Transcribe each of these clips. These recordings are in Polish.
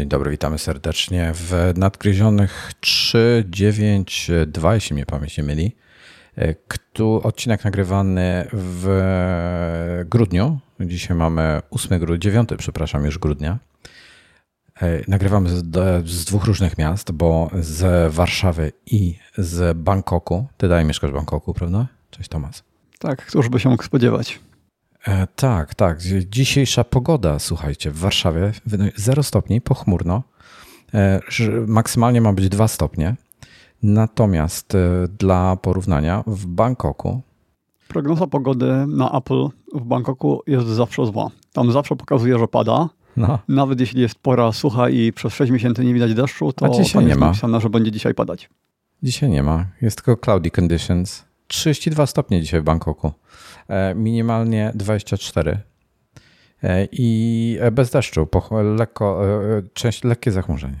Dzień dobry, witamy serdecznie w nadgryzionych 392, jeśli mnie pamięć nie myli. Kto, odcinek nagrywany w grudniu. Dzisiaj mamy 8 grudnia, 9, przepraszam, już grudnia. Nagrywamy z, z, dwóch różnych miast, bo z Warszawy i z Bangkoku. Ty dalej mieszkasz w Bangkoku, prawda? Cześć Tomas. Tak, któż by się mógł spodziewać. E, tak, tak. Dzisiejsza pogoda, słuchajcie, w Warszawie 0 stopni, pochmurno. E, maksymalnie ma być 2 stopnie. Natomiast e, dla porównania w Bangkoku. Prognoza pogody na Apple w Bangkoku jest zawsze zła. Tam zawsze pokazuje, że pada. No. Nawet jeśli jest pora sucha i przez 6 miesięcy nie widać deszczu, to A dzisiaj nie ma. napisane, że będzie dzisiaj padać. Dzisiaj nie ma. Jest tylko cloudy conditions. 32 stopnie dzisiaj w Bangkoku. E, minimalnie 24 e, i bez deszczu, lekko, e, część, lekkie zachmurzenie.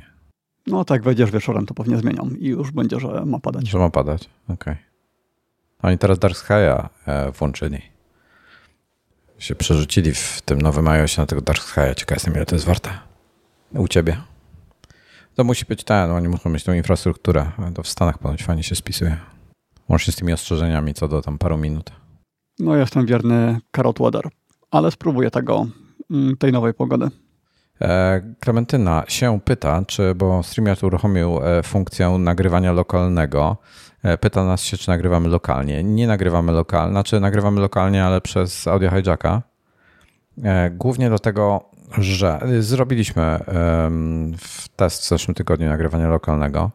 No tak, wejdziesz wieczorem, to pewnie zmienią i już będzie, że ma padać. Że ma padać, okej. Okay. Oni teraz Dark Sky'a włączyli. Się przerzucili w tym nowym iOSie na tego Dark Sky'a. Ciekaw jestem, ile to jest warte. U ciebie. To musi być ten, oni muszą mieć tą infrastrukturę. To w Stanach ponoć fajnie się spisuje. Łącznie z tymi ostrzeżeniami co do tam paru minut. No jestem wierny Carrot Weather, ale spróbuję tego, mm, tej nowej pogody. E, Klementyna się pyta, czy, bo StreamYard uruchomił e, funkcję nagrywania lokalnego. E, pyta nas się, czy nagrywamy lokalnie. Nie nagrywamy lokalnie, znaczy nagrywamy lokalnie, ale przez audio hijacka. Głównie dlatego, że zrobiliśmy test w zeszłym tygodniu nagrywania lokalnego.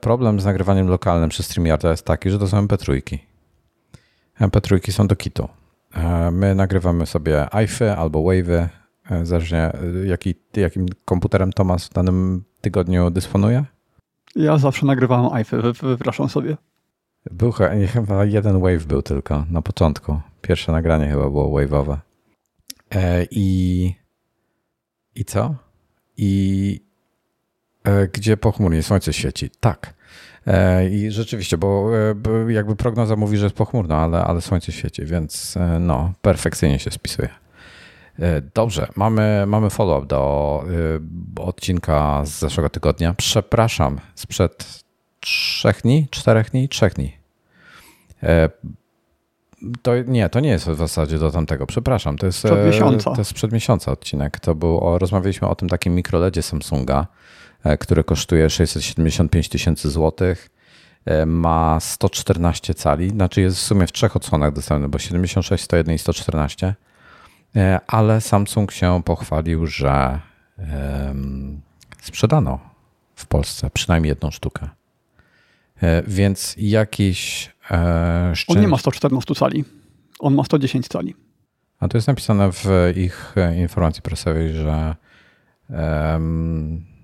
Problem z nagrywaniem lokalnym przez StreamYarda jest taki, że to są MP3. MP3 są do kitu. E, my nagrywamy sobie iFy albo Wave'y, e, zależnie e, jaki, jakim komputerem Tomas w danym tygodniu dysponuje. Ja zawsze nagrywałem iFy, wypraszam sobie. Był chyba jeden Wave był tylko na początku. Pierwsze nagranie chyba było wave'owe. I, I co? I gdzie pochmurnie słońce świeci. Tak. E, I rzeczywiście, bo e, jakby prognoza mówi, że jest pochmurno, ale, ale słońce świeci, więc e, no, perfekcyjnie się spisuje. Dobrze, mamy, mamy follow-up do odcinka z zeszłego tygodnia. Przepraszam, sprzed trzech dni, czterech dni, trzech dni. To nie, to nie jest w zasadzie do tamtego, przepraszam. To jest, przed miesiąca. to jest przed miesiąca odcinek. To był, o, rozmawialiśmy o tym takim mikroledzie Samsunga, które kosztuje 675 tysięcy złotych. E, ma 114 cali, znaczy jest w sumie w trzech odsłonach dostępny, bo 76, 101 i 114. E, ale Samsung się pochwalił, że sprzedano w Polsce przynajmniej jedną sztukę. Więc jakiś. Szczęś... On nie ma 114 cali. On ma 110 cali. A to jest napisane w ich informacji prasowej, że. Um,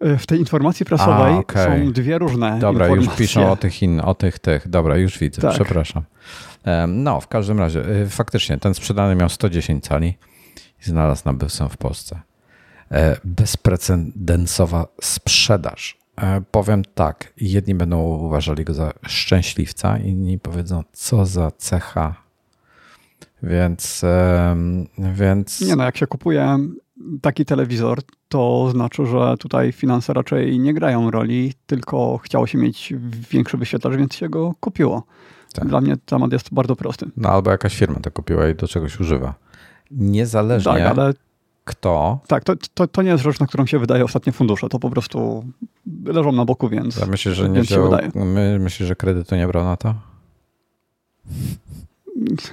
w tej informacji prasowej A, okay. są dwie różne Dobra, informacje. już piszą o tych, in, o tych, tych. Dobra, już widzę, tak. przepraszam. No, w każdym razie, y, faktycznie, ten sprzedany miał 110 cali i znalazł nabywcę w Polsce. E, bezprecedensowa sprzedaż. E, powiem tak, jedni będą uważali go za szczęśliwca, inni powiedzą, co za cecha. Więc, więc... Nie no, jak się kupuje taki telewizor, to znaczy, że tutaj finanse raczej nie grają roli, tylko chciało się mieć większy wyświetlacz, więc się go kupiło. Tak. Dla mnie temat jest bardzo prosty. No albo jakaś firma to kupiła i do czegoś używa. Niezależnie tak, ale kto. Tak, to, to, to nie jest rzecz, na którą się wydaje ostatnie fundusze. To po prostu leżą na boku, więc. Ja myślę, że nie wziął, my, myślisz, że kredytu nie brał na to?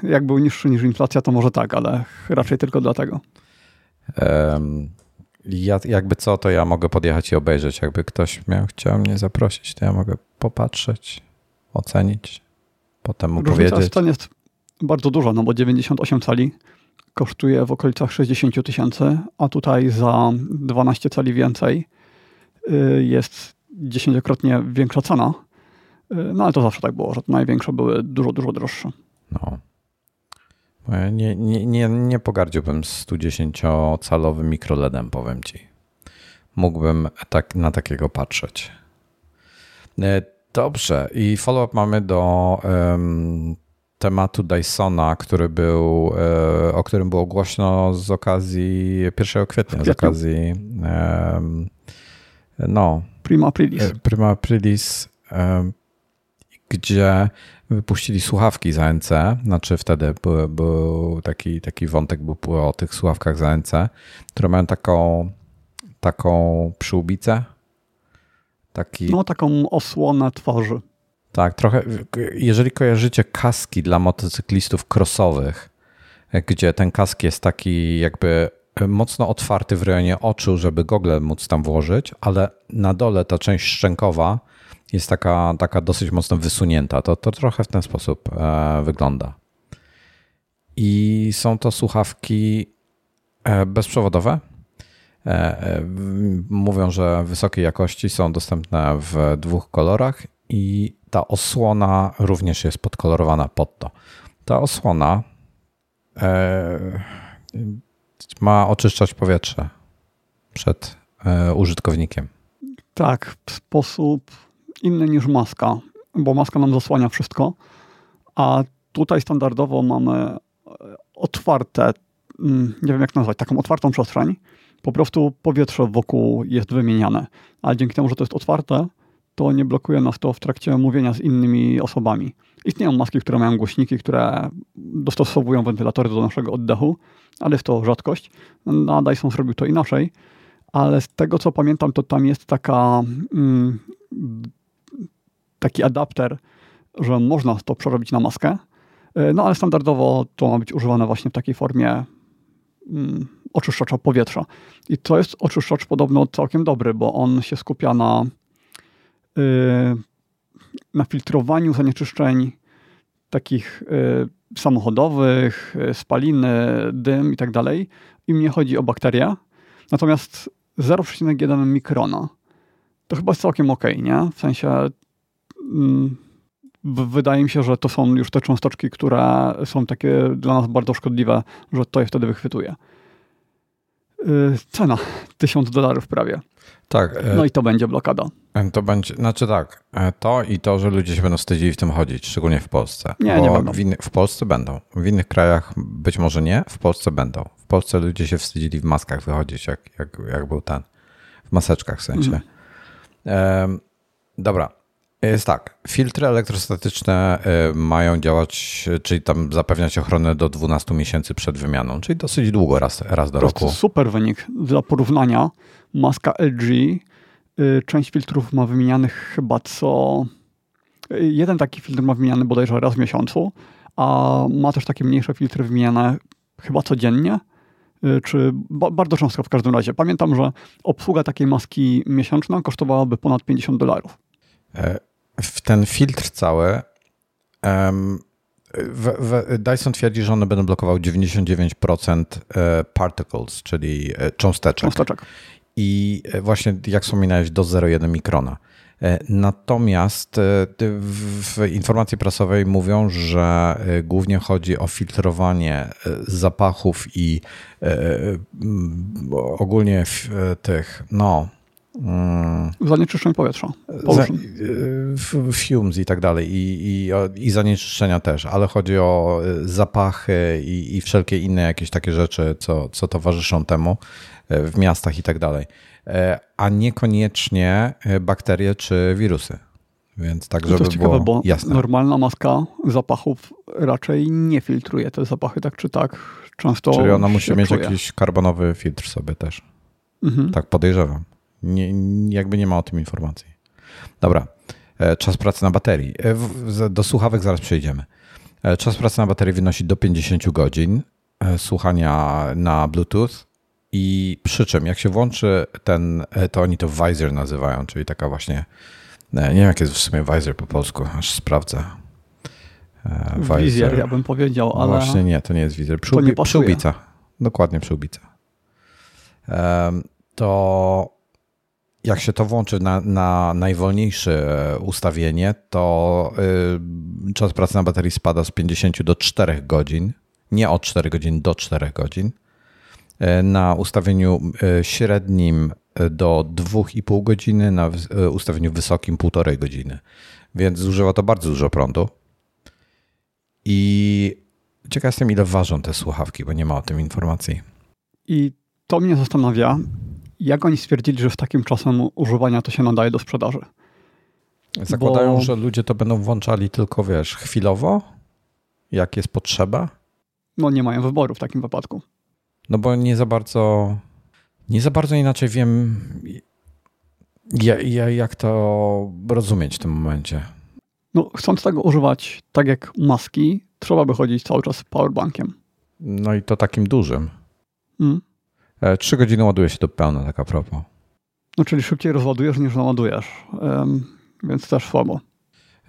Jak był niższy niż inflacja, to może tak, ale raczej tylko dlatego. Ja, jakby co, to ja mogę podjechać i obejrzeć. Jakby ktoś miał, chciał mnie zaprosić, to ja mogę popatrzeć, ocenić, potem mu Różnica powiedzieć. to jest bardzo dużo, no bo 98 cali kosztuje w okolicach 60 tysięcy, a tutaj za 12 cali więcej y, jest dziesięciokrotnie większa cena. Y, no ale to zawsze tak było, że największe były dużo, dużo droższe. No. Nie, nie, nie, nie pogardziłbym 110-calowym mikroLEDem, powiem ci. Mógłbym tak, na takiego patrzeć. E, dobrze, i follow-up mamy do um, tematu Dysona, który był, o którym było głośno z okazji 1 kwietnia, z okazji no, Prima Aprilis. Prima Aprilis, gdzie wypuścili słuchawki za NC, znaczy wtedy był, był taki, taki wątek był o tych słuchawkach za NC, które mają taką, taką przyłbicę. Taki... No, taką osłonę twarzy. Tak, trochę. Jeżeli kojarzycie kaski dla motocyklistów crossowych, gdzie ten kask jest taki jakby mocno otwarty w rejonie oczu, żeby gogle móc tam włożyć, ale na dole ta część szczękowa jest taka, taka dosyć mocno wysunięta. To, to trochę w ten sposób e, wygląda. I są to słuchawki e, bezprzewodowe. E, mówią, że wysokiej jakości są dostępne w dwóch kolorach i ta osłona również jest podkolorowana pod to. Ta osłona ma oczyszczać powietrze przed użytkownikiem. Tak, w sposób inny niż maska, bo maska nam zasłania wszystko, a tutaj standardowo mamy e, otwarte, mm, nie wiem jak nazwać, taką otwartą przestrzeń. Po prostu powietrze wokół jest wymieniane, a dzięki temu, że to jest otwarte, to nie blokuje nas to w trakcie mówienia z innymi osobami. Istnieją maski, które mają głośniki, które dostosowują wentylatory do naszego oddechu, ale jest to rzadkość. A Dyson zrobił to inaczej, ale z tego co pamiętam, to tam jest taka mm, taki adapter, że można to przerobić na maskę. E, no ale standardowo to ma być używane właśnie w takiej formie mm, oczyszczacza powietrza. I to jest oczyszczacz podobno całkiem dobry, bo on się skupia na, yy, na filtrowaniu zanieczyszczeń takich yy, samochodowych, yy, spaliny, dym i tak dalej. I mnie chodzi o bakterie. Natomiast 0,1 mikrona to chyba jest całkiem ok, nie? W sensie wydaje mi się, że to są już te cząsteczki, które są takie dla nas bardzo szkodliwe, że to je wtedy wychwytuje. Y, cena 1000 dolarów prawie. Tak. E, no i to będzie blokada. E, to będzie, znaczy tak, e, to i to, że ludzie się będą wstydzili w tym chodzić, szczególnie w Polsce. Nie, nie będą. W, w Polsce będą. W innych krajach być może nie, w Polsce będą. W Polsce ludzie się wstydzili w maskach wychodzić, jak, jak, jak był ten. W maseczkach w sensie. Mhm. dobra. Jest tak. Filtry elektrostatyczne y, mają działać, czyli tam zapewniać ochronę do 12 miesięcy przed wymianą, czyli dosyć długo, raz, raz do to roku. Super wynik. Dla porównania, maska LG, y, część filtrów ma wymienianych chyba co. Jeden taki filtr ma wymieniany bodajże raz w miesiącu, a ma też takie mniejsze filtry wymieniane chyba codziennie czy bardzo często w każdym razie. Pamiętam, że obsługa takiej maski miesięczna kosztowałaby ponad 50 dolarów. E, w ten filtr cały um, w, w, Dyson twierdzi, że one będą blokowały 99% e, particles, czyli e, cząsteczek. cząsteczek. I właśnie jak wspominałeś, do 0,1 mikrona. Natomiast w informacji prasowej mówią, że głównie chodzi o filtrowanie zapachów i ogólnie tych, no. Zanieczyszczeń powietrza. Za, fumes i tak dalej I, i, i zanieczyszczenia też, ale chodzi o y, zapachy i, i wszelkie inne jakieś takie rzeczy, co, co towarzyszą temu y, w miastach i tak dalej, e, a niekoniecznie y, bakterie czy wirusy. Więc tak, żeby to jest ciekawe, bo jasne. normalna maska zapachów raczej nie filtruje te zapachy tak czy tak. Często Czyli ona musi mieć czuje. jakiś karbonowy filtr sobie też. Mhm. Tak podejrzewam. Nie, jakby nie ma o tym informacji. Dobra, e, czas pracy na baterii. E, do słuchawek zaraz przejdziemy. E, czas pracy na baterii wynosi do 50 godzin słuchania na Bluetooth i przy czym jak się włączy ten, to oni to visor nazywają, czyli taka właśnie, nie wiem jak jest w sumie visor po polsku, aż sprawdzę. Wizjer, ja bym powiedział, ale... Właśnie nie, to nie jest wizjer. Przyłbica. Dokładnie przyłbica. To jak się to włączy na, na najwolniejsze e, ustawienie, to y, czas pracy na baterii spada z 50 do 4 godzin. Nie od 4 godzin do 4 godzin. E, na ustawieniu e, średnim do 2,5 godziny, na ustawieniu wysokim 1,5 godziny. Więc zużywa to bardzo dużo prądu. I ciekaw jestem, ile ważą te słuchawki, bo nie ma o tym informacji. I to mnie zastanawia, jak oni stwierdzili, że w takim czasem używania to się nadaje do sprzedaży. Zakładają, bo... że ludzie to będą włączali tylko, wiesz, chwilowo, jak jest potrzeba? No nie mają wyboru w takim wypadku. No bo nie za bardzo, nie za bardzo inaczej wiem, ja, ja, jak to rozumieć w tym momencie. No, chcąc tego używać tak jak maski, trzeba by chodzić cały czas z powerbankiem. No i to takim dużym. Mm. Trzy godziny ładuje się do pełna, tak a propos. No, czyli szybciej rozładujesz niż naładujesz, więc też słabo.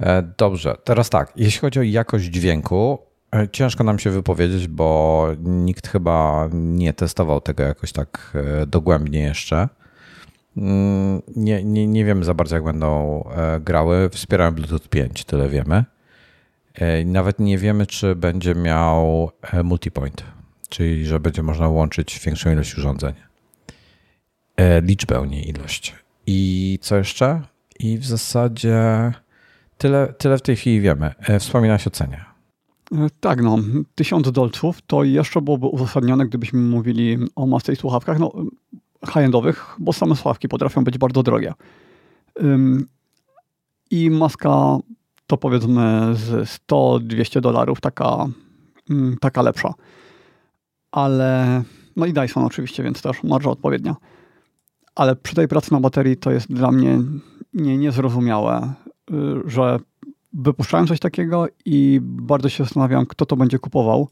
E, dobrze, teraz tak, jeśli chodzi o jakość dźwięku, e, ciężko nam się wypowiedzieć, bo nikt chyba nie testował tego jakoś tak e, dogłębnie jeszcze. Mm, nie, nie, nie wiemy za bardzo, jak będą grały. Wspierają Bluetooth 5, tyle wiemy. Nawet nie wiemy, czy będzie miał multipoint, czyli że będzie można łączyć większą ilość urządzeń. Liczbę, nie ilość. I co jeszcze? I w zasadzie Tyle, tyle w tej chwili wiemy. E, wspominałeś o cenie. E, tak, no, 1000 dolców to jeszcze byłoby uzasadnione, gdybyśmy mówili o i słuchawkach no, high-endowych, bo same słuchawki potrafią być bardzo drogie. I maska to powiedzmy z 100-200 dolarów taka, mm, taka lepsza. Ale, no i Dyson oczywiście, więc też marża odpowiednia. Ale przy tej pracy na baterii to jest dla mnie nie, niezrozumiałe, Y, że wypuszczałem coś takiego i bardzo się zastanawiam, kto to będzie kupował,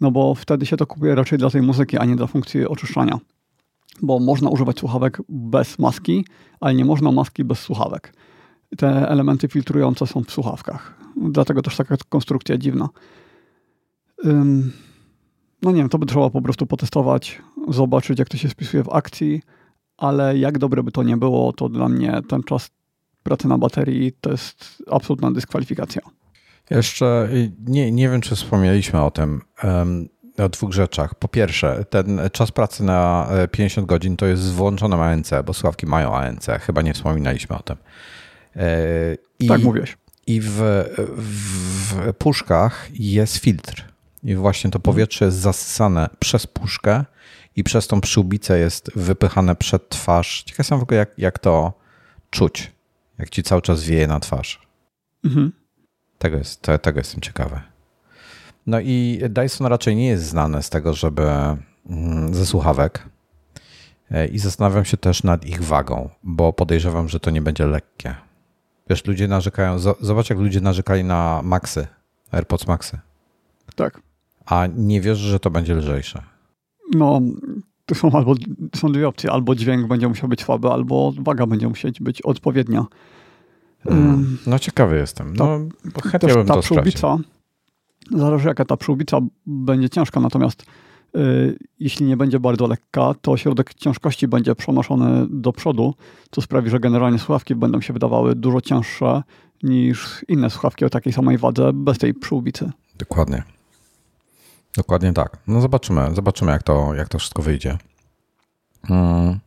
no bo wtedy się to kupuje raczej dla tej muzyki, a nie dla funkcji oczyszczania. Bo można używać słuchawek bez maski, ale nie można maski bez słuchawek. Te elementy filtrujące są w słuchawkach. Dlatego też taka konstrukcja dziwna. No nie wiem, to by trzeba po prostu potestować, zobaczyć, jak to się spisuje w akcji, ale jak dobre by to nie było, to dla mnie ten czas pracy na baterii to jest absolutna dyskwalifikacja. Jeszcze nie, nie wiem, czy wspomnieliśmy o tym, o dwóch rzeczach. Po pierwsze, ten czas pracy na 50 e, godzin to jest z włączonym ANC, bo sławki mają ANC. Chyba nie wspominaliśmy o tym. E, I, tak mówiłeś. I w, w puszkach jest filtr. I właśnie to powietrze jest zasysane przez puszkę i przez tą przyłbicę jest wypychane przed twarz. Ciekaw jestem w ogóle, jak, jak to czuć jak ci cały czas wieje na twarz. Mhm. Tego, jest, tego jestem ciekawy. No i Dyson raczej nie jest znany z tego, żeby mm, ze słuchawek. E, I zastanawiam się też nad ich wagą, bo podejrzewam, że to nie będzie lekkie. Wiesz, ludzie narzekają, zobacz jak ludzie narzekali na Maxy, AirPods Maxy. Tak. A nie wiesz, że to będzie lżejsze. No, to są albo są dwie opcje. Albo dźwięk będzie musiał być słaby, albo waga będzie musieć być odpowiednia. Hmm. No ciekawy jestem. No, to, chętnie bym ta to przyłbica, Zależy jaka ta przyłbica będzie ciężka, natomiast y, jeśli nie będzie bardzo lekka, to środek ciężkości będzie przenoszony do przodu, co sprawi, że generalnie słuchawki będą się wydawały dużo cięższe niż inne słuchawki o takiej samej wadze bez tej przyłbicy. Dokładnie. Dokładnie tak. No zobaczymy, zobaczymy jak to, jak to wszystko wyjdzie. Hmm.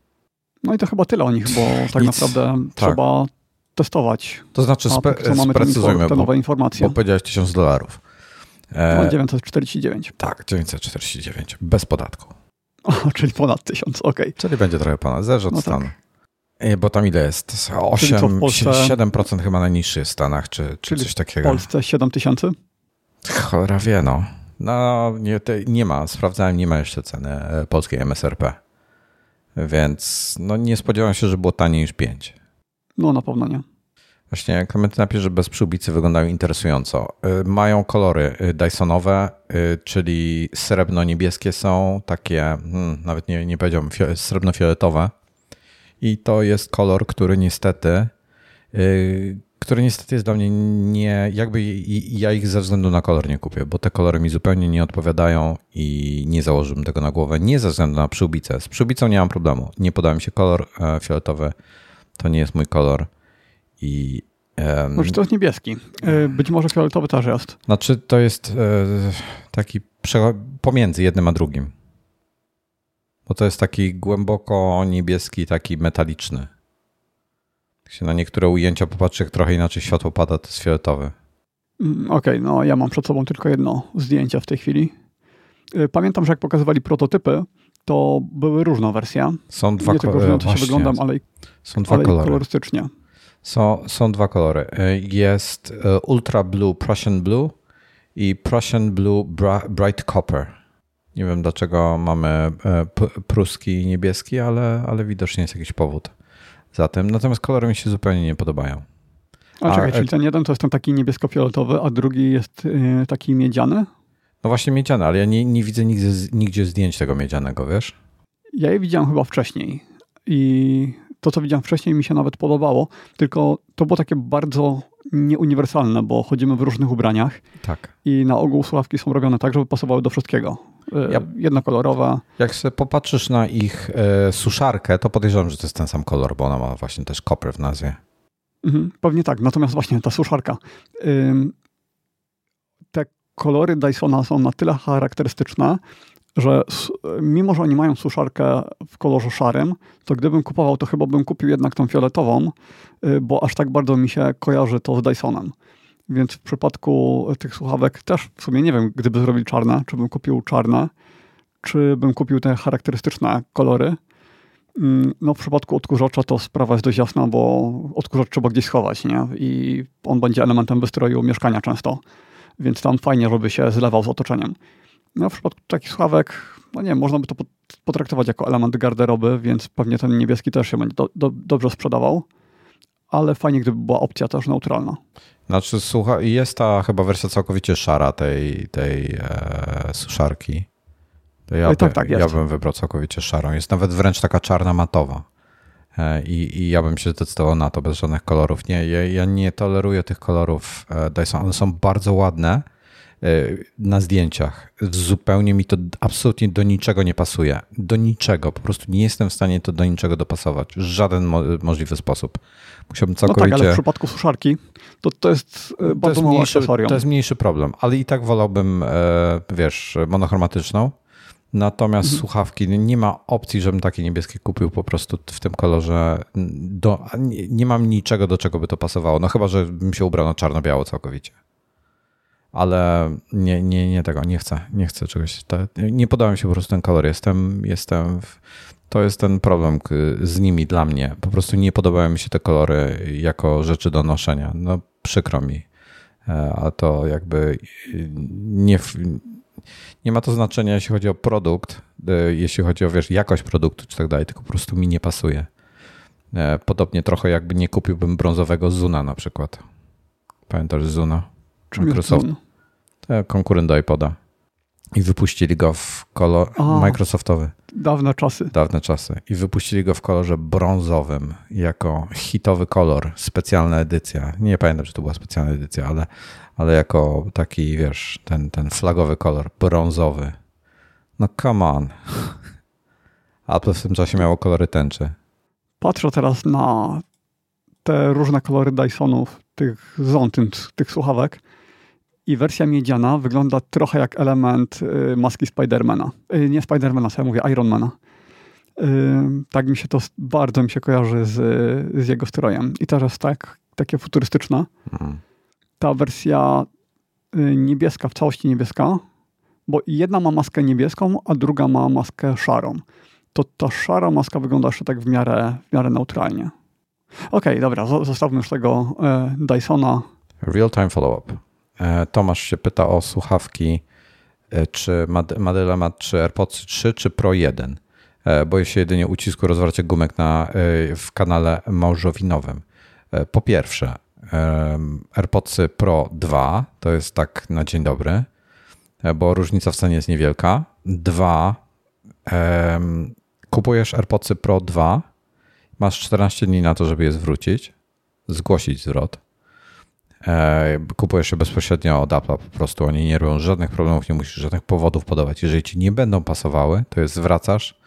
No i to chyba tyle o nich, bo tak Nic. naprawdę tak. trzeba testować. To znaczy spe, A, mamy sprecyzujmy, te nowe informacje. Bo powiedziałeś 1000 dolarów. E, no, 949. Tak, 949, bez podatku. O, czyli ponad 1000, ok. Czyli będzie trochę ponad, zależy od no stanu. Tak. E, bo tam ile jest? 8, Polsce... 7% chyba najniższy jest w Stanach, czy, czy coś takiego. W Polsce 7000? Cholera wie, no. No, nie, nie ma, sprawdzałem, nie ma jeszcze ceny e, polskiej MSRP. Więc no, nie spodziewałem się, że było taniej niż 5. No, na pewno nie. Właśnie napisze, że bez przyłbicy wyglądają interesująco. E, mają kolory e, Dysonowe, czyli srebrno-niebieskie są, takie, hmm, nawet nie, nie powiedziałbym, srebrno-fioletowe. I to jest kolor, który niestety które niestety jest dla mnie nie, jakby ja ich ze względu na kolor nie kupię, bo te kolory mi zupełnie nie odpowiadają i nie założyłbym tego na głowę, nie ze względu na przyłbicę. Z przyłbicą nie mam problemu, nie podoba mi się kolor e, fioletowy, to nie jest mój kolor i... Um, może to jest niebieski, e, być może fioletowy też jest. Znaczy to jest e, taki pomiędzy jednym a drugim, bo to jest taki głęboko niebieski, taki metaliczny. Jak się na niektóre ujęcia popatrzy, jak trochę inaczej światło pada, to jest fioletowy. Mm, Okej, okay, no ja mam przed sobą tylko jedno zdjęcie w tej chwili. Y, pamiętam, że jak pokazywali prototypy, to były różne wersje. Są dwa Nie tylko się wyglądem, ale, są dwa ale kolory. kolorystycznie. Są, są dwa kolory. Y, Jest y, Ultra Blue Prussian Blue i Prussian Blue Bright Copper. Nie wiem dlaczego mamy pruski niebieski, ale, ale widocznie jest jakiś powód za tym. Natomiast kolory mi się zupełnie nie podobają. A, A, czekaj, e- czyli ten jeden to jest ten taki niebiesko-fioletowy, a drugi jest y, taki miedziany? No właśnie miedziane, ale ja nie, nie widzę nigdzie, nigdzie zdjęć tego miedzianego, wiesz? Ja je widziałem chyba wcześniej i to, co widziałem wcześniej mi się nawet podobało, tylko to było takie bardzo nieuniwersalne, bo chodzimy w różnych ubraniach Tak. i na ogół słuchawki są robione tak, żeby pasowały do wszystkiego. Y, Ja- Jednokolorowe. Jak sobie popatrzysz na ich e, suszarkę, to podejrzewam, że to jest ten sam kolor, bo ona ma właśnie też copper w nazwie. Mhm, pewnie tak. Natomiast właśnie ta suszarka. Ym, te kolory Dysona są na tyle charakterystyczne, że mimo, że oni mają suszarkę w kolorze szarym, to gdybym kupował, to chyba bym kupił jednak tą fioletową, y, bo aż tak bardzo mi się kojarzy to z Dysonem. Więc w przypadku tych słuchawek też w sumie nie wiem, gdyby zrobili czarne, czy bym kupił czarne, czy bym kupił te charakterystyczne kolory. Mm, No w przypadku odkurzacza to sprawa jest dość jasna, bo odkurzacz trzeba gdzieś schować, nie? I on będzie elementem wystroju mieszkania często, więc tam fajnie, żeby się zlewał z otoczeniem. No w przypadku takich słuchawek, no nie można by to pot- potraktować jako element garderoby, więc pewnie ten niebieski też się będzie do, do, dobrze sprzedawał, ale fajnie, gdyby była opcja też neutralna. Znaczy, słucha, jest ta chyba wersja całkowicie szara tej, tej e, suszarki. To ja, tak, tak, ja bym wybrał całkowicie szarą. Jest nawet wręcz taka czarna matowa. E, I, I ja bym się zdecydował na to bez żadnych kolorów. Nie, ja, ja nie toleruję tych kolorów e, Dyson. One są bardzo ładne na zdjęciach. Zupełnie mi to absolutnie do niczego nie pasuje. Do niczego. Po prostu nie jestem w stanie to do niczego dopasować. W żaden mo- możliwy sposób. Musiałbym No tak, całkowicie... ale w przypadku suszarki to, to jest To bardzo jest, mało mniejszy, akcesorium. to jest mniejszy problem, ale i tak wolałbym, e, wiesz, monochromatyczną. Natomiast Mhm. słuchawki, nie ma opcji, żebym takie niebieskie kupił po prostu w tym kolorze. Do, nie, nie mam niczego, do czego by to pasowało. No chyba, że bym się ubrał na czarno-biało całkowicie. Ale nie, nie, nie tego, nie chcę, nie chcę czegoś. Nie podoba mi się po prostu ten kolor. Jestem, jestem w, to jest ten problem z nimi dla mnie. Po prostu nie podobają mi się te kolory jako rzeczy do noszenia. No przykro mi. E, A to jakby y, nie, nie ma to znaczenia, jeśli chodzi o produkt, e, jeśli chodzi o wiesz, jakość produktu czy tak dalej, tylko po prostu mi nie pasuje. E, Podobnie trochę jakby nie kupiłbym brązowego Zuna na przykład. Pamiętasz Zuna? Jest Microsoft. Konkurent do iPoda. I wypuścili go w kolor A. Microsoftowy. Dawne czasy. Dawne czasy. I wypuścili go w kolorze brązowym jako hitowy kolor, specjalna edycja. Nie pamiętam, czy to była specjalna edycja, ale, ale jako taki, wiesz, ten, ten flagowy kolor, brązowy. No come on. Apple w tym czasie miało kolory tęczy. Patrzę teraz na te różne kolory Dysonów, tych tych, tych słuchawek i wersja miedziana wygląda trochę jak element y, maski Spidermana. Y, nie Spidermana, co ja mówię, Ironmana. Y, tak mi się to bardzo mi się kojarzy z, z jego strojem. I teraz tak, takie futurystyczne. Mm. Ta wersja niebieska, w całości niebieska, bo jedna ma maskę niebieską, a druga ma maskę szarą. To ta szara maska wygląda jeszcze tak w miarę, w miarę neutralnie. Okej, dobra, zo- zostawmy już tego Dysona. Real-time follow-up. E, Tomasz się pyta o słuchawki, e, czy Mad- Madeleine 3 AirPods 3 czy Pro 1. E, Boję się jedynie ucisku rozwarcia gumek na, w kanale małżowinowym. Po pierwsze, AirPods Pro 2 to jest tak na dzień dobry, bo różnica w cenie jest niewielka. Dwa, kupujesz AirPods Pro 2, masz 14 dni na to, żeby je zwrócić, zgłosić zwrot. E, kupujesz je bezpośrednio od Apple'a po prostu. Oni nie robią żadnych problemów, nie musisz żadnych powodów podawać. Jeżeli ci nie będą pasowały, to je zwracasz,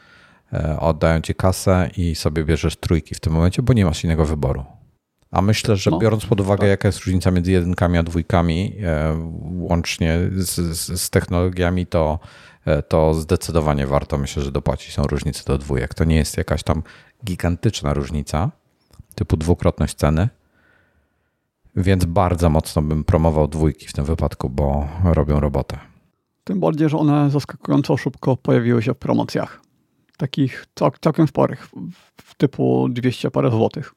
e, oddają ci kasę i sobie bierzesz trójki w tym momencie, bo nie masz innego wyboru. A myślę, że No, biorąc pod uwagę, tak. jaka jest różnica między jedynkami a dwójkami, e, łącznie z, z, z technologiami, to, to zdecydowanie warto, myślę, że dopłacić są różnice do dwójek. To nie jest jakaś tam gigantyczna różnica, typu dwukrotność ceny, Więc bardzo mocno bym promował dwójki w tym wypadku, bo robią robotę. Tym bardziej, że one zaskakująco szybko pojawiły się w promocjach. Takich cał, całkiem sporych, w typu 200 parę złotych.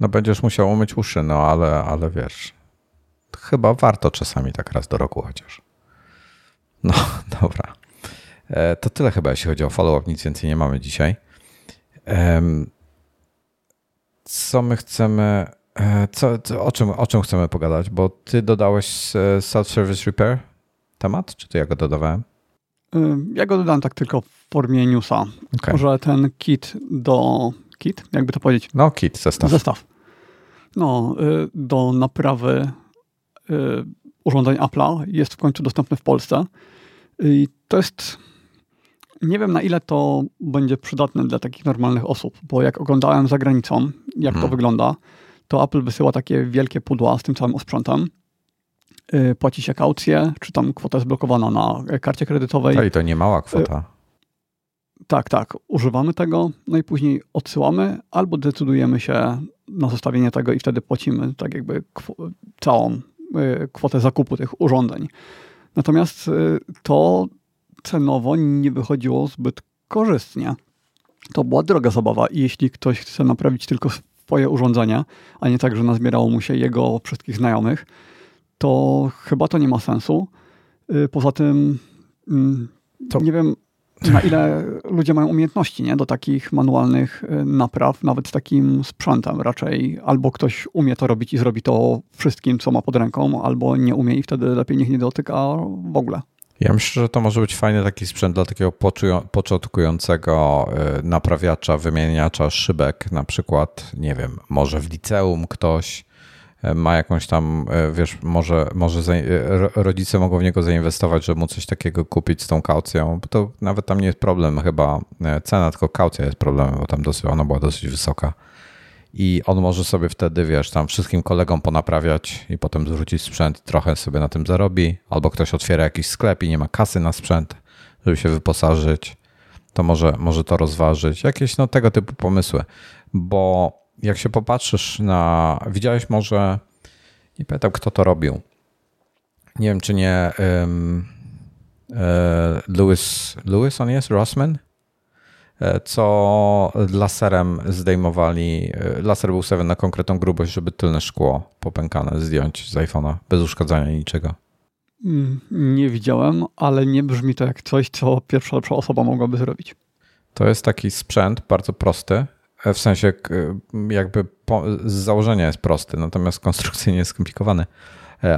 No będziesz musiał umyć uszy, no ale, ale wiesz, chyba warto czasami tak raz do roku chociaż. No, dobra. E, to tyle chyba, jeśli chodzi o follow-up. Nic więcej nie mamy dzisiaj. Co my chcemy. E, co, co, o, czym, o czym chcemy pogadać? Bo ty dodałeś self-service repair temat, czy to ja go dodawałem? Ja go dodałem tak tylko w formie newsa, okay. że ten kit do. Kit? Jakby to powiedzieć? No, kit, zestaw. Zestaw. No, do naprawy urządzeń Apple'a jest w końcu dostępny w Polsce. I to jest. Nie wiem, na ile to będzie przydatne dla takich normalnych osób, bo jak oglądałem za granicą, jak hmm. to wygląda, to Apple wysyła takie wielkie pudła z tym całym osprzętem. Y, płaci się kaucję, czy tam kwota jest blokowana na karcie kredytowej. To i to nie mała kwota. Tak, tak. Używamy tego, no i później odsyłamy, albo decydujemy się na zostawienie tego i wtedy płacimy tak jakby całą y, kwotę zakupu tych urządzeń. Natomiast y, to cenowo nie wychodziło zbyt korzystnie. To była droga zabawa i jeśli ktoś chce naprawić tylko swoje urządzenie, a nie tak, że nazbierało mu się jego wszystkich znajomych, to chyba to nie ma sensu. Y, poza tym mm, to... nie wiem, na ile ludzie mają umiejętności nie? do takich manualnych y, napraw, nawet z takim sprzętem. Raczej albo ktoś umie to robić i zrobi to wszystkim, co ma pod ręką, albo nie umie i wtedy lepiej niech nie dotyka w ogóle. Ja myślę, że to może być fajny taki sprzęt dla takiego początkującego y, naprawiacza, wymieniacza szybek, na przykład, nie wiem, może w liceum ktoś E, ma jakąś tam, e, wiesz, może, może rodzice mogą w niego zainwestować, żeby mu coś takiego kupić z tą kaucją, bo to nawet tam nie jest problem chyba cena, tylko kaucja jest problemem, bo tam dosyć, ona była dosyć wysoka. I on może sobie wtedy, wiesz, tam wszystkim kolegom ponaprawiać i potem zwrócić sprzęt, trochę sobie na tym zarobi, albo ktoś otwiera jakiś sklep i nie ma kasy na sprzęt, żeby się wyposażyć, to może, może to rozważyć. Jakieś no, tego typu pomysły, bo jak się popatrzysz na. Widziałeś może. Nie pamiętam, kto to robił. Nie wiem, czy nie. Um, Lewis, Lewis on jest? Rossman? E, co laserem zdejmowali. E, laser był ustawiony na konkretną grubość, żeby tylne szkło popękane zdjąć z iPhone'a bez uszkadzania niczego. Mm, nie widziałem, ale nie brzmi to jak coś, co pierwsza lepsza osoba mogłaby zrobić. To jest taki sprzęt bardzo prosty, E, w sensie jakby z założenia jest prosty, natomiast konstrukcyjnie jest skomplikowany.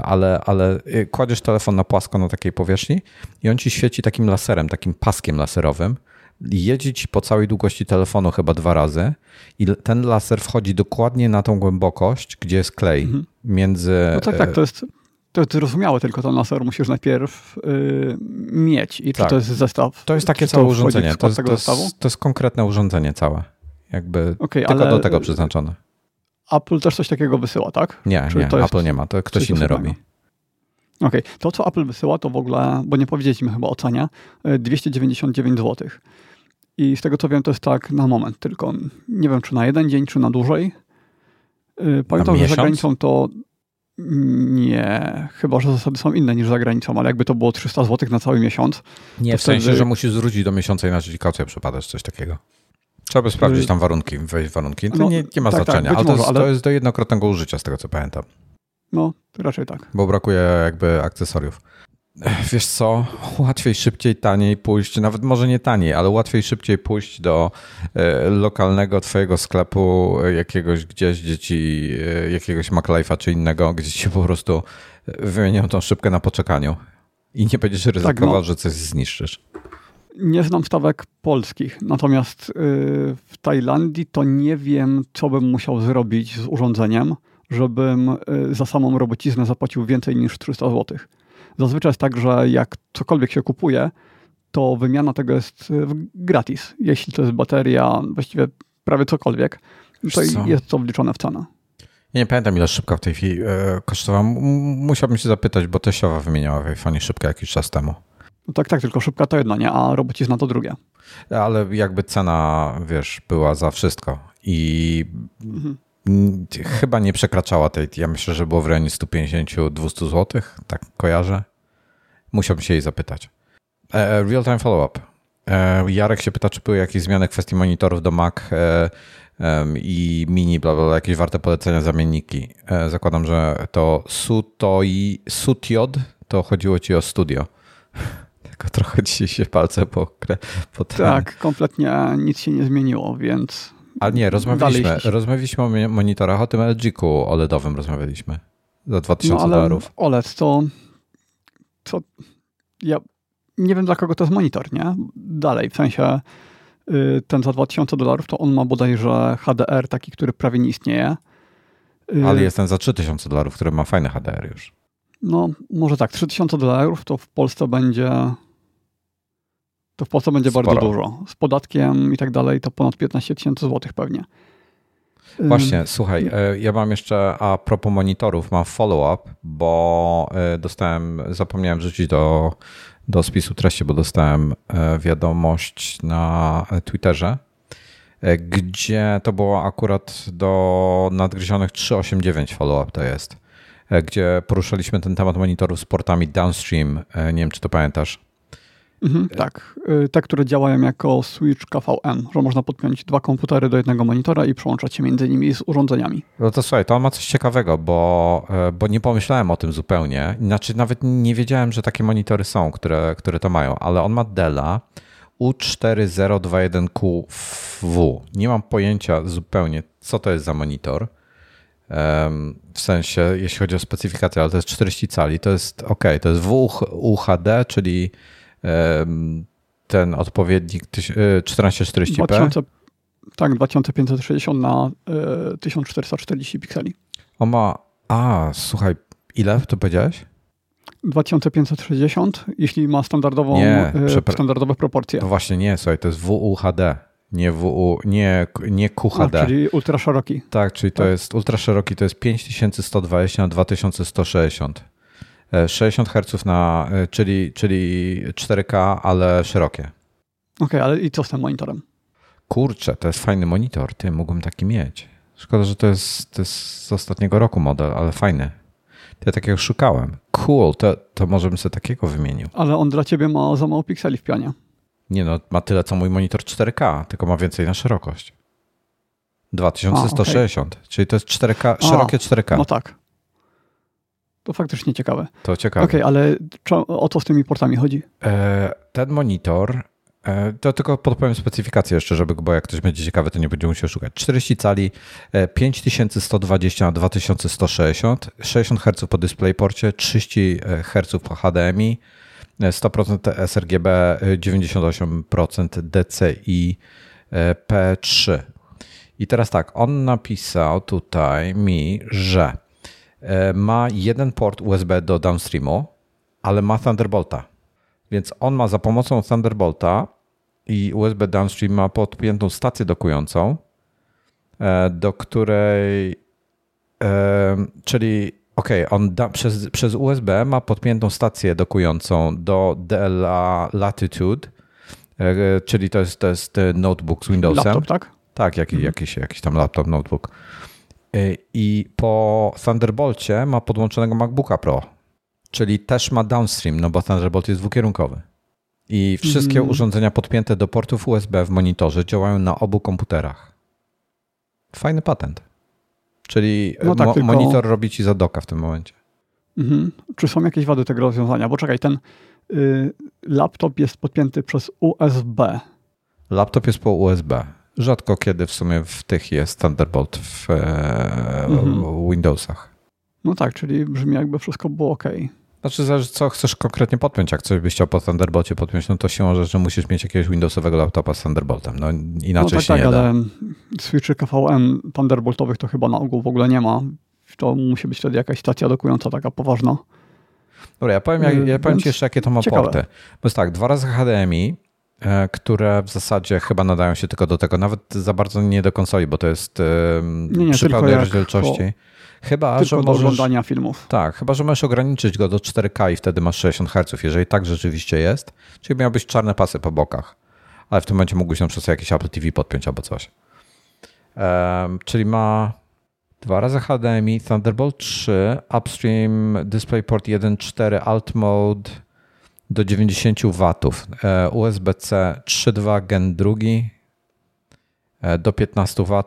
Ale, ale kładziesz telefon na płasko na takiej powierzchni i on ci świeci takim laserem, takim paskiem laserowym. Jedzie ci po całej długości telefonu chyba dwa razy i ten laser wchodzi dokładnie na tą głębokość, gdzie jest klej mhm. między... No tak, tak, to jest, to jest zrozumiałe, tylko ten laser musisz najpierw yy, mieć. I tak. to jest zestaw? To jest takie całe urządzenie. To jest, to, jest, to jest konkretne urządzenie całe jakby okay, tylko do tego przeznaczone. Apple też coś takiego wysyła, tak? Nie, Czy nie, Apple nie ma, to ktoś inny robi. Okej, okay. to co Apple wysyła to w ogóle, bo nie powiedzieliśmy chyba o cenie, 299 zł. I z tego co wiem to jest tak na moment tylko. Nie wiem czy na jeden dzień, czy na dłużej. Y, pamiętam, że za granicą to nie, chyba że zasady są inne niż za granicą, ale jakby to było 300 zł na cały miesiąc. Nie, w sensie, wtedy... że musisz zwrócić do miesiąca inaczej kaucja przypadać, coś takiego. Trzeba by sprawdzić tam warunki, wejść warunki. To no, nie, nie ma tak, tak znaczenia, tak, ale, to jest, ale to jest do jednokrotnego użycia, z tego co pamiętam. No, raczej tak. Bo brakuje jakby akcesoriów. Wiesz co, łatwiej, szybciej, taniej pójść, nawet może nie taniej, ale łatwiej, szybciej pójść do e, lokalnego twojego sklepu e, jakiegoś gdzieś, gdzie ci e, jakiegoś MacLife'a czy innego, gdzie ci po prostu wymienią tą szybkę na poczekaniu i nie będziesz ryzykował, tak, no. że coś zniszczysz. Nie znam stawek polskich, natomiast y, w Tajlandii to nie wiem, co bym musiał zrobić z urządzeniem, żebym y, za samą robociznę zapłacił więcej niż 300 zł. Zazwyczaj jest tak, że jak cokolwiek się kupuje, to wymiana tego jest y, gratis. Jeśli to jest bateria, właściwie prawie cokolwiek, to co? jest to wliczone w cenę. Ja nie pamiętam, ile szybka w tej chwili kosztowała. Musiałbym się zapytać, bo teściowa wymieniała w iPhone szybkę jakiś czas temu. No tak, tak, tylko szybka to jedno, nie? A robocizna to drugie. Ale jakby cena, wiesz, była za wszystko. I mhm. chyba nie przekraczała tej, ja myślę, że było w rejonie 150-200 zł, tak kojarzę. Musiałbym się jej zapytać. E, real-time follow-up. Jarek się pyta, czy były jakieś zmiany w kwestii monitorów do Mac i mini, bla, bla, bla, jakieś warte polecenia, zamienniki. Zakładam, że to Sutoi, Sutiod, to chodziło ci o studio. Tylko trochę dzisiaj się palce po, po. Tak, kompletnie nic się nie zmieniło, więc. Ale nie, rozmawialiśmy, rozmawialiśmy o monitorach, o tym LG-ku OLEDowym rozmawialiśmy. Za 2000 no, dolarów. OLED to, to. Ja nie wiem dla kogo to jest monitor, nie? Dalej, w sensie y, ten za 2000 dolarów to on ma bodajże HDR taki, który prawie nie istnieje. Y, Ale jest ten za 3000 dolarów, który ma fajny HDR już. No, może tak, 3000 dolarów to w Polsce będzie to w Polsce będzie Sporo. bardzo dużo. Z podatkiem i tak dalej to ponad 15 tysięcy złotych pewnie. Właśnie, słuchaj, e, ja mam jeszcze a propos monitorów, mam follow-up, bo e, dostałem, zapomniałem wrzucić do, do spisu treści, bo dostałem e, wiadomość na Twitterze, gdzie to było akurat do nadgryzionych 389 follow-up to jest, gdzie poruszaliśmy ten temat monitorów z portami downstream. Nie wiem, czy to pamiętasz. Mhm, tak. Y, te, które działają jako switch KVM, że można podpiąć dwa komputery do jednego monitora i przełączać się między nimi z urządzeniami. No to słuchaj, to ma coś ciekawego, bo, e, bo nie pomyślałem o tym zupełnie. Znaczy nawet nie wiedziałem, że takie monitory są, które, które to mają, ale on ma Della U4021QW. Nie mam pojęcia zupełnie, co to jest za monitor. W sensie, jeśli chodzi o specyfikację, ale to jest 40 cali, to jest ok, to jest WUHD, czyli ten odpowiednik 1440p. 2000, tak, 2560 na 1440 pikseli. On ma, a słuchaj, ile to powiedziałeś? 2560, jeśli ma standardową, nie, e, standardowe proporcje. No właśnie nie, słuchaj, to jest WUHD, nie WU, nie, nie QHD. A, czyli ultra szeroki. Tak, czyli to tak. jest ultra szeroki, to jest 5120 na 2160. 60 Hz na, e, czyli, czyli 4K, ale szerokie. Okej, okay, ale i co z tym monitorem? Kurczę, to jest fajny monitor, ty mógłbym taki mieć. Szkoda, że to jest, to jest z ostatniego roku model, ale fajny. Ja takiego szukałem. Cool, to, to może bym sobie takiego wymienił. Ale on dla ciebie ma za mało pikseli w pionie. Nie no, ma tyle co mój monitor 4K, tylko ma więcej na szerokość. 2160, A, okay. czyli to jest 4K, szerokie 4K. No tak. To faktycznie ciekawe. To ciekawe. Okej, okay, ale o co z tymi portami chodzi? E, ten monitor, e, to tylko podpowiem specyfikację jeszcze, żeby, bo jak ktoś będzie ciekawy, to nie będzie musiał szukać. 40 cali, 5120 na 2160, 60 Hz po DisplayPorcie, 30 Hz po HDMI, 100% sRGB, 98% DCI P3. I teraz tak, on napisał tutaj mi, że E, ma jeden port USB do downstreamu, ale ma Thunderbolta. Więc on ma za pomocą Thunderbolta i USB downstream ma podpiętą stację dokującą, e, do której, e, czyli ok, on da, przez, przez USB ma podpiętą stację dokującą do DLA Latitude, czyli to jest, to jest notebook z Windowsem. Laptop, tak? Tak, jakiś, mhm. jakiś, jakiś tam laptop, notebook. Y, I po Thunderbolcie ma podłączonego MacBooka Pro, czyli też ma downstream, no bo Thunderbolt jest dwukierunkowy. I wszystkie mm. urządzenia podpięte do portów USB w monitorze działają na obu komputerach. Fajny patent. Czyli no tak, mo tylko... monitor robi ci zadoka w tym momencie. Mhm. Czy są jakieś wady tego rozwiązania? Bo czekaj, ten y, laptop jest podpięty przez USB. Laptop jest po USB. Rzadko kiedy w sumie w tych jest Thunderbolt w e, mhm. Windowsach. No tak, czyli brzmi jakby wszystko było ok. Znaczy zależy co chcesz konkretnie podpiąć. Jak coś byś chciał po Thunderbolcie podpiąć, no to siłą rzeczy musisz mieć jakiegoś Windowsowego laptopa z Thunderboltem. No inaczej no tak, się tak, nie da. ale switchy KVM Thunderboltowych to chyba na ogół w ogóle nie ma. To musi być wtedy jakaś stacja dokująca taka poważna. Dobra, ja powiem, jak, ja powiem Ci jeszcze, jakie to ma ciekawe. porty. Bo jest tak, dwa razy HDMI, które w zasadzie chyba nadają się tylko do tego, nawet za bardzo nie do konsoli, bo to jest nie, nie, przy pełnej rozdzielczości. Chyba, że do możesz, oglądania filmów. Tak, chyba, że możesz ograniczyć go do 4K i wtedy masz 60 Hz, jeżeli tak rzeczywiście jest. Czyli miałbyś czarne pasy po bokach, ale w tym momencie mógłbyś na przykład jakieś Apple TV podpiąć albo coś. Um, czyli ma Dwa razy HDMI, Thunderbolt 3, Upstream DisplayPort 1.4 Alt Mode do 90 W, USB-C 3.2 Gen 2 e, do 15 W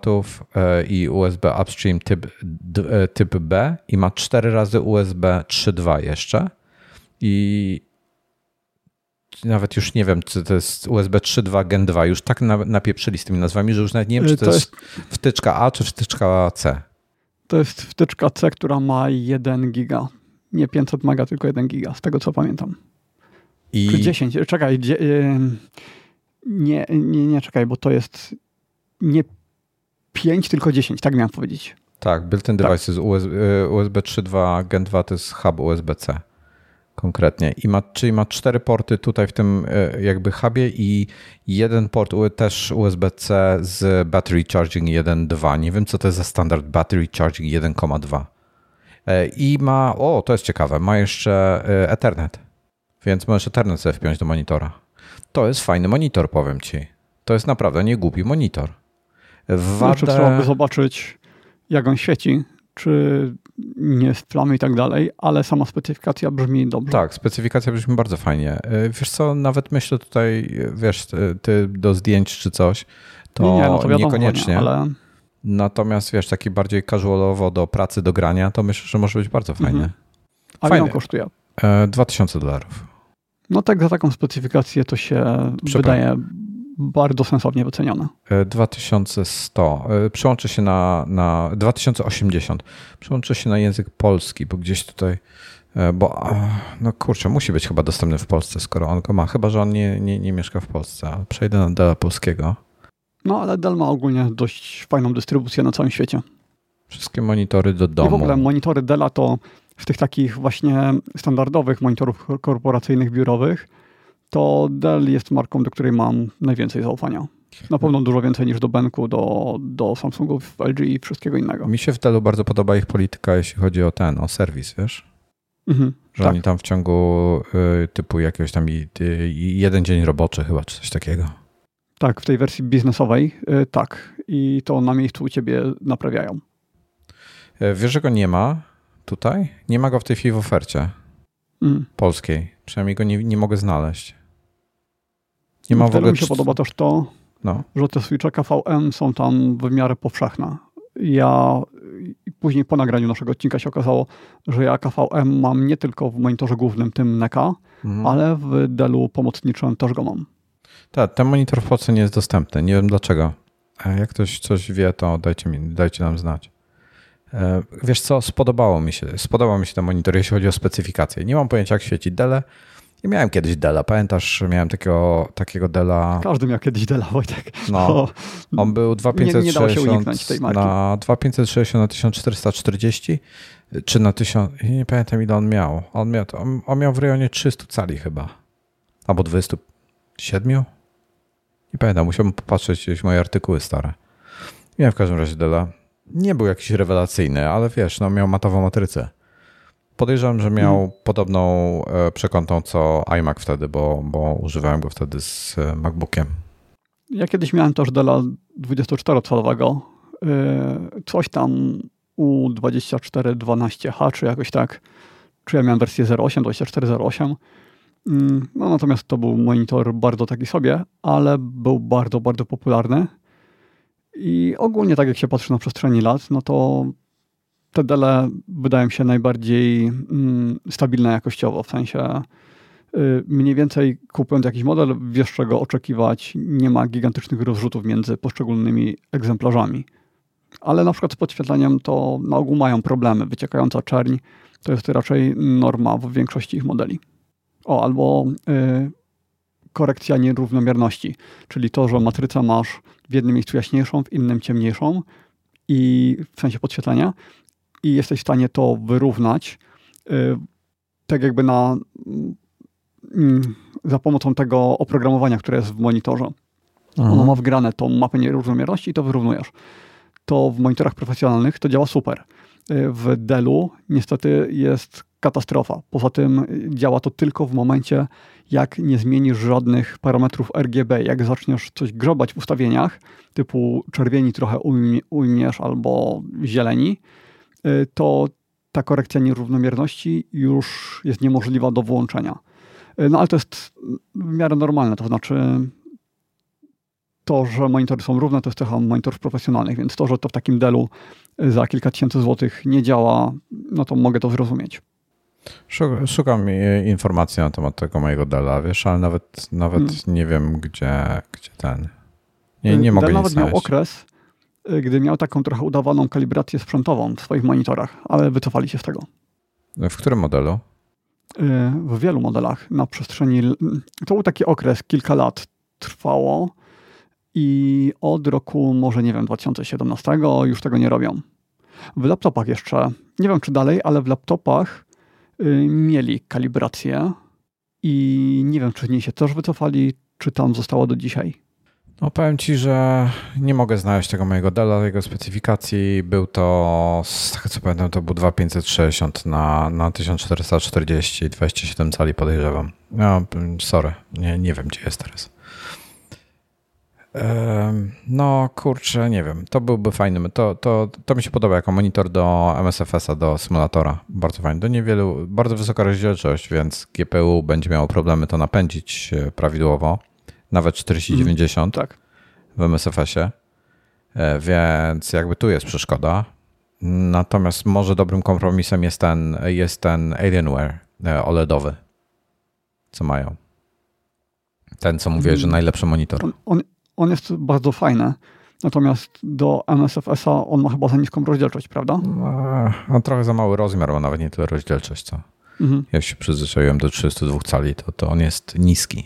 e, i USB Upstream typ, e, typ B i ma 4 razy USB 3.2 jeszcze i nawet już nie wiem, czy to jest USB 3.2 Gen 2. Już tak napieprzyli z tymi nazwami, że już nawet nie wiem, czy to, to jest, jest wtyczka A, czy wtyczka C. To jest wtyczka C, która ma 1 giga. Nie 500 mega, tylko 1 giga, z tego co pamiętam. I... Czy 10, czekaj, nie, nie, nie, czekaj, bo to jest nie 5, tylko 10, tak miałem powiedzieć. Tak, built-in tak. device tak. USB, USB 3.2 Gen 2 to jest hub USB-C konkretnie. I ma, czyli ma cztery porty tutaj w tym e, jakby hubie i jeden port też USB-C z battery charging 1.2. Nie wiem, co to jest za standard battery charging 1.2. E, I ma, o, to jest ciekawe, ma jeszcze e, Ethernet, więc możesz Ethernet sobie wpiąć do monitora. To jest fajny monitor, powiem ci. To jest naprawdę nie głupi monitor. W Znaczy, trzeba by zobaczyć, jak on świeci czy nie plamy i tak dalej, ale sama specyfikacja brzmi dobrze. Tak, specyfikacja brzmi bardzo fajnie. E, wiesz co, nawet myślę tutaj, wiesz, ty do zdjęć czy coś, to, nie, nie, no to wiadomo, niekoniecznie. Ale... Natomiast wiesz, taki bardziej casualowo do pracy, do grania, to myślę, że może być bardzo fajnie. Mhm. A ile on kosztuje? 2000 e, dolarów. No tak, za taką specyfikację to się wydaje bardzo sensownie wycenione. 2100. E, Przełączę się na, na 2080. Przełączę się na język polski, bo gdzieś tutaj, e, bo no kurczę, musi być chyba dostępny w Polsce, skoro on go ma. Chyba, że on nie, nie, nie mieszka w Polsce. Przejdę na Dell polskiego. No, ale Dell ma ogólnie dość fajną dystrybucję na całym świecie. Wszystkie monitory do domu. I w ogóle monitory Della to w tych takich właśnie standardowych monitorów korporacyjnych, biurowych, to Dell jest marką, do której mam najwięcej zaufania. Na pewno dużo więcej niż do Benku, do, do Samsungów, LG i wszystkiego innego. Mi się w Dellu bardzo podoba ich polityka, jeśli chodzi o ten, o serwis, wiesz? Mhm, że tak. oni tam w ciągu y, typu jakiegoś tam jeden dzień roboczy chyba, czy coś takiego. Tak, w tej wersji biznesowej y, tak. I to na miejscu u ciebie naprawiają. Y, wiesz, że go nie ma tutaj? Nie ma go w tej chwili w ofercie mm. polskiej. Przynajmniej go nie, nie mogę znaleźć. Nie ma w ogóle... mi się podoba też to, no. że te switche KVM są tam w miarę powszechne. Ja później po nagraniu naszego odcinka się okazało, że ja KVM mam nie tylko w monitorze głównym, tym NECA, mhm. ale w Dellu pomocniczym też go mam. Tak, ten monitor w Polsce nie jest dostępny. Nie wiem dlaczego. Jak ktoś coś wie, to dajcie, mi, dajcie nam znać. E, wiesz co, spodobało mi się, spodobał mi się ten monitor, jeśli chodzi o specyfikację. Nie mam pojęcia, jak świeci Dele, i miałem kiedyś Dela, pamiętasz, miałem takiego, takiego Dela. Każdy miał kiedyś Dela, Wojtek. No, on był 2560 na 2560 na 1440 czy na 1000, nie pamiętam ile on miał. On miał, on, on miał w rejonie 300 cali chyba. Albo 27? Nie pamiętam, musiałbym popatrzeć gdzieś moje artykuły stare. Miałem w każdym razie Dela. Nie był jakiś rewelacyjny, ale wiesz, no miał matową matrycę. Podejrzewam, że miał hmm. podobną e, przekątą co iMac wtedy, bo, bo używałem go wtedy z e, MacBookiem. Ja kiedyś miałem też Della 24-calowego. E, coś tam U2412H, czy jakoś tak. Czy ja miałem wersję 08, 2408. Mm, no natomiast to był monitor bardzo taki sobie, ale był bardzo, bardzo popularny. I ogólnie tak jak się patrzy na przestrzeni lat, no to te dele wydają się najbardziej mm, stabilne jakościowo, w sensie y, mniej więcej kupując jakiś model, wiesz czego oczekiwać, nie ma gigantycznych rozrzutów między poszczególnymi egzemplarzami. Ale na przykład z podświetleniem to na ogół mają problemy. Wyciekająca czerń to jest raczej norma w większości ich modeli. O, albo y, korekcja nierównomierności, czyli to, że matrycę masz w jednym miejscu jaśniejszą, w innym ciemniejszą i w sensie podświetlenia i jesteś w stanie to wyrównać y, tak jakby na, mm, za pomocą tego oprogramowania, które jest w monitorze. Aha. Ono ma wgrane tą mapę nierównomierności i to wyrównujesz. To w monitorach profesjonalnych to działa super. Y, w Dellu niestety jest katastrofa. Poza tym działa to tylko w momencie, jak nie zmienisz żadnych parametrów RGB. Jak zaczniesz coś grzebać w ustawieniach, typu czerwieni trochę ujmiesz albo zieleni, y, to ta korekcja nierównomierności już jest niemożliwa do włączenia. Y, no ale to jest w miarę normalne, to znaczy to, że monitory są równe, to jest cecha monitorów profesjonalnych, więc to, że to w takim delu za kilka tysięcy złotych nie działa, no to mogę to zrozumieć. Szukam informacji na temat tego mojego Della, wiesz, ale nawet, nawet hmm. nie wiem, gdzie, gdzie ten. Nie, nie mogę Dell nawet miał okres, y, gdy miał taką trochę udawaną kalibrację sprzętową w swoich monitorach, ale wycofali się z tego. W którym modelu? Y, w wielu modelach na przestrzeni. To był taki okres, kilka lat trwało i od roku, może nie wiem, 2017 już tego nie robią. W laptopach jeszcze, nie wiem czy dalej, ale w laptopach y, mieli kalibrację i nie wiem, czy z się też wycofali, czy tam zostało do dzisiaj. No powiem Ci, że nie mogę znaleźć tego mojego Della, jego specyfikacji. Był to, z tego co pamiętam, to był 2560 na, na 1440, 27 cali podejrzewam. No, sorry, nie, nie wiem gdzie jest teraz. No kurczę, nie wiem. To byłby fajny. To, to, to mi się podoba jako monitor do MSFS-a, do symulatora. Bardzo fajny. Do niewielu, bardzo wysoka rozdzielczość, więc GPU będzie miało problemy to napędzić e, prawidłowo. Nawet 4090 mm, tak. w MSFS-ie. E, więc jakby tu jest przeszkoda. Natomiast może dobrym kompromisem jest ten, jest ten Alienware e, OLEDowy, co mają. Ten, co mówię, że mm. najlepszy monitor. On, on, on jest bardzo fajny. Natomiast do MSFS-a on ma chyba za niską rozdzielczość, prawda? No, trochę za mały rozmiar, bo nawet nie tyle rozdzielczość, co. Mhm. Ja się przyzwyczaiłem do 32 cali, to, to on jest niski.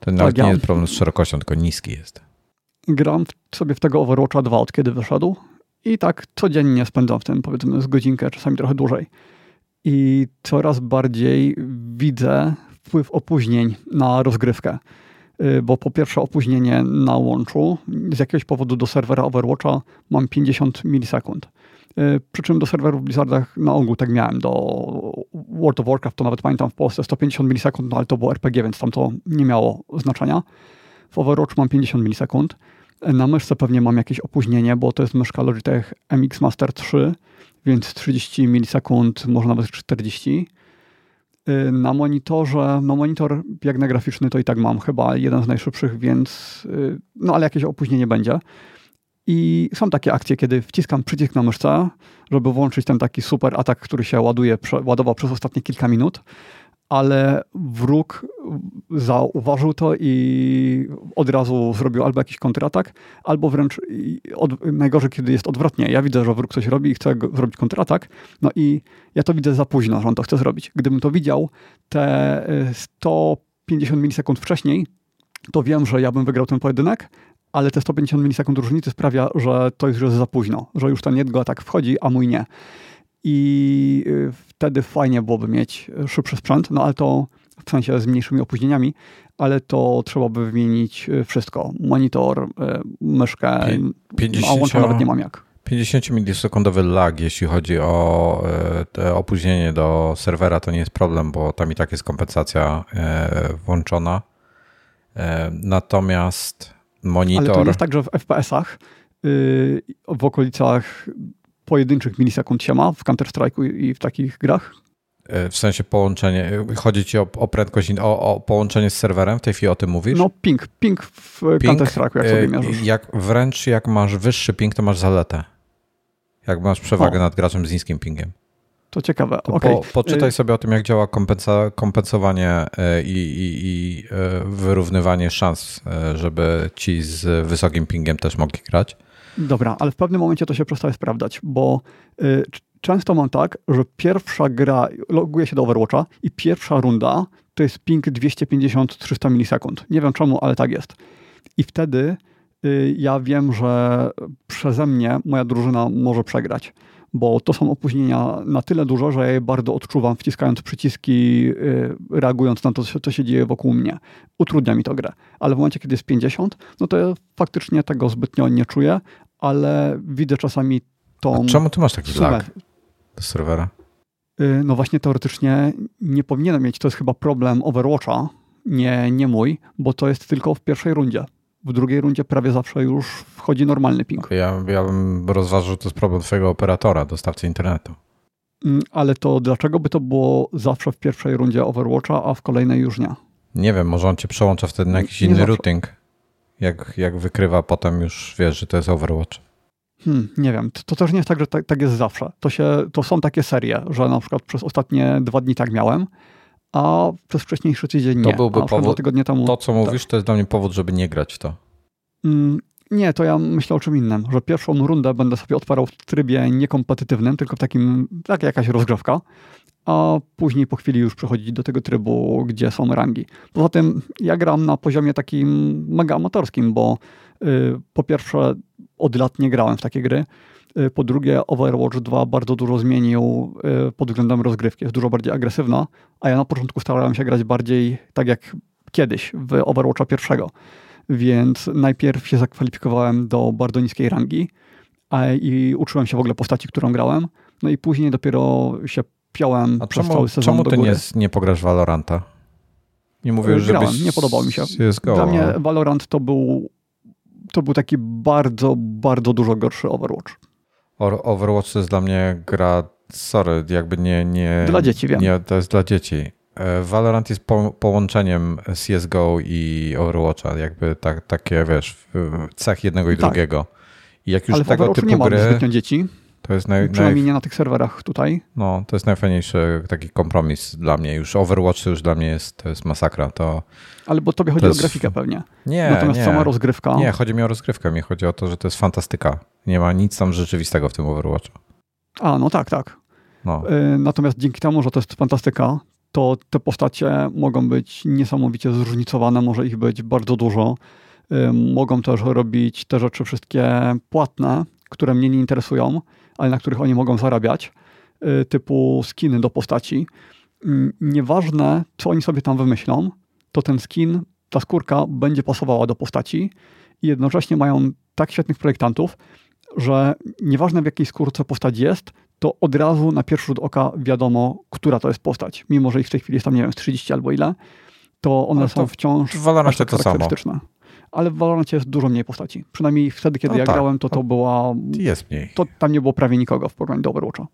To tak, nawet ja nie jest problem z szerokością, tylko niski jest. Gram sobie w tego Overwatcha 2 od kiedy wyszedł i tak codziennie spędzam w tym powiedzmy z godzinkę, czasami trochę dłużej. I coraz bardziej widzę wpływ opóźnień na rozgrywkę. Y, bo po pierwsze opóźnienie na łączu, z jakiegoś powodu do serwera Overwatcha mam 50 milisekund. Y, przy czym do serwerów Blizzarda na ogół tak miałem. Do World of Warcraft to nawet pamiętam w Polsce 150 milisekund, no ale to było RPG, więc tam to nie miało znaczenia. W Overwatch mam 50 milisekund. Na myszce pewnie mam jakieś opóźnienie, bo to jest myszka Logitech MX Master 3, więc 30 milisekund, może nawet 40. Y, na monitorze, no monitor na graficzny to i tak mam chyba jeden z najszybszych, więc y, no ale jakieś opóźnienie będzie. I są takie akcje, kiedy wciskam przycisk na myszce, żeby włączyć ten taki super atak, który się ładuje, ładował przez ostatnie kilka minut ale wróg zauważył to i od razu zrobił albo jakiś kontratak, albo wręcz od, najgorzej, kiedy jest odwrotnie. Ja widzę, że wróg coś robi i chce zrobić kontratak, no i ja to widzę za późno, że on to chce zrobić. Gdybym to widział te 150 y, milisekund wcześniej, to wiem, że ja bym wygrał ten pojedynek, ale te 150 milisekund różnicy sprawia, że to już jest za późno, że już ten jego atak wchodzi, a mój nie i y, wtedy fajnie byłoby mieć szybszy sprzęt, no ale to w sensie z mniejszymi opóźnieniami, ale to trzeba by wymienić y, wszystko. Monitor, y, myszkę, 50, a łącza nawet nie mam jak. 50 milisekundowy lag, jeśli chodzi o opóźnienie do serwera, to nie jest problem, bo tam i tak jest kompensacja włączona. Natomiast monitor... Ale to jest tak, że w FPS-ach w okolicach pojedynczych milisekund się ma w Counter-Strike'u i w takich grach? E, w sensie połączenie, chodzi ci o, o prędkość, o, o, połączenie z serwerem, w tej chwili o tym mówisz? No ping, ping w Counter-Strike'u, jak sobie e, mierzysz. Jak, wręcz jak masz wyższy ping, to masz zaletę. Jak masz przewagę o. nad graczem z niskim pingiem. To ciekawe, to okay. po, Poczytaj y- sobie o tym, jak działa kompensa, kompensowanie i, i, i wyrównywanie szans, żeby ci z wysokim pingiem też mogli grać. Dobra, ale w pewnym momencie to się przestaje sprawdzać, bo y, często mam tak, że pierwsza gra, loguje się do Overwatcha i pierwsza runda to jest ping 250-300 milisekund. Nie wiem czemu, ale tak jest. I wtedy y, ja wiem, że przeze mnie moja drużyna może przegrać, bo to są opóźnienia na tyle duże, że ja je bardzo odczuwam, wciskając przyciski, y, reagując na to, co się dzieje wokół mnie. Utrudnia mi to grę. Ale w momencie, kiedy jest 50, no to ja faktycznie tego zbytnio nie czuję, ale widzę czasami tą... A czemu ty masz taki lag do serwera? Y, no właśnie teoretycznie nie powinienem mieć. To jest chyba problem Overwatcha, nie, nie mój, bo to jest tylko w pierwszej rundzie. W drugiej rundzie prawie zawsze już wchodzi normalny ping. Ja, ja bym rozważył, że to jest problem twojego operatora, dostawcy internetu. Mm, ale to dlaczego by to było zawsze w pierwszej rundzie Overwatcha, a w kolejnej już nie? Nie wiem, może on cię przełącza wtedy na jakiś nie inny zawsze. routing. Jak, jak wykrywa potem już wiesz, że to jest Overwatch. Hmm, nie wiem, to, to, też nie jest tak, że tak, tak, jest zawsze. To, się, to są takie serie, że na przykład przez ostatnie dwa dni tak miałem, a przez wcześniejszy tydzień nie. To byłby powód, tygodnie temu, to co mówisz, tak. to jest dla mnie powód, żeby nie grać w to. Mm, nie, to ja myślę o czym innym, że pierwszą rundę będę sobie odparał w trybie niekompetytywnym, tylko w takim, tak jakaś rozgrzewka, a później po chwili już przechodzić do tego trybu, gdzie są rangi. Poza tym ja gram na poziomie takim mega amatorskim, bo y, po pierwsze od lat nie grałem w takie gry, y, po drugie Overwatch 2 bardzo dużo zmienił y, pod względem rozgrywki, jest dużo bardziej agresywna, a ja na początku starałem się grać bardziej tak jak kiedyś w Overwatcha pierwszego. Więc najpierw się zakwalifikowałem do bardzo niskiej rangi i uczyłem się w ogóle postaci, którą grałem. No i później dopiero się piąłem A przez czemu, cały sezon czemu ty nie, nie pograsz Valoranta? Nie mówię, że Grałem, nie podobał mi się. CSGO, Dla mnie Valorant to był, to był taki bardzo, bardzo dużo gorszy Overwatch. Overwatch to jest dla mnie gra, sorry, jakby nie... nie dla dzieci, wiem. Nie, to jest dla dzieci. E, Valorant jest po, połączeniem CSGO i Overwatcha, jakby tak, takie, wiesz, cech jednego i tak. drugiego. I jak już Ale tego typu nie gry... Dzieci. To jest naj, Przynajmniej naj... nie na tych serwerach tutaj. No, to jest najfajniejszy taki kompromis dla mnie. Już Overwatch to już dla mnie jest, to jest masakra. To, Ale bo tobie chodzi jest... o grafikę pewnie. Nie, Natomiast nie. sama rozgrywka... Nie, chodzi mi o rozgrywkę. Mi chodzi o to, że to jest fantastyka. Nie ma nic tam rzeczywistego w tym Overwatchu. A, no tak, tak. No. Y, natomiast dzięki temu, że to jest fantastyka, to te postacie mogą być niesamowicie zróżnicowane, może ich być bardzo dużo. Y, mogą też robić te rzeczy wszystkie płatne, które mnie nie interesują ale na których oni mogą zarabiać, y, typu skiny do postaci. Mm, nieważne, co oni sobie tam wymyślą, to ten skin, ta skórka będzie pasowała do postaci i jednocześnie mają tak świetnych projektantów, że nieważne w jakiej skórce postać jest, to od razu na pierwszy rzut oka wiadomo, która to jest postać. Mimo, że ich w tej chwili jest tam, nie wiem, 30 albo ile, to one to są wciąż Valorancie to samo ale w Valorancie jest dużo mniej postaci. Przynajmniej wtedy, kiedy no ja tak. grałem, to to była... Jest mniej. To tam nie było prawie nikogo w porównaniu do Overwatcha.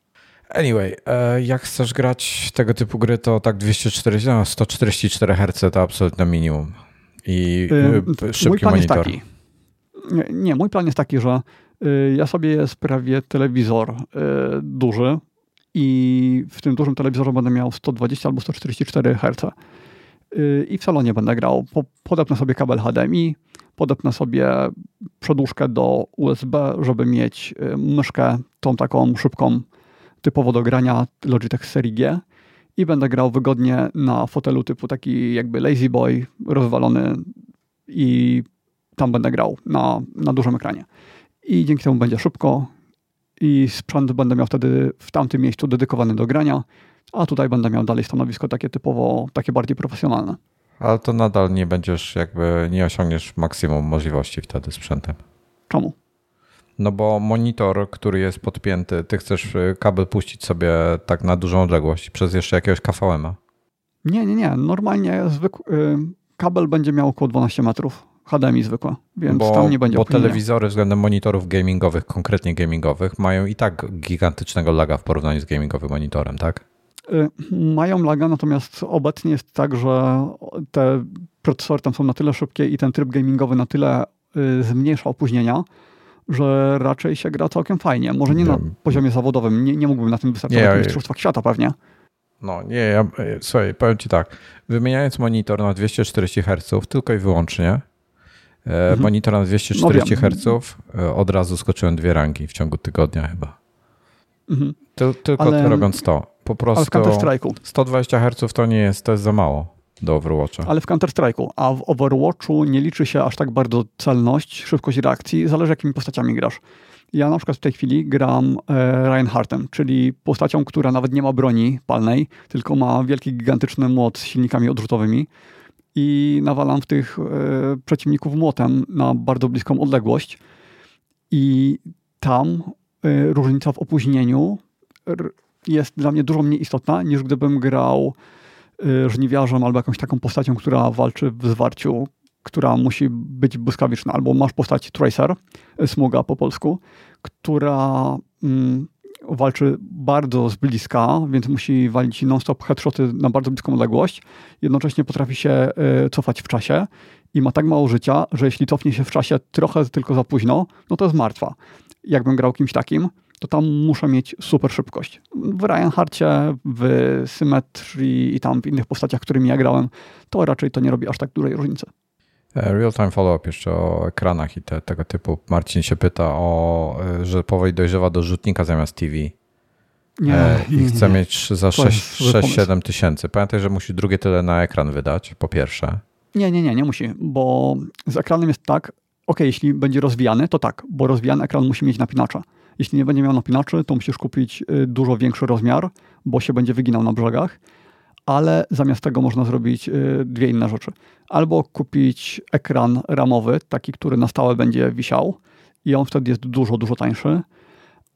Anyway, e, jak chcesz grać tego typu gry, to tak 240, no 144 Hz to absolutne minimum. I yy, szybki mój plan monitor. Jest taki. Nie, nie, mój plan jest taki, że y, ja sobie sprawię telewizor y, duży i w tym dużym telewizorze będę miał 120 albo 144 Hz. Y, I w salonie będę grał. Podepnę sobie kabel HDMI, podepnę sobie przedłużkę do USB, żeby mieć y, myszkę tą taką szybką, typowo do grania Logitech serii G i będę grał wygodnie na fotelu typu taki jakby Lazy Boy, rozwalony i tam będę grał na, na dużym ekranie. I dzięki temu będzie szybko i sprzęt będę miał wtedy w tamtym miejscu dedykowany do grania, a tutaj będę miał dalej stanowisko takie typowo, takie bardziej profesjonalne. Ale to nadal nie będziesz jakby, nie osiągniesz maksimum możliwości wtedy sprzętem. Czemu? No bo monitor, który jest podpięty, ty chcesz y, kabel puścić sobie tak na dużą odległość przez jeszcze jakiegoś KVM-a. Nie, nie, nie. Normalnie zwykły, kabel będzie miał około 12 metrów. HDMI zwykłe, więc bo, tam nie będzie Bo telewizory względem monitorów gamingowych, konkretnie gamingowych, mają i tak gigantycznego laga w porównaniu z gamingowym monitorem, tak? Y, mają laga, natomiast obecnie jest tak, że te procesory tam są na tyle szybkie i ten tryb gamingowy na tyle y, zmniejsza opóźnienia, że raczej się gra całkiem fajnie. Może nie, na poziomie zawodowym, nie, nie mógłbym na tym wystartować w mistrzostwach świata pewnie. No nie, ja, e, słuchaj, powiem ci tak, wymieniając monitor na 240 Hz tylko i wyłącznie, e, mhm. monitor na 240 no Hz, e, od razu skoczyłem dwie rangi w ciągu tygodnia chyba. Mhm. Ty, tylko Ale... robiąc to po prostu. Ale w Counter-Strike'u. 120 Hz to nie jest, to jest za mało do Overwatcha. Ale w Counter-Strike'u, a w Overwatchu nie liczy się aż tak bardzo celność, szybkość reakcji, zależy jakimi postaciami grasz. Ja na przykład w tej chwili gram e, Reinhardtem, czyli postacią, która nawet nie ma broni palnej, tylko ma wielki, gigantyczny młot z silnikami odrzutowymi i nawalam w tych e, przeciwników młotem na bardzo bliską odległość i tam e, różnica w opóźnieniu jest dla mnie dużo mniej istotna, niż gdybym grał y, żniwiarzem albo jakąś taką postacią, która walczy w zwarciu, która musi być błyskawiczna. Albo masz postać Tracer, y, Smuga po polsku, która mm, walczy bardzo z bliska, więc musi walić non-stop headshoty na bardzo bliską odległość. Jednocześnie potrafi się y, cofać w czasie i ma tak mało życia, że jeśli cofnie się w czasie trochę tylko za późno, no to jest martwa. Jakbym grał kimś takim, to tam muszę mieć super szybkość. W Reinhardcie, w Symmetry i tam w innych postaciach, którymi ja grałem, to raczej to nie robi aż tak dużej różnicy. E, real-time follow-up jeszcze o ekranach i te, tego typu. Marcin się pyta o, e, że powoli dojrzewa do rzutnika zamiast TV. Nie, e, I chce nie. mieć za 6-7 tysięcy. Pamiętaj, że musi drugie tyle na ekran wydać, po pierwsze. Nie, nie, nie, nie musi, bo z ekranem jest tak, ok, jeśli będzie rozwijany, to tak, bo rozwijany ekran musi mieć napinacza. Jeśli nie będzie miał napinaczy, to musisz kupić y, dużo większy rozmiar, bo się będzie wyginał na brzegach, ale zamiast tego można zrobić y, dwie inne rzeczy. Albo kupić ekran ramowy, taki, który na stałe będzie wisiał i on wtedy jest dużo, dużo tańszy,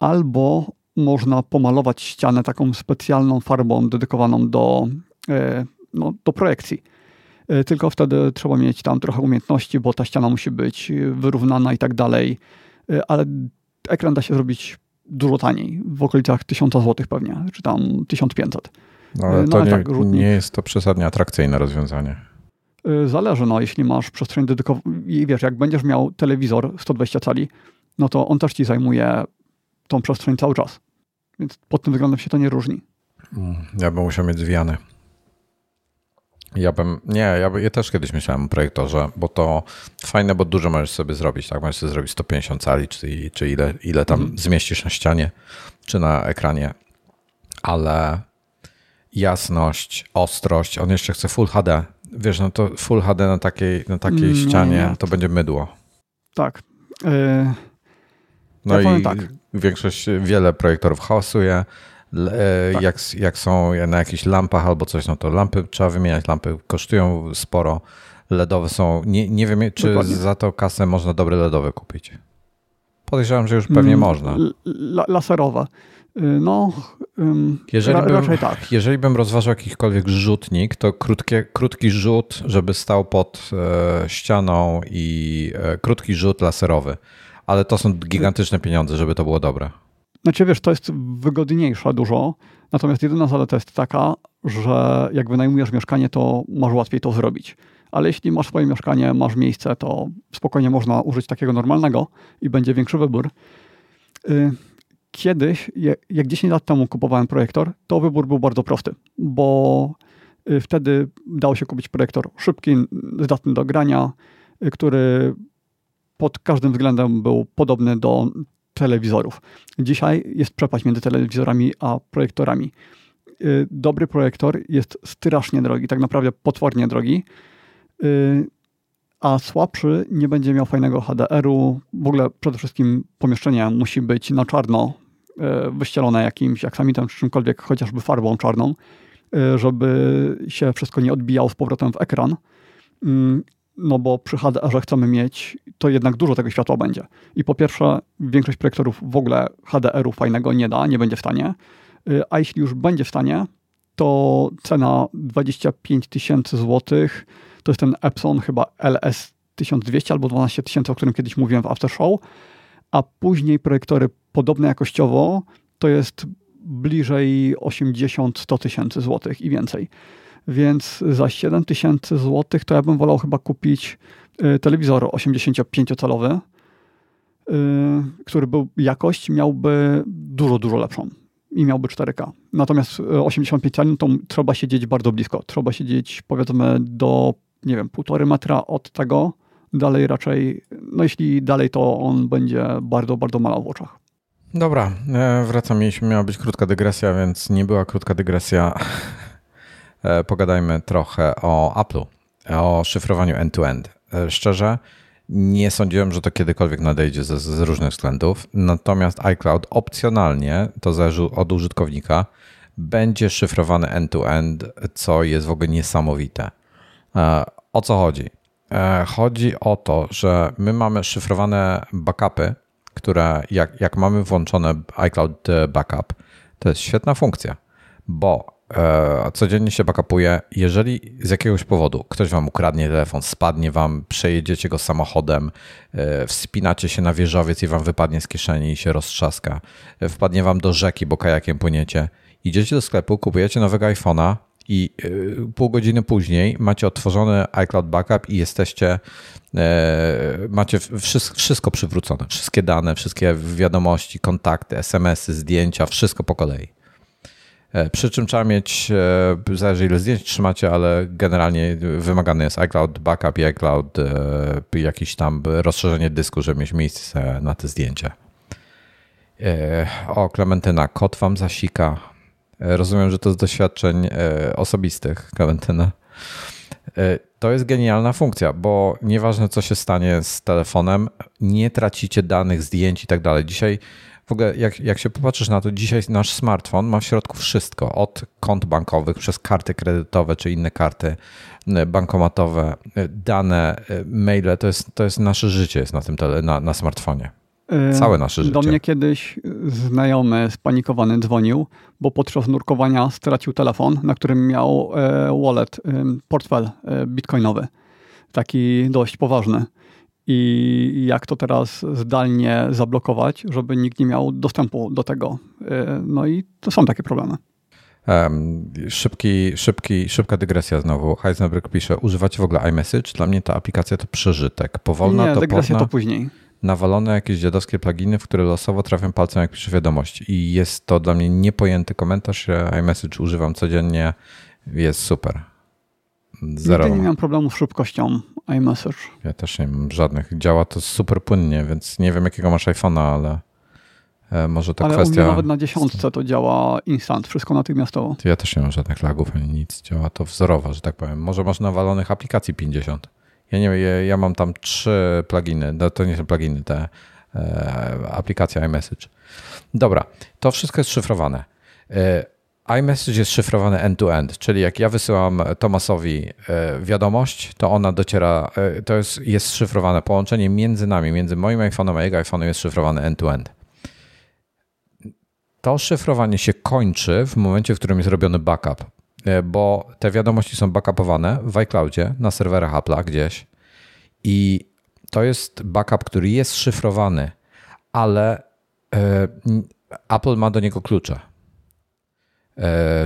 albo można pomalować ścianę taką specjalną farbą dedykowaną do, y, no, do projekcji. Tylko wtedy trzeba mieć tam trochę umiejętności, bo ta ściana musi być wyrównana i tak dalej. Ale ekran da się zrobić dużo taniej, w okolicach 1000 zł pewnie, czy tam 1500. No, ale no, to ale nie, tak, nie jest to przesadnie atrakcyjne rozwiązanie. Y, zależy, no, jeśli masz przestrzeń dedykowaną i wiesz, jak będziesz miał telewizor 120 cali, no to on też ci zajmuje tą przestrzeń cały czas. Więc pod tym względem się to nie różni. Mm, ja bym musiał mieć zwijane. Ja bym, nie, ja, ja też kiedyś myślałem o projektorze, bo to fajne, bo dużo możesz sobie zrobić, tak? Możesz sobie zrobić 150 cali, czy, czy ile, ile tam mhm. zmieścisz na ścianie, czy na ekranie, ale jasność, ostrość, on jeszcze chce Full HD. Wiesz, no to Full HD na takiej, na takiej mm, ścianie nie, to będzie mydło. Tak. Yy, no ja i tak. większość, wiele projektorów hałasuje, tak. Jak, jak są na jakichś lampach albo coś, no to lampy trzeba wymieniać, lampy kosztują sporo. LEDowe są, nie, nie wiem, czy Dokładnie. za to kasę można dobre LEDowe kupić. Podejrzewam, że już pewnie mm, można. laserowe. Y, no, jeżeli ra, bym, raczej tak. Jeżeli bym rozważał jakikolwiek rzutnik, to krótkie, krótki rzut, żeby stał pod e, ścianą i e, krótki rzut laserowy. Ale to są gigantyczne pieniądze, żeby to było dobre. Znaczy wiesz, to jest wygodniejsza dużo, natomiast jedyna zaleta jest taka, że jak wynajmujesz mieszkanie, to masz łatwiej to zrobić. Ale jeśli masz swoje mieszkanie, masz miejsce, to spokojnie można użyć takiego normalnego i będzie większy wybór. Y, kiedyś, jak 10 lat temu kupowałem projektor, to wybór był bardzo prosty, bo y, wtedy dało się kupić projektor szybki, zdatny do grania, y, który pod każdym względem był podobny do telewizorów. Dzisiaj jest przepaść między telewizorami a projektorami. Y, dobry projektor jest strasznie drogi, tak naprawdę potwornie drogi, y, a słabszy nie będzie miał fajnego HDR-u. W ogóle przede wszystkim pomieszczenie musi być na czarno y, wyścielone jakimś aksamitem czy czymkolwiek, chociażby farbą czarną, żeby się wszystko nie odbijało z powrotem w ekran no bo przy HDR chcemy mieć, to jednak dużo tego światła będzie. I po pierwsze, większość projektorów w ogóle HDR-u fajnego nie da, nie będzie w stanie, y, a jeśli już będzie w stanie, to cena 25 tysięcy złotych, to jest ten Epson chyba LS 1200 albo 12 tysięcy, o którym kiedyś mówiłem w After Show, a później projektory podobne jakościowo to jest bliżej 80-100 tysięcy złotych i więcej. Więc za 7 tysięcy złotych to ja bym wolał chyba kupić y, telewizor 85-calowy, y, który był jakość miałby dużo, dużo lepszą i miałby 4K. Natomiast 85 y, cali to trzeba siedzieć bardzo blisko. Trzeba siedzieć powiedzmy do, nie wiem, półtory metra od tego. Dalej raczej, no jeśli dalej, to on będzie bardzo, bardzo malał w oczach. Dobra, e, wracam. Mieliśmy, miała być krótka dygresja, więc nie była krótka dygresja. E, pogadajmy trochę o Apple'u, o szyfrowaniu end-to-end. -end. Szczerze, nie sądziłem, że to kiedykolwiek nadejdzie z, z różnych względów. Natomiast iCloud opcjonalnie, to zależy od użytkownika, będzie szyfrowany end-to-end, -end, co jest w ogóle niesamowite. E, o co chodzi? E, chodzi o to, że my mamy szyfrowane backupy, które jak, jak mamy włączone iCloud Backup, To jest świetna funkcja, bo e, codziennie się backupuje. Jeżeli z jakiegoś powodu ktoś wam ukradnie telefon, spadnie wam, przejedziecie go samochodem, e, wspinacie się na wieżowiec i wam wypadnie z kieszeni i się roztrzaska, e, wpadnie wam do rzeki, bo kajakiem płyniecie, idziecie do sklepu, kupujecie nowego iPhone'a, i pół godziny później macie otworzony iCloud Backup i jesteście, macie wszystko przywrócone, wszystkie dane, wszystkie wiadomości, kontakty, SMS-y, zdjęcia, wszystko po kolei. E, przy czym trzeba mieć, e, zależy ile zdjęć trzymacie, ale generalnie wymagany jest iCloud Backup iCloud, e, jakieś tam rozszerzenie dysku, żeby mieć miejsce na te zdjęcia. O, Klementyna, kot wam zasika. Rozumiem, że to z doświadczeń osobistych, Klementyna. To jest genialna funkcja, bo nieważne co się stanie z telefonem, nie tracicie danych, zdjęć i tak dalej. Dzisiaj w ogóle jak, jak się popatrzysz na to, dzisiaj nasz smartfon ma w środku wszystko, od kont bankowych przez karty kredytowe czy inne karty e, bankomatowe, e, dane, e, maile, to jest, to jest nasze życie jest na tym tele, na, na smartfonie. Całe nasze życie. Do mnie kiedyś znajomy spanikowany dzwonił, bo podczas nurkowania stracił telefon, na którym miał wallet, portfel bitcoinowy. Taki dość poważny i jak to teraz zdalnie zablokować, żeby nikt nie miał dostępu do tego. E, no i to są takie problemy. Um, szybki, szybki, szybka dygresja znowu. Heisenberg pisze, używacie w ogóle iMessage? Dla mnie ta aplikacja to przeżytek. Powolna, nie, dygresja to później. Nawalone jakieś dziadowskie pluginy, w które losowo trafiam palcem, jak piszę wiadomość. I jest to dla mnie niepojęty komentarz. iMessage używam codziennie. Jest super. Zero. Nigdy nie miałem problemu z szybkością iMessage. Ja też nie mam żadnych. Działa to super płynnie, więc nie wiem jakiego masz iPhone'a, ale e, może to ale kwestia... nawet na dziesiątce to działa instant, wszystko natychmiastowo. Ja też nie mam żadnych lagów ani nic. Działa to wzorowo, że tak powiem. Może masz nawalonych aplikacji 50. Ja nie ja, ja mam tam trzy pluginy. No, to nie są pluginy, te e, aplikacja iMessage. Dobra, to wszystko jest szyfrowane. E, iMessage jest szyfrowany end-to-end, czyli jak ja wysyłam Tomasowi e, wiadomość, to ona dociera, e, to jest, jest szyfrowane połączenie między nami, między moim iPhone'em a jego iPhone'em jest szyfrowane end-to-end. To szyfrowanie się kończy w momencie, w którym jest robiony backup, e, bo te wiadomości są backupowane w iCloudzie na serwerach Apple'a gdzieś i to jest backup, który jest szyfrowany, ale Apple ma do niego klucze E,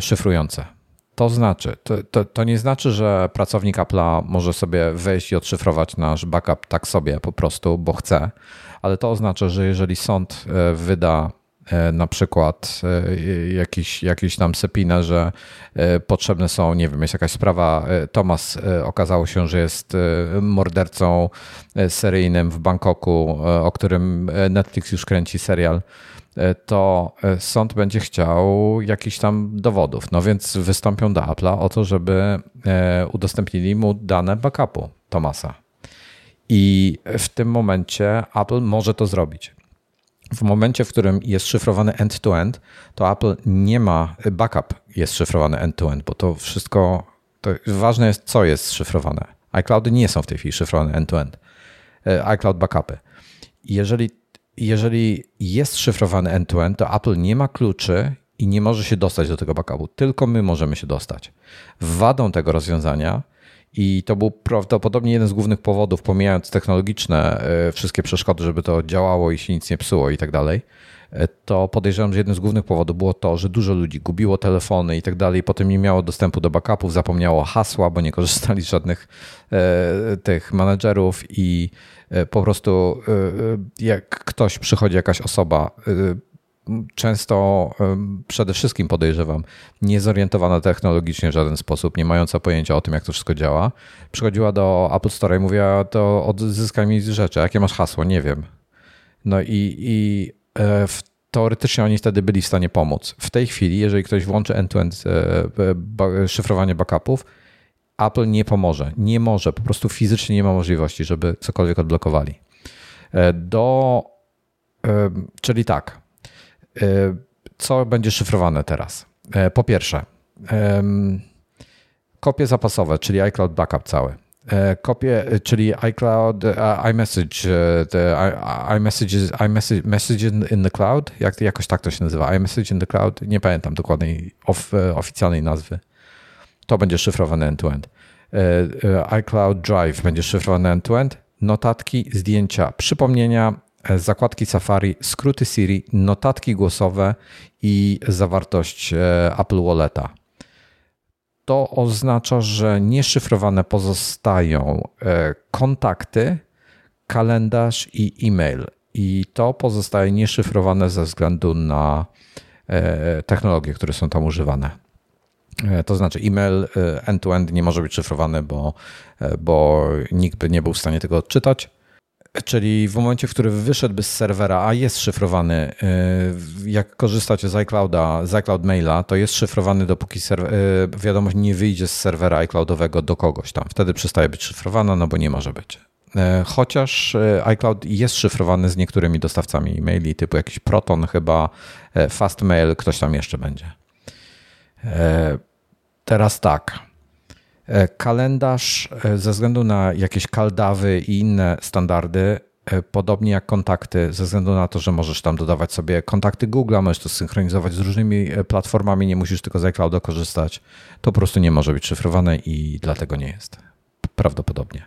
szyfrujące. To znaczy, to, to, to, nie znaczy, że pracownik Apple'a może sobie wejść i odszyfrować nasz backup tak sobie po prostu, bo chce, ale to oznacza, że jeżeli sąd e, wyda e, na przykład jakiś, jakiś tam sepinę, że potrzebne są, nie wiem, jest jakaś sprawa, Thomas okazało się, że jest mordercą seryjnym w Bangkoku, o którym Netflix już kręci serial, E, to e, sąd będzie chciał jakichś tam dowodów. No więc wystąpią do Apple'a o to, żeby e, udostępnili mu dane backupu Tomasa. I w tym momencie Apple może to zrobić. W momencie, w którym jest szyfrowany end-to-end, to Apple nie ma, backup jest szyfrowany end-to-end, bo to wszystko, to ważne jest, co jest szyfrowane. iCloudy nie są w tej chwili szyfrowane end-to-end. iCloud backupy. Jeżeli jeżeli jest szyfrowany end-to-end, to Apple nie ma kluczy i nie może się dostać do tego backupu. Tylko my możemy się dostać. Wadą tego rozwiązania i to był prawdopodobnie jeden z głównych powodów, pomijając technologiczne e, wszystkie przeszkody, żeby to działało i się nic nie psuło i tak dalej, to podejrzewam, że jeden z głównych powodów było to, że dużo ludzi gubiło telefony i tak dalej, potem nie miało dostępu do backupów, zapomniało hasła, bo nie korzystali z żadnych e, tych menedżerów i E, po prostu e, jak ktoś przychodzi, jakaś osoba, e, często przede wszystkim podejrzewam, niezorientowana technologicznie w żaden sposób, nie mająca pojęcia o tym, jak to wszystko działa, przychodziła do Apple Store i mówiła, to odzyskaj mi rzeczy, jakie masz hasło, nie wiem. No i, i teoretycznie oni wtedy byli w stanie pomóc. W tej chwili, jeżeli ktoś włączy end-to-end szyfrowanie backupów, Apple nie pomoże. Nie może, po prostu fizycznie nie ma możliwości, żeby cokolwiek odblokowali. E, do, e, czyli tak, e, co będzie szyfrowane teraz? Po pierwsze, kopie zapasowe, czyli iCloud Backup cały. Kopie, czyli iCloud, iMessage, the iMessage, message in the cloud, jak, jakoś tak to się nazywa, iMessage in the cloud, nie pamiętam dokładnej of, oficjalnej nazwy. To będzie szyfrowane end-to-end. iCloud Drive będzie szyfrowane end-to-end. Notatki, zdjęcia, przypomnienia, zakładki Safari, skróty Siri, notatki głosowe i zawartość Apple Walleta to oznacza, że nieszyfrowane pozostają e, kontakty, kalendarz i e-mail. I to pozostaje nieszyfrowane ze względu na e, technologie, które są tam używane. E, to znaczy, e-mail end-to-end nie może być szyfrowany, bo, bo nikt by nie był w stanie tego odczytać. Czyli w momencie, w którym wyszedłby z serwera, a jest szyfrowany, y, jak korzystacie z iClouda, z iCloud Maila, to jest szyfrowany, dopóki y, wiadomość nie wyjdzie z serwera iCloudowego do kogoś tam. Wtedy przestaje być szyfrowana, no bo nie może być. Y, chociaż iCloud jest szyfrowany z niektórymi dostawcami e-maili, typu jakiś Proton chyba, Fastmail, ktoś tam jeszcze będzie. Teraz tak. E, kalendarz e, ze względu na jakieś kaldawy i inne standardy, e, podobnie jak kontakty, ze względu na to, że możesz tam dodawać sobie kontakty Google, możesz to synchronizować z różnymi platformami, nie musisz tylko z iClouda korzystać, to po prostu nie może być szyfrowane i dlatego nie jest. Prawdopodobnie.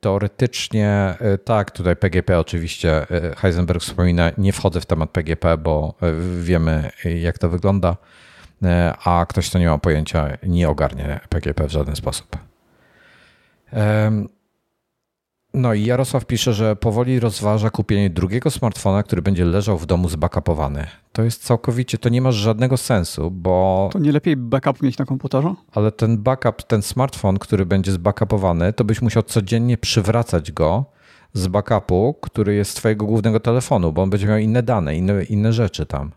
Teoretycznie tak, tutaj PGP oczywiście Heisenberg wspomina, nie wchodzę w temat PGP, bo wiemy jak to wygląda. E, a ktoś, kto nie ma pojęcia, nie ogarnie PGP w żaden sposób. No i Jarosław pisze, że powoli rozważa kupienie drugiego smartfona, który będzie leżał w domu zbackupowany. To jest całkowicie, to nie ma żadnego sensu, bo... To nie lepiej backup mieć na komputerze? Ale ten backup, ten smartfon, który będzie zbackupowany, to byś musiał codziennie przywracać go z backupu, który jest z twojego głównego telefonu, bo on będzie miał inne dane, inne, inne rzeczy tam.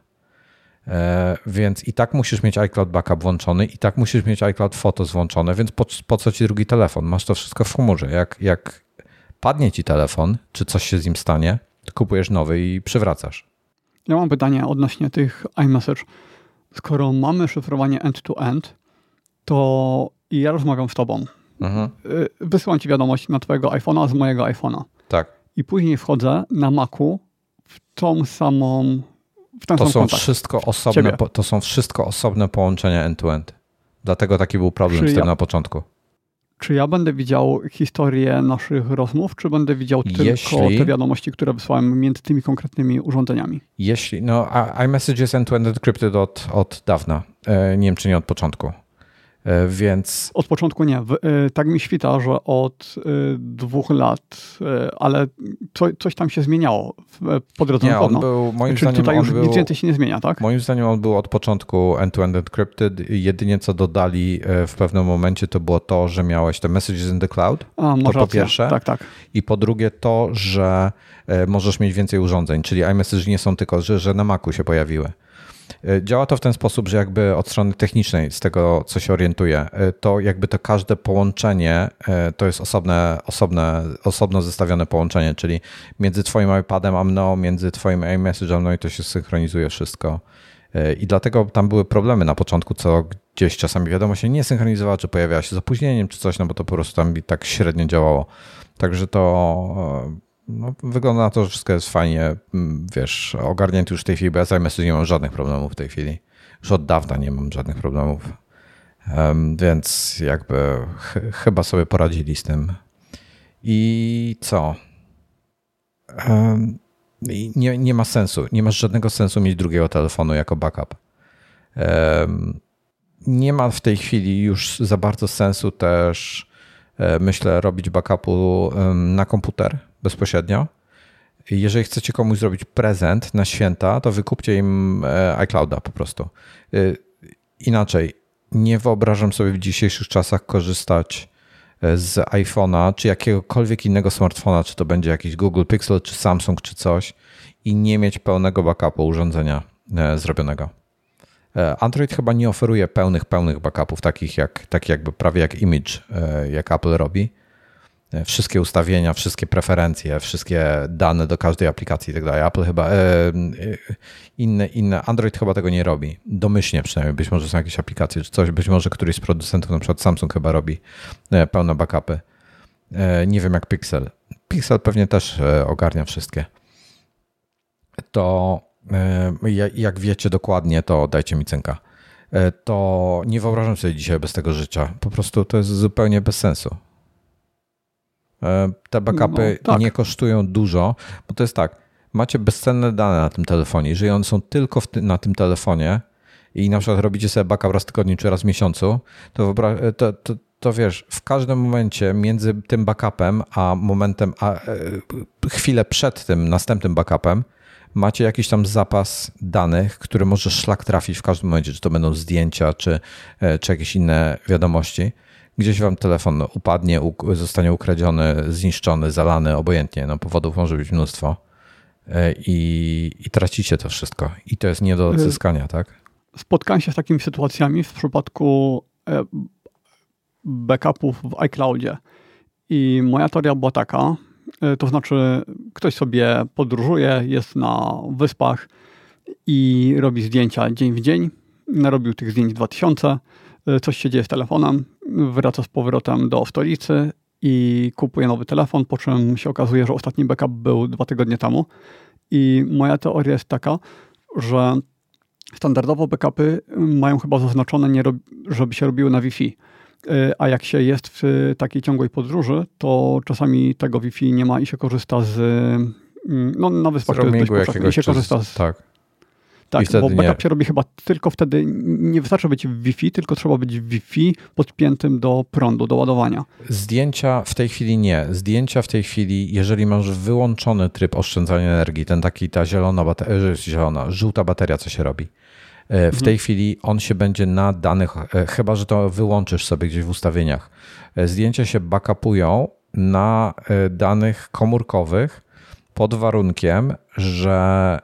E, więc i tak musisz mieć iCloud Backup włączony, i tak musisz mieć iCloud Photos włączone, więc po, po co ci drugi telefon? Masz to wszystko w chmurze. Jak, jak padnie ci telefon, czy coś się z nim stanie, to kupujesz nowy i przywracasz. Ja mam pytanie odnośnie tych iMessage. Skoro mamy szyfrowanie end-to-end, to ja rozmawiam z tobą. Mhm. Y, wysyłam ci wiadomość na twojego iPhone'a z mojego iPhone'a. Tak. I później wchodzę na Macu w tą samą to są, wszystko osobne, to są wszystko osobne połączenia end-to-end. Dlatego taki był problem czy z tym ja, na początku. Czy ja będę widział historię naszych rozmów, czy będę widział Jeśli, tylko te wiadomości, które wysłałem między tymi konkretnymi urządzeniami? Jeśli, no iMessage jest end-to-end encrypted od, od dawna. E, nie wiem, czy nie od początku. E, więc... Od początku nie. E, tak mi świta, że od e, dwóch lat, ale coś tam się zmieniało po drodze nie, on był, moim Czyli zdaniem tutaj już był, nic więcej się nie zmienia, tak? Moim zdaniem on był od początku end-to-end encrypted. Jedynie co dodali w pewnym momencie to było to, że miałeś te messages in the cloud. A, to po pierwsze. Tak, tak. I po drugie to, że możesz mieć więcej urządzeń, czyli iMessage nie są tylko, że, że na Macu się pojawiły. E, działa to w ten sposób, że jakby od strony technicznej, z tego co się orientuję, e, to jakby to każde połączenie e, to jest osobne, osobne, osobno zestawione połączenie, czyli między twoim iPadem a mną, między twoim iMessage a mną i to się synchronizuje wszystko. I dlatego tam były problemy na początku, co gdzieś czasami wiadomo się nie synchronizowała, czy pojawiała się z opóźnieniem, czy coś, no bo to po prostu tam tak średnio działało. Także to no, wygląda na to, że wszystko jest fajnie, mm, wiesz, ogarnięty już w tej chwili, bo ja z iMessage nie mam żadnych problemów w tej chwili. Już od dawna nie mam żadnych problemów. Um, więc jakby ch chyba sobie poradzili z tym. I co? Um, nie, nie ma sensu, nie masz żadnego sensu mieć drugiego telefonu jako backup. Um, nie ma w tej chwili już za bardzo sensu też, myślę, robić backupu na komputer bezpośrednio. Jeżeli chcecie komuś zrobić prezent na święta, to wykupcie im e, iClouda po prostu. E, inaczej, nie wyobrażam sobie w dzisiejszych czasach korzystać e, z iPhone'a czy jakiegokolwiek innego smartfona, czy to będzie jakiś Google Pixel, czy Samsung, czy coś i nie mieć pełnego backupu urządzenia zrobionego. Android chyba nie oferuje pełnych, pełnych backupów, takich jak, tak jakby prawie jak Image, jak Apple robi E, wszystkie ustawienia, wszystkie preferencje, wszystkie dane do każdej aplikacji i tak dalej. Apple chyba, e, e, inne, inne, Android chyba tego nie robi. Domyślnie przynajmniej, być może są jakieś aplikacje czy coś, być może któryś z producentów, na przykład Samsung chyba robi pełne backupy. nie wiem jak Pixel. Pixel pewnie też ogarnia wszystkie. To jak wiecie dokładnie, to dajcie mi cynka. To nie wyobrażam sobie dzisiaj bez tego życia. Po prostu to jest zupełnie bez sensu. Te backupy no, tak. nie kosztują dużo, bo to jest tak, macie bezcenne dane na tym telefonie. Jeżeli one są tylko ty na tym telefonie i na przykład robicie sobie backup raz w tygodniu czy raz w miesiącu, to, to, to, to wiesz, w każdym momencie między tym backupem a momentem, a e, chwilę przed tym następnym backupem, macie jakiś tam zapas danych, który może szlak trafić w każdym momencie, czy to będą zdjęcia, czy, e, czy jakieś inne wiadomości. Gdzieś wam telefon upadnie, zostanie ukradziony, zniszczony, zalany, obojętnie. No, powodów może być mnóstwo. E, I, i tracicie to wszystko. I to jest nie do odzyskania, tak? Spotkałem się z takimi sytuacjami w przypadku backupów w iCloudzie. I moja teoria była taka, e, to znaczy ktoś sobie podróżuje, jest na wyspach i robi zdjęcia dzień w dzień. Narobił tych zdjęć 2000, e, coś się dzieje z telefonem, wraca z powrotem do stolicy i kupuje nowy telefon, po czym się okazuje, że ostatni backup był dwa tygodnie temu. I moja teoria jest taka, że standardowo backupy mają chyba zaznaczone, żeby się robiły na Wi-Fi. Y, a jak się jest w takiej ciągłej podróży, to czasami tego Wi-Fi nie ma i się korzysta z. Mm, no, na wyspach to jest dość I się korzysta z, tak. Tak, bo backup nie. się robi chyba tylko wtedy, nie wystarczy być w Wi-Fi, tylko trzeba być w Wi-Fi podpiętym do prądu, do ładowania. Zdjęcia w tej chwili nie. Zdjęcia w tej chwili, jeżeli masz wyłączony tryb oszczędzania energii, ten taki, ta zielona, bateria, zielona, żółta bateria, co się robi, E, w mhm. tej chwili on się będzie na danych, e, chyba że to wyłączysz sobie gdzieś w ustawieniach. E, zdjęcia się backupują na danych komórkowych pod warunkiem, że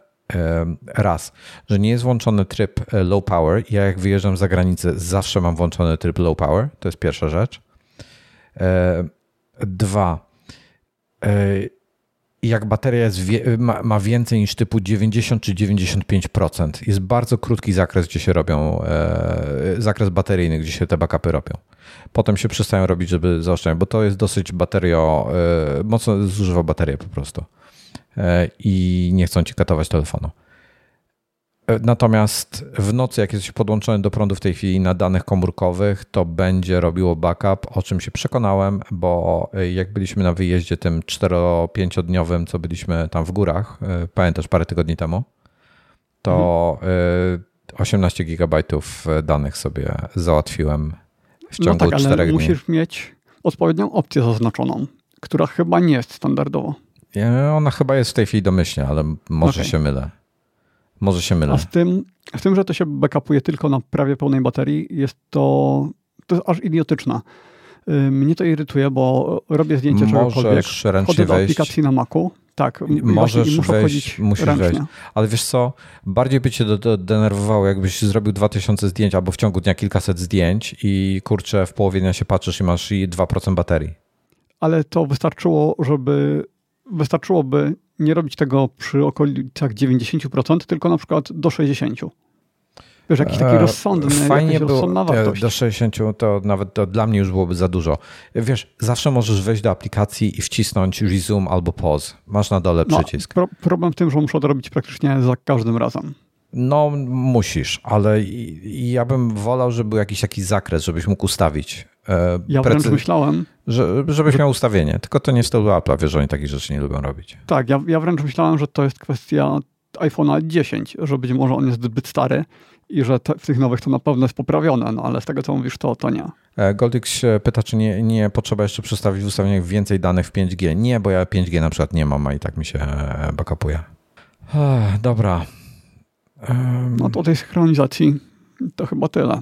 raz, że nie jest włączony tryb low power. Ja jak wyjeżdżam za granicę, zawsze mam włączony tryb low power. To jest pierwsza rzecz. Dwa, jak bateria jest, ma, ma, więcej niż typu 90 czy 95%, jest bardzo krótki zakres, gdzie się robią, e, zakres bateryjny, gdzie się te backupy robią. Potem się przestają robić, żeby zaoszczędzić, bo to jest dosyć baterio, e, mocno zużywa baterię po prostu. E, I nie chcą ci katować telefonu. E, natomiast w nocy, jak jesteś podłączony do prądu w tej chwili na danych komórkowych, to będzie robiło backup, o czym się przekonałem, bo e, jak byliśmy na wyjeździe tym 4-5-dniowym, co byliśmy tam w górach, e, pamiętasz parę tygodni temu, to mhm. 18 gigabajtów danych sobie załatwiłem w no ciągu no tak, 4 ale dni. Musisz mieć odpowiednią opcję zaznaczoną, która chyba nie jest standardowa. Ona chyba jest w tej chwili domyślnie, ale może okay. się mylę. Może się mylę. A w tym, w tym, że to się backupuje tylko na prawie pełnej baterii, jest to, to jest aż idiotyczne. Mnie to irytuje, bo robię zdjęcie czegokolwiek, wchodzę do aplikacji na Macu, tak, możesz muszę wejść, musisz ręcznie. wejść. Ale wiesz co, bardziej by cię denerwowało, jakbyś zrobił 2000 zdjęć albo w ciągu dnia kilkaset zdjęć i kurczę, w połowie dnia się patrzysz i masz i 2% baterii. Ale to wystarczyło, żeby wystarczyłoby nie robić tego przy okolicach 90%, tylko na przykład do 60%. Wiesz, jakiś taki e, rozsądny, Fajnie było, rozsądna wartość. Do 60 to nawet to dla mnie już byłoby za dużo. Wiesz, zawsze możesz wejść do aplikacji i wcisnąć resume albo pause. Masz na dole no, przycisk. Pro, problem w tym, że muszę to robić praktycznie za każdym razem. No, musisz, ale ja bym wolał, żeby był jakiś taki zakres, żebyś mógł ustawić. E, ja wręcz myślałem. Że, żebyś że... miał ustawienie. Tylko to nie w stylu Apple'a, wiesz, że oni takich rzeczy nie lubią robić. Tak, ja, ja wręcz myślałem, że to jest kwestia iPhone'a 10, że być może on jest zbyt stary i że te, w tych nowych to na pewno jest poprawione, no ale z tego co mówisz, to, to nie. E, Goldix pyta, czy nie, nie potrzeba jeszcze przestawić w ustawieniach więcej danych w 5G. Nie, bo ja 5G na przykład nie mam, a i tak mi się e, backupuje. Dobra. No to tej synchronizacji to chyba tyle.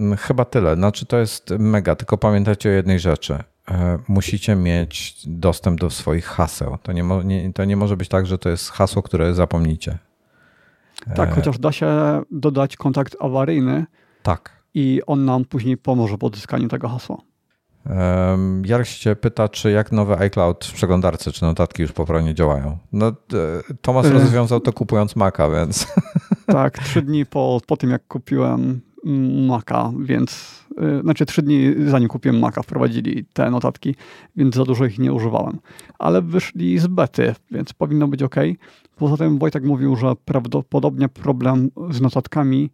Mm, chyba tyle. Znaczy to jest mega, tylko pamiętajcie o jednej rzeczy. E, musicie mieć dostęp do swoich haseł. To nie, mo, nie, to nie może być tak, że to jest hasło, które zapomnicie. Tak, e... chociaż da się dodać kontakt awaryjny. Tak. I on nam później pomoże w odzyskaniu tego hasła. Jarek się pyta, czy jak nowy iCloud w przeglądarce, czy notatki już poprawnie działają. No, Tomasz y rozwiązał to kupując Maca, więc... Tak, trzy dni po, po tym, jak kupiłem Maca, więc yy, znaczy trzy dni zanim kupiłem Maca wprowadzili te notatki, więc za dużo ich nie używałem. Ale wyszli z bety, więc powinno być ok. Poza tym Wojtek mówił, że prawdopodobnie problem z notatkami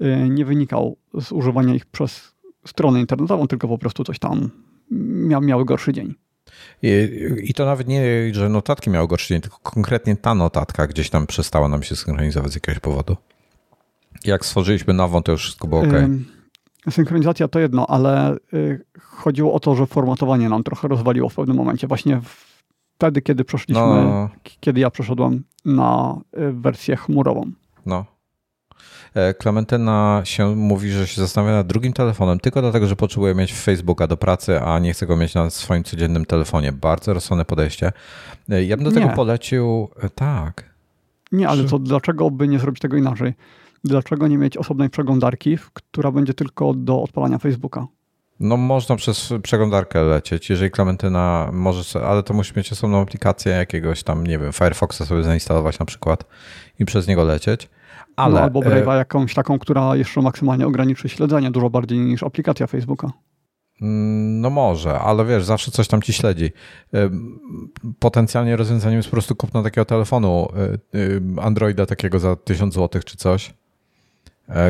yy, nie wynikał z używania ich przez stronę internetową, tylko po prostu coś tam mia miały gorszy dzień. I, to nawet nie, że notatki miały gorszy dzień, tylko konkretnie ta notatka gdzieś tam przestała nam się synchronizować z jakiegoś powodu. Jak stworzyliśmy nową, to już wszystko było ok. Synchronizacja to jedno, ale y, chodziło o to, że formatowanie nam trochę rozwaliło w pewnym momencie. Właśnie wtedy, kiedy przeszliśmy, no. kiedy ja przeszedłem na y, wersję chmurową. No. E, Klementyna się mówi, że się zastanawia nad drugim telefonem tylko dlatego, że potrzebuje mieć Facebooka do pracy, a nie chce go mieć na swoim codziennym telefonie. Bardzo rozsądne podejście. E, ja bym do tego nie. polecił, e, tak. Nie, ale to dlaczego by nie zrobić tego inaczej? Dlaczego nie mieć osobnej przeglądarki, która będzie tylko do odpalania Facebooka? No można przez przeglądarkę lecieć, jeżeli Klementyna może, ale to musi mieć osobną aplikację jakiegoś tam, nie wiem, Firefoxa sobie zainstalować na przykład i przez niego lecieć. Ale, no, albo Brave'a jakąś taką, która jeszcze maksymalnie ograniczy śledzenie dużo bardziej niż aplikacja Facebooka. Mm, no może, ale wiesz, zawsze coś tam ci śledzi. Potencjalnie rozwiązaniem jest po prostu kupno takiego telefonu e, Androida takiego za 1000 zł czy coś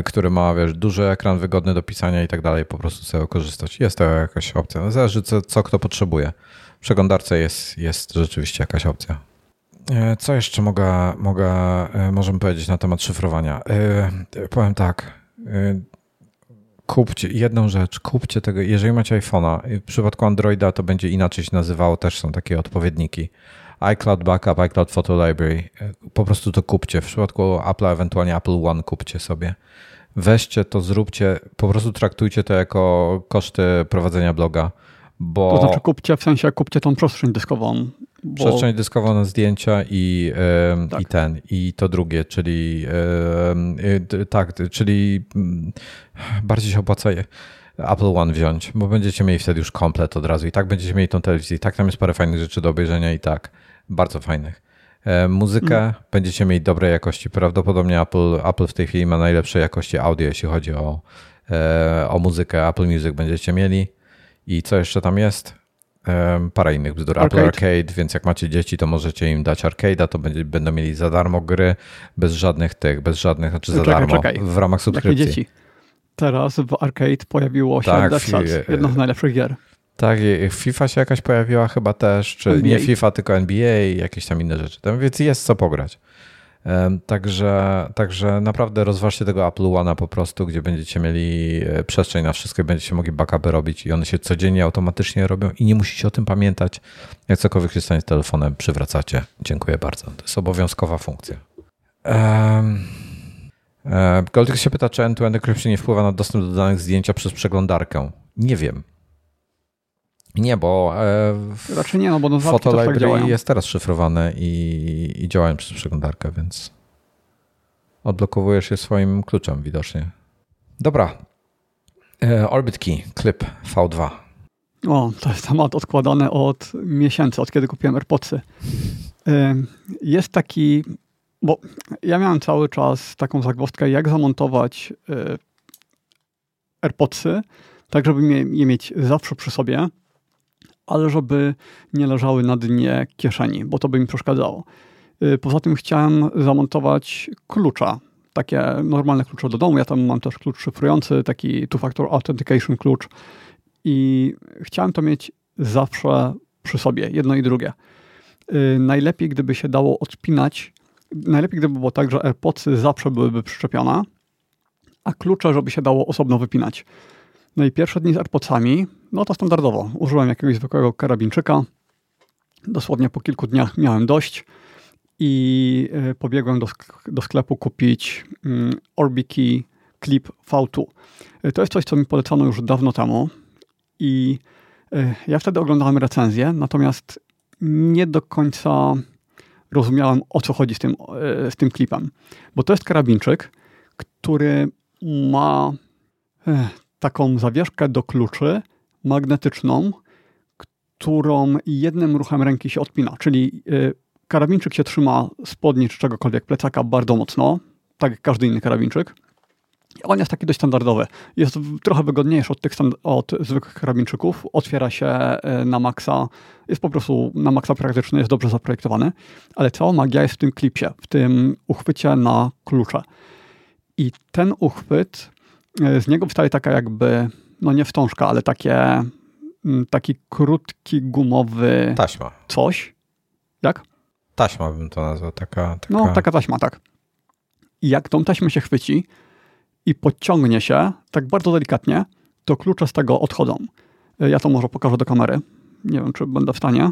który ma, wiesz, duży ekran, wygodny do pisania i tak dalej, po prostu sobie korzystać. Jest to jakaś opcja. No, zależy, co, co kto potrzebuje. W przeglądarce jest, jest rzeczywiście jakaś opcja. E, co jeszcze mogę, mogę, e, możemy powiedzieć na temat szyfrowania? Powiem tak. Kupcie jedną rzecz, kupcie tego, jeżeli macie iPhone'a, w przypadku Androida to będzie inaczej się nazywało, też są takie odpowiedniki iCloud Backup, iCloud Photo Library. Po prostu to kupcie. W przypadku Apple, ewentualnie Apple One kupcie sobie. Weźcie to, zróbcie, po prostu traktujcie to jako koszty prowadzenia bloga. Bo... To znaczy kupcie, w sensie kupcie tą przestrzeń dyskową. Bo... Przestrzeń dyskową na zdjęcia i, yy, tak. i ten, i to drugie, czyli yy, yy, tak, czyli mm, bardziej się opłaca Apple One wziąć, bo będziecie mieli wtedy już komplet od razu i tak będziecie mieli tą telewizję. I tak tam jest parę fajnych rzeczy do obejrzenia i tak bardzo fajnych. E, muzykę mm. będziecie mieli dobrej jakości. Prawdopodobnie Apple, Apple w tej chwili ma najlepszej jakości audio, jeśli chodzi o, e, o muzykę. Apple Music będziecie mieli. I co jeszcze tam jest? E, parę innych bzdur. Arcade. Apple Arcade, więc jak macie dzieci, to możecie im dać arcade'a, to będzie, będą mieli za darmo gry, bez żadnych tych, bez żadnych, znaczy za czekaj, darmo, czekaj. w ramach subskrypcji. Jakie dzieci? Teraz w Arcade pojawiło się tak, Cells, jedno z najlepszych gier. Tak, FIFA się jakaś pojawiła chyba też, czy NBA. nie FIFA, tylko NBA i jakieś tam inne rzeczy. Tam, więc jest co pograć. Także, także naprawdę rozważcie tego Apple One'a po prostu, gdzie będziecie mieli e, przestrzeń na wszystko i będziecie mogli backupy robić i one się codziennie automatycznie robią i nie musicie o tym pamiętać. Jak cokolwiek się stanie z telefonem, przywracacie. Dziękuję bardzo. To jest obowiązkowa funkcja. Um, um, się pyta, czy end-to-end encryption nie wpływa na dostęp do danych zdjęcia przez przeglądarkę. Nie wiem. Nie, bo e, raczej nie, no bo no Library tak jest teraz szyfrowane i, i działają przez przeglądarkę, więc odblokowujesz je swoim kluczem widocznie. Dobra. E, Orbit Key, Clip V2. O, to jest temat odkładany od miesięcy, od kiedy kupiłem AirPodsy. E, jest taki, bo ja miałem cały czas taką zagwozdkę, jak zamontować e, AirPodsy, tak żeby je mieć zawsze przy sobie, ale żeby nie leżały na dnie kieszeni, bo to by mi przeszkadzało. Y, poza tym chciałem zamontować klucza, takie normalne klucze do domu. Ja tam mam też klucz szyfrujący, taki two-factor authentication klucz i chciałem to mieć zawsze przy sobie, jedno i drugie. Y, najlepiej, gdyby się dało odpinać, najlepiej, gdyby było tak, że AirPodsy zawsze byłyby przyczepione, a klucze, żeby się dało osobno wypinać. No i pierwsze dni z AirPodsami, no to standardowo. Użyłem jakiegoś zwykłego karabinczyka. Dosłownie po kilku dniach miałem dość i e, pobiegłem do, do sklepu kupić mm, Orbiki Clip V2. E, to jest coś, co mi polecono już dawno temu i e, ja wtedy oglądałem recenzję, natomiast nie do końca rozumiałem, o co chodzi z tym, z tym klipem. Bo to jest karabinczyk, który ma taką zawieszkę do kluczy magnetyczną, którą jednym ruchem ręki się odpina. Czyli y, karabinczyk się trzyma spodni czy czegokolwiek plecaka bardzo mocno, tak jak każdy inny karabinczyk. On jest taki dość standardowy. Jest trochę wygodniejszy od tych od zwykłych karabinczyków. Otwiera się e, na maksa. Jest po prostu na maksa praktyczny, jest dobrze zaprojektowany. Ale cała magia jest w tym klipsie, w tym uchwycie na klucze. I ten uchwyt, z niego wystaje taka jakby, no nie wstążka, ale takie, taki krótki, gumowy... Taśma. Coś. Jak? Taśma bym to nazwał. Taka, taka... No, taka taśma, tak. I jak tą taśmę się chwyci, i podciągnie się tak bardzo delikatnie, to klucze z tego odchodzą. Ja to może pokażę do kamery. Nie wiem, czy będę w stanie.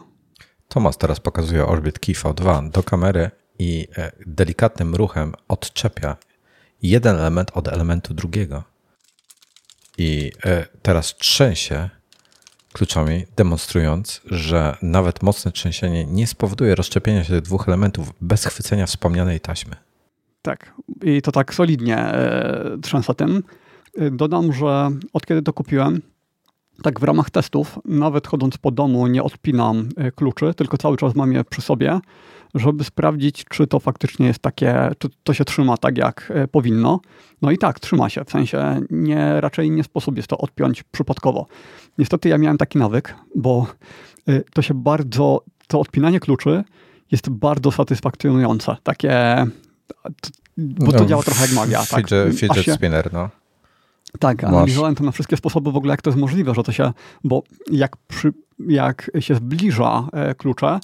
Tomasz teraz pokazuje Orbit Key V2 do kamery i e, delikatnym ruchem odczepia jeden element od elementu drugiego. I e, teraz trzęsie kluczami, demonstrując, że nawet mocne trzęsienie nie spowoduje rozszczepienia się tych dwóch elementów bez chwycenia wspomnianej taśmy. Tak, i to tak solidnie e, trzęsę tym. E, dodam, że od kiedy to kupiłem, tak w ramach testów, nawet chodząc po domu, nie odpinam e, kluczy, tylko cały czas mam je przy sobie, żeby sprawdzić, czy to faktycznie jest takie, czy to się trzyma tak, jak powinno. No i tak, trzyma się, w sensie nie, raczej nie sposób jest to odpiąć przypadkowo. Niestety ja miałem taki nawyk, bo to się bardzo, to odpinanie kluczy jest bardzo satysfakcjonujące. Takie bo to no, działa trochę jak magia. Tak? Fidget, się, spinner, no. Tak, analizowałem to na wszystkie sposoby w ogóle, jak to jest możliwe, że to się, bo jak, przy, jak się zbliża e, klucze,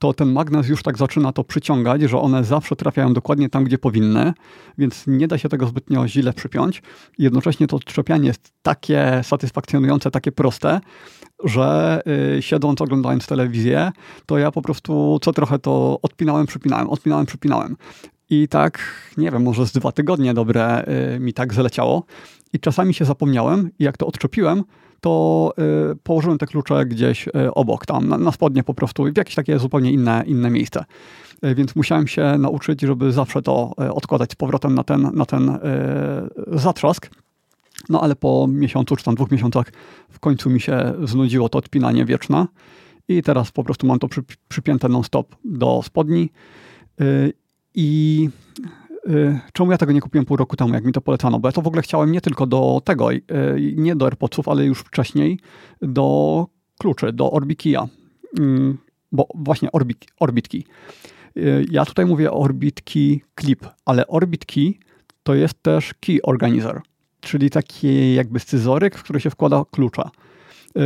to ten magnes już tak zaczyna to przyciągać, że one zawsze trafiają dokładnie tam, gdzie powinny, więc nie da się tego zbytnio źle przypiąć. Jednocześnie to odczepianie jest takie satysfakcjonujące, takie proste, że yy, siedząc, oglądając telewizję, to ja po prostu co trochę to odpinałem, przypinałem, odpinałem, przypinałem. I tak, nie wiem, może z dwa tygodnie dobre y, mi tak zleciało. I czasami się zapomniałem i jak to odczepiłem, to y, położyłem te klucze gdzieś y, obok, tam na, spodnie po prostu, w jakieś takie zupełnie inne, inne miejsce. Więc musiałem się nauczyć, żeby zawsze to odkładać z powrotem na ten, na ten zatrzask. No ale po miesiącu czy tam dwóch miesiącach w końcu mi się znudziło to odpinanie wieczne i teraz po prostu mam to przy, przypięte non-stop do spodni i y, czemu ja tego nie kupiłem pół roku temu, jak mi to polecano? Bo ja to w ogóle chciałem nie tylko do tego, y, nie do AirPodsów, ale już wcześniej do kluczy, do Orbikia. Mm, bo właśnie Orbit, Orbit Key. Y, ja tutaj mówię Orbit Key Clip, ale Orbit Key to jest też Key Organizer, czyli taki jakby scyzoryk, w który się wkłada klucze.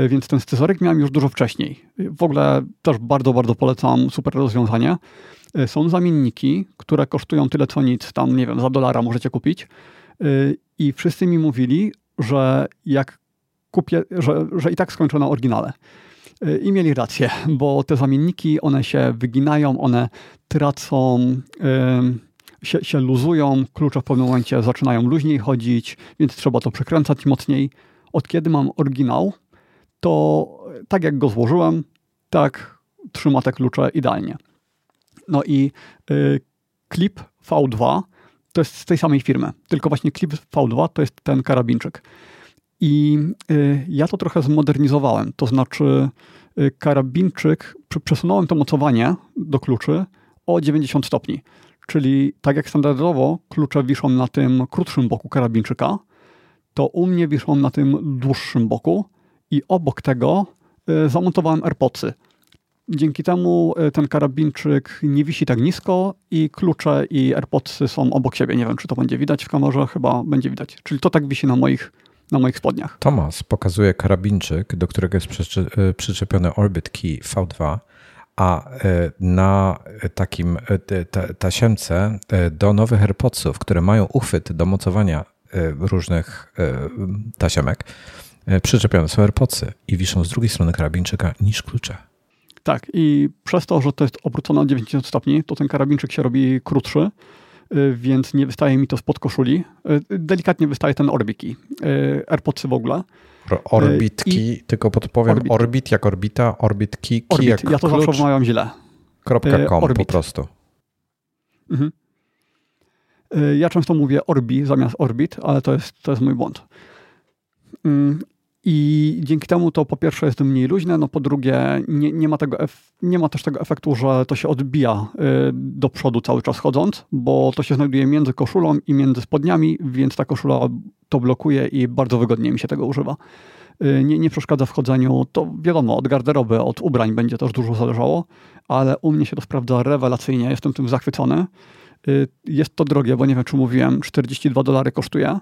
Więc ten scyzoryk miałem już dużo wcześniej. W ogóle też bardzo, bardzo polecam, super rozwiązanie. Y, są zamienniki, które kosztują tyle co nic, tam nie wiem, za dolara możecie kupić. Y, I wszyscy mi mówili, że jak kupię, że, że i tak skończę na oryginale. Y, I mieli rację, bo te zamienniki, one się wyginają, one tracą, się, się luzują, klucze w pewnym momencie zaczynają luźniej chodzić, więc trzeba to przekręcać mocniej. Od kiedy mam oryginał, to tak jak go złożyłem, tak trzyma te klucze idealnie. No i y, Clip V2 to jest z tej samej firmy, tylko właśnie Clip V2 to jest ten karabinczyk. I y, ja to trochę zmodernizowałem, to znaczy y, karabinczyk, przesunąłem to mocowanie do kluczy o 90 stopni. Czyli tak jak standardowo klucze wiszą na tym krótszym boku karabinczyka, to u mnie wiszą na tym dłuższym boku i obok tego y, zamontowałem AirPodsy. Dzięki temu e, ten karabinczyk nie wisi tak nisko i klucze i AirPodsy są obok siebie. Nie wiem, czy to będzie widać w kamerze, chyba będzie widać. Czyli to tak wisi na moich, na moich spodniach. Tomas pokazuje karabinczyk, do którego jest e, przyczepiony Orbit Key V2, a e, na takim tasiemce do nowych AirPodsów, które mają uchwyt do mocowania różnych tasiemek, przyczepione są AirPodsy i wiszą z drugiej strony karabinczyka niż klucze. Tak, i przez to, że to jest obrócone o 90 stopni, to ten karabinczyk się robi krótszy, y, więc nie wystaje mi to spod koszuli. Y, delikatnie wystaje ten orbiki. Y, AirPodsy w ogóle. Orbitki, I tylko podpowiem, orbit. orbit jak orbita, orbitki, key orbit. jak Ja to klucz. zawsze źle. .com orbit. po prostu. Mhm. Ja często mówię orbi zamiast orbit, ale to jest, to jest mój błąd. I dzięki temu to po pierwsze jest mniej luźne, no po drugie nie, nie, ma, tego nie ma też tego efektu, że to się odbija y, do przodu cały czas chodząc, bo to się znajduje między koszulą i między spodniami, więc ta koszula to blokuje i bardzo wygodnie mi się tego używa. Y, nie, nie przeszkadza w chodzeniu, to wiadomo, od garderoby, od ubrań będzie też dużo zależało, ale u mnie się to sprawdza rewelacyjnie, jestem tym zachwycony. Y, jest to drogie, bo nie wiem, czy mówiłem, 42 dolary kosztuje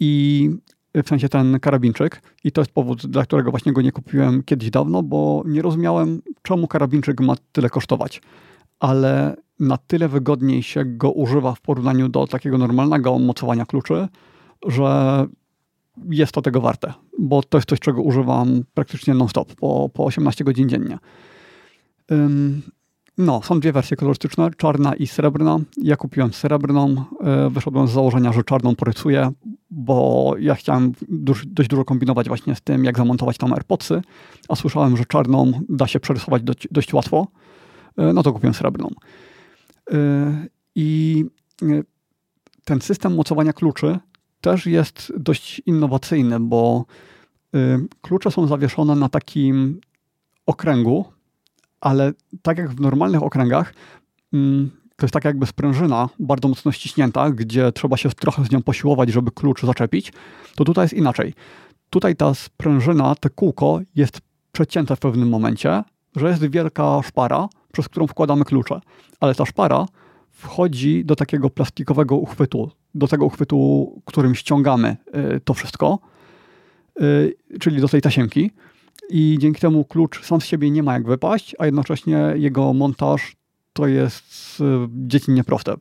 i w sensie ten karabinczyk i to jest powód, dla którego właśnie go nie kupiłem kiedyś dawno, bo nie rozumiałem, czemu karabinczyk ma tyle kosztować. Ale na tyle wygodniej się go używa w porównaniu do takiego normalnego mocowania kluczy, że jest to tego warte, bo to jest coś, czego używam praktycznie non-stop, po, po 18 godzin dziennie. No, są dwie wersje kolorystyczne, czarna i srebrna. Ja kupiłem srebrną, e, wyszedłem z założenia, że czarną porysuję, bo ja chciałem dość dużo kombinować właśnie z tym, jak zamontować tam AirPodsy, a słyszałem, że czarną da się przerysować dość, dość łatwo, e, no to kupiłem srebrną. E, I ten system mocowania kluczy też jest dość innowacyjny, bo klucze są zawieszone na takim okręgu, ale tak jak w normalnych okręgach, mm, to jest tak jakby sprężyna bardzo mocno ściśnięta, gdzie trzeba się trochę z nią posiłować, żeby klucz zaczepić, to tutaj jest inaczej. Tutaj ta sprężyna, te kółko jest przecięte w pewnym momencie, że jest wielka szpara, przez którą wkładamy klucze. Ale ta szpara wchodzi do takiego plastikowego uchwytu, do tego uchwytu, którym ściągamy y, to wszystko, y, czyli do tej tasiemki i dzięki temu klucz sam z siebie nie ma jak wypaść, a jednocześnie jego montaż to jest e, dziecinnie proste.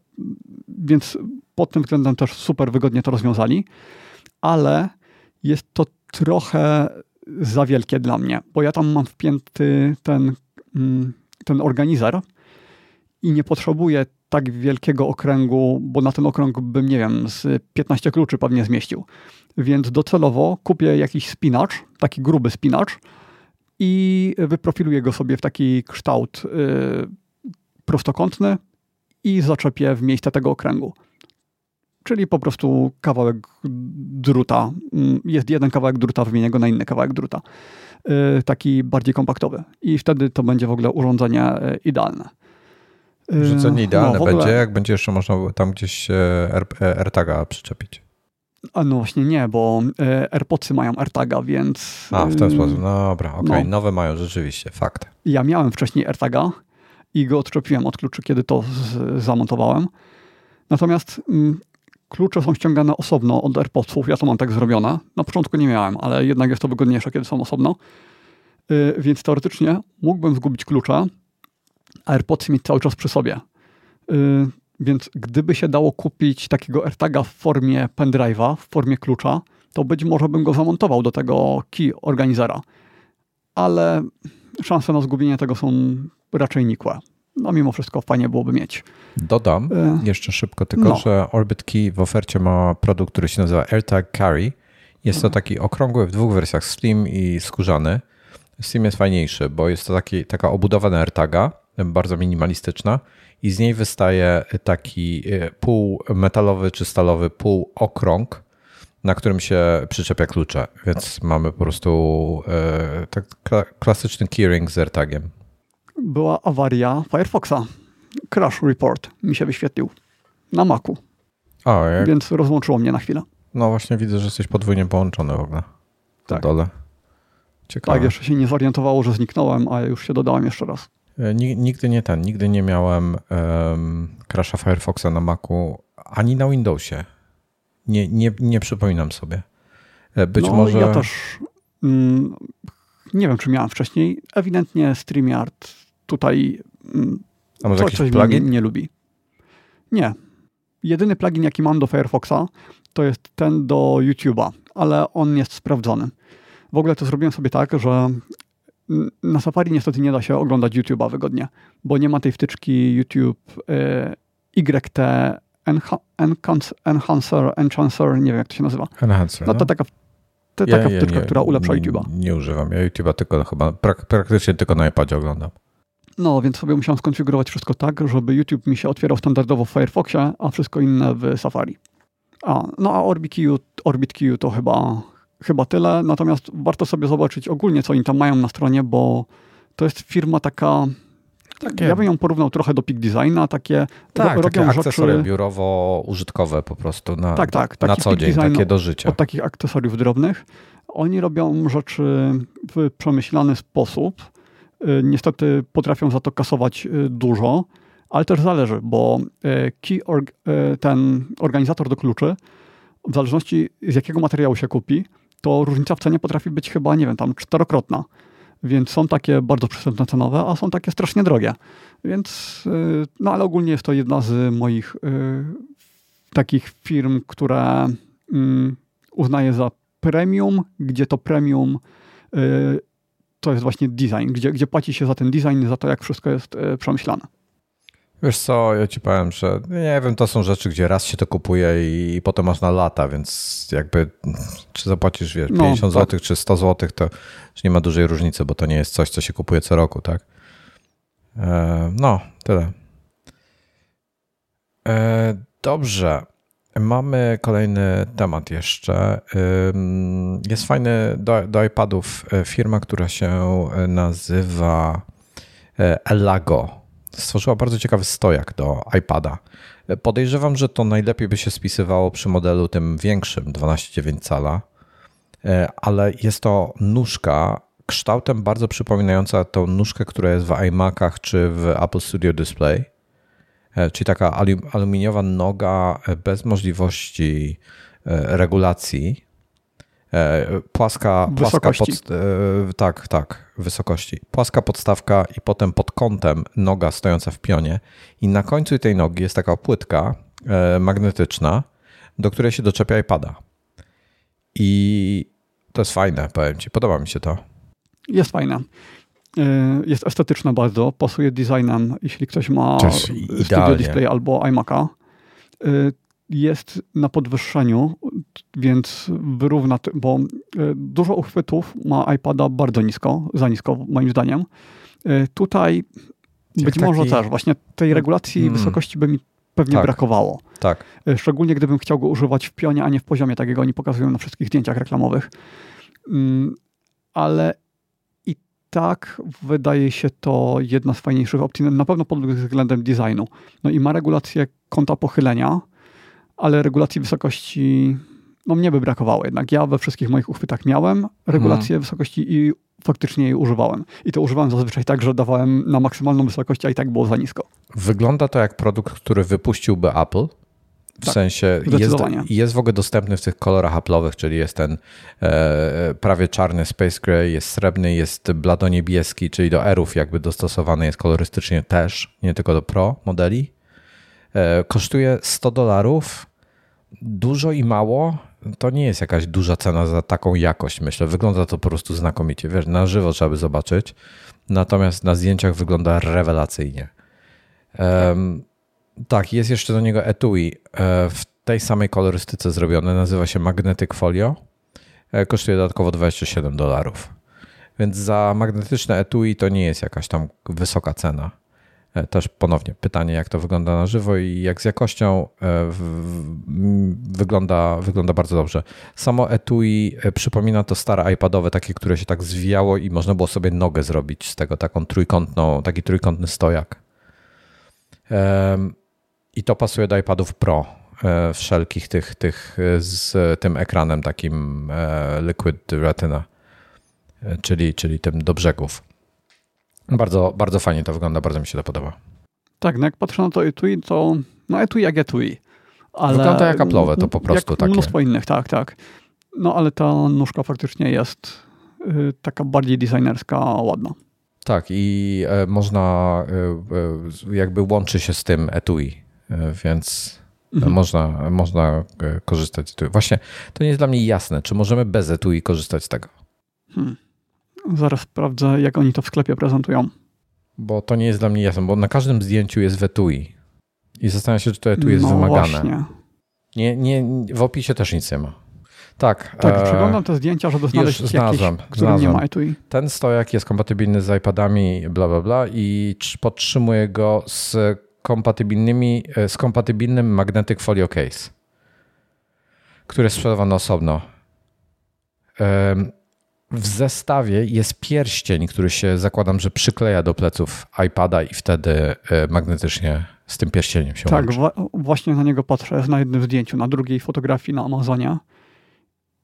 Więc pod tym względem też super wygodnie to rozwiązali, ale jest to trochę za wielkie dla mnie, bo ja tam mam wpięty ten, mm, ten organizer i nie potrzebuję tak wielkiego okręgu, bo na ten okrąg bym, nie wiem, z 15 kluczy pewnie zmieścił. Więc docelowo kupię jakiś spinacz, taki gruby spinacz i wyprofiluję go sobie w taki kształt yy, prostokątny i zaczepię w miejsce tego okręgu. Czyli po prostu kawałek druta. Mm, jest jeden kawałek druta, wymienię go na inny kawałek druta. Yy, taki bardziej kompaktowy. I wtedy to będzie w ogóle urządzenie yy, idealne. Urządzenie idealne no, będzie, jak będzie jeszcze można tam gdzieś AirTaga przyczepić. A no właśnie nie, bo e, AirPodsy mają AirTaga, więc... A, w ten sposób. No dobra, okej. Okay. No. Nowe mają rzeczywiście, fakt. Ja miałem wcześniej AirTaga i go odczepiłem od kluczy, kiedy to zamontowałem. Natomiast mm, klucze są ściągane osobno od AirPodsów. Ja to mam tak zrobione. Na początku nie miałem, ale jednak jest to wygodniejsze, kiedy są osobno. Yy, więc teoretycznie mógłbym zgubić klucze, a AirPodsy mieć cały czas przy sobie. Yy, więc gdyby się dało kupić takiego AirTaga w formie pendrive'a, w formie klucza, to być może bym go zamontował do tego key organizera. Ale szanse na zgubienie tego są raczej nikłe. No mimo wszystko fajnie byłoby mieć. Dodam e, jeszcze szybko tylko, no. że Orbit Key w ofercie ma produkt, który się nazywa AirTag Carry. Jest to mhm. taki okrągły w dwóch wersjach, slim i skórzany. Slim jest fajniejszy, bo jest to taki, taka obudowa na AirTaga, bardzo minimalistyczna i z niej wystaje taki e, pół metalowy czy stalowy pół okrąg, na którym się przyczepia klucze, więc mamy po prostu e, tak klasyczny keyring z AirTagiem. Była awaria Firefoxa. Crash report mi się wyświetlił na Macu. A, jak... Więc rozłączyło mnie na chwilę. No właśnie widzę, że jesteś podwójnie połączony w ogóle. Tak. dole. Ciekawe. Tak, jeszcze się nie zorientowało, że zniknąłem, a już się dodałem jeszcze raz. E, nigdy nie ten, nigdy nie miałem um, crasha Firefoxa na Macu ani na Windowsie. Nie, nie, nie przypominam sobie. E, być no, może. Ja też mm, nie wiem, czy miałem wcześniej. Ewidentnie StreamYard tutaj mm, A może coś, jakiś coś plugin? Nie, nie lubi. Nie. Jedyny plugin, jaki mam do Firefoxa, to jest ten do YouTube'a, ale on jest sprawdzony. W ogóle to zrobiłem sobie tak, że na Safari niestety nie da się oglądać YouTube'a wygodnie, bo nie ma tej wtyczki YouTube y, YT Enhancer, Enchancer, nie wiem jak to się nazywa. Enhancer. No to no. taka, to ja, taka ja, wtyczka, która ulepsza YouTube'a. Nie używam. Ja YouTube'a tylko chyba prak praktycznie tylko na iPadzie oglądam. No, więc sobie musiałem skonfigurować wszystko tak, żeby YouTube mi się otwierał standardowo w Firefoxie, a wszystko inne w Safari. A, no a OrbitQ, OrbitQ to chyba chyba tyle. Natomiast warto sobie zobaczyć ogólnie, co oni tam mają na stronie, bo to jest firma taka. Takie. Ja bym ją porównał trochę do Peak Designa, takie tak, robią takie akcesoria rzeczy... biurowo-użytkowe po prostu na, tak, tak, na co dzień, takie do życia. Od takich akcesoriów drobnych. Oni robią rzeczy w przemyślany sposób. Y, niestety potrafią za to kasować y, dużo, ale też zależy, bo y, key org, ten organizator do kluczy, w zależności z jakiego materiału się kupi, to różnica w cenie potrafi być chyba, nie wiem, tam czterokrotna. Więc są takie bardzo przystępne cenowe, a są takie strasznie drogie. Więc, no ale ogólnie jest to jedna z moich takich firm, które mm, uznaję za premium, gdzie to premium y, to jest właśnie design, gdzie, gdzie płaci się za ten design, za to, jak wszystko jest y, przemyślane. Wiesz co, ja ci powiem, że nie wiem, to są rzeczy, gdzie raz się to kupuje i, i potem masz na lata, więc jakby czy zapłacisz, wiesz, 50 no, tak. zł czy 100 zł, to nie ma dużej różnicy, bo to nie jest coś, co się kupuje co roku, tak? E, no, tyle. E, dobrze. Mamy kolejny temat jeszcze. Jest fajny do, do iPadów e, firma, która się e, nazywa e, Elago. Stworzyła bardzo ciekawy stojak do iPada. Podejrzewam, że to najlepiej by się spisywało przy modelu tym większym, 12,9 cala, ale jest to nóżka kształtem bardzo przypominająca tą nóżkę, która jest w iMacach czy w Apple Studio Display E, czyli taka aluminiowa noga e, bez możliwości e, regulacji. Płaska, płaska pod, tak, tak, wysokości. Płaska podstawka i potem pod kątem noga stojąca w pionie. I na końcu tej nogi jest taka płytka magnetyczna, do której się doczepia i pada. I to jest fajne, powiem ci. Podoba mi się to. Jest fajne. Y, jest estetyczna bardzo, pasuje designem, jeśli ktoś ma Studio Display albo iMac'a. Jest na podwyższeniu, więc wyrówna, bo y, dużo uchwytów ma iPada bardzo nisko, za nisko moim zdaniem. Tutaj być taki... może też właśnie tej regulacji hmm. wysokości by mi pewnie tak, brakowało. Tak. Szczególnie gdybym chciał go używać w pionie, a nie w poziomie, tak jak oni pokazują na wszystkich zdjęciach reklamowych. Mm, ale tak wydaje się to jedna z fajniejszych opcji, na pewno pod względem designu. No i ma regulację kąta pochylenia, ale regulacji wysokości no mnie by brakowało jednak. Ja we wszystkich moich uchwytach miałem regulację hmm. wysokości i faktycznie jej używałem. I to używałem zazwyczaj tak, że dawałem na maksymalną wysokość, a i tak było za nisko. Wygląda to jak produkt, który wypuściłby Apple, w tak, sensie jest, jest w ogóle dostępny w tych kolorach Apple'owych, czyli jest ten e, prawie czarny Space Gray, jest srebrny, jest bladoniebieski, czyli do Erów jakby dostosowany jest kolorystycznie też, nie tylko do Pro modeli. E, kosztuje 100 dolarów. Dużo i mało to nie jest jakaś duża cena za taką jakość, myślę. Wygląda to po prostu znakomicie. Wiesz, na żywo trzeba by zobaczyć. Natomiast na zdjęciach wygląda rewelacyjnie. Um, tak, jest jeszcze do niego etui e, w tej samej kolorystyce zrobione. Nazywa się Magnetic Folio. E, kosztuje dodatkowo 27 dolarów. Więc za magnetyczne etui to nie jest jakaś tam wysoka cena. E, też ponownie pytanie, jak to wygląda na żywo i jak z jakością wygląda, wygląda bardzo dobrze. Samo etui przypomina to stare iPadowe, takie, które się tak zwijało i można było sobie nogę zrobić z tego, taką trójkątną, taki trójkątny stojak. I to pasuje do iPadów Pro e, wszelkich tych, tych e, z tym ekranem takim e, Liquid Retina, czyli, czyli tym do brzegów. Bardzo, bardzo fajnie to wygląda, bardzo mi się to podoba. Tak, no jak patrzę na to etui, to no etui jak etui. Ale wygląda jak Apple'owe, to po prostu jak takie. mnóstwo innych, tak, tak. No ale ta nóżka faktycznie jest y, taka bardziej designerska, ładna. Tak i y, można, y, jakby łączy się z tym etui E, więc mhm. można, można e, korzystać z etui. Właśnie to nie jest dla mnie jasne, czy możemy bez etui korzystać z tego. Hmm. Zaraz sprawdzę, jak oni to w sklepie prezentują. Bo to nie jest dla mnie jasne, bo na każdym zdjęciu jest w etui. I zastanawiam się, czy to etui jest no wymagane. Właśnie. Nie, nie, w opisie też nic nie ma. Tak. Tak, e, przeglądam te zdjęcia, żeby znaleźć już znalazłem, jakieś, które nie ma etui. Ten stojak jest kompatybilny z iPadami, bla, bla, bla i podtrzymuje go z kompatybilnymi, e, z kompatybilnym Magnetic Folio Case, który jest sprzedawany osobno. W zestawie jest pierścień, który się zakładam, że przykleja do pleców iPada i wtedy e, magnetycznie z tym pierścieniem się Tak, właśnie na niego patrzę. Na jednym zdjęciu, na drugiej fotografii na Amazonie.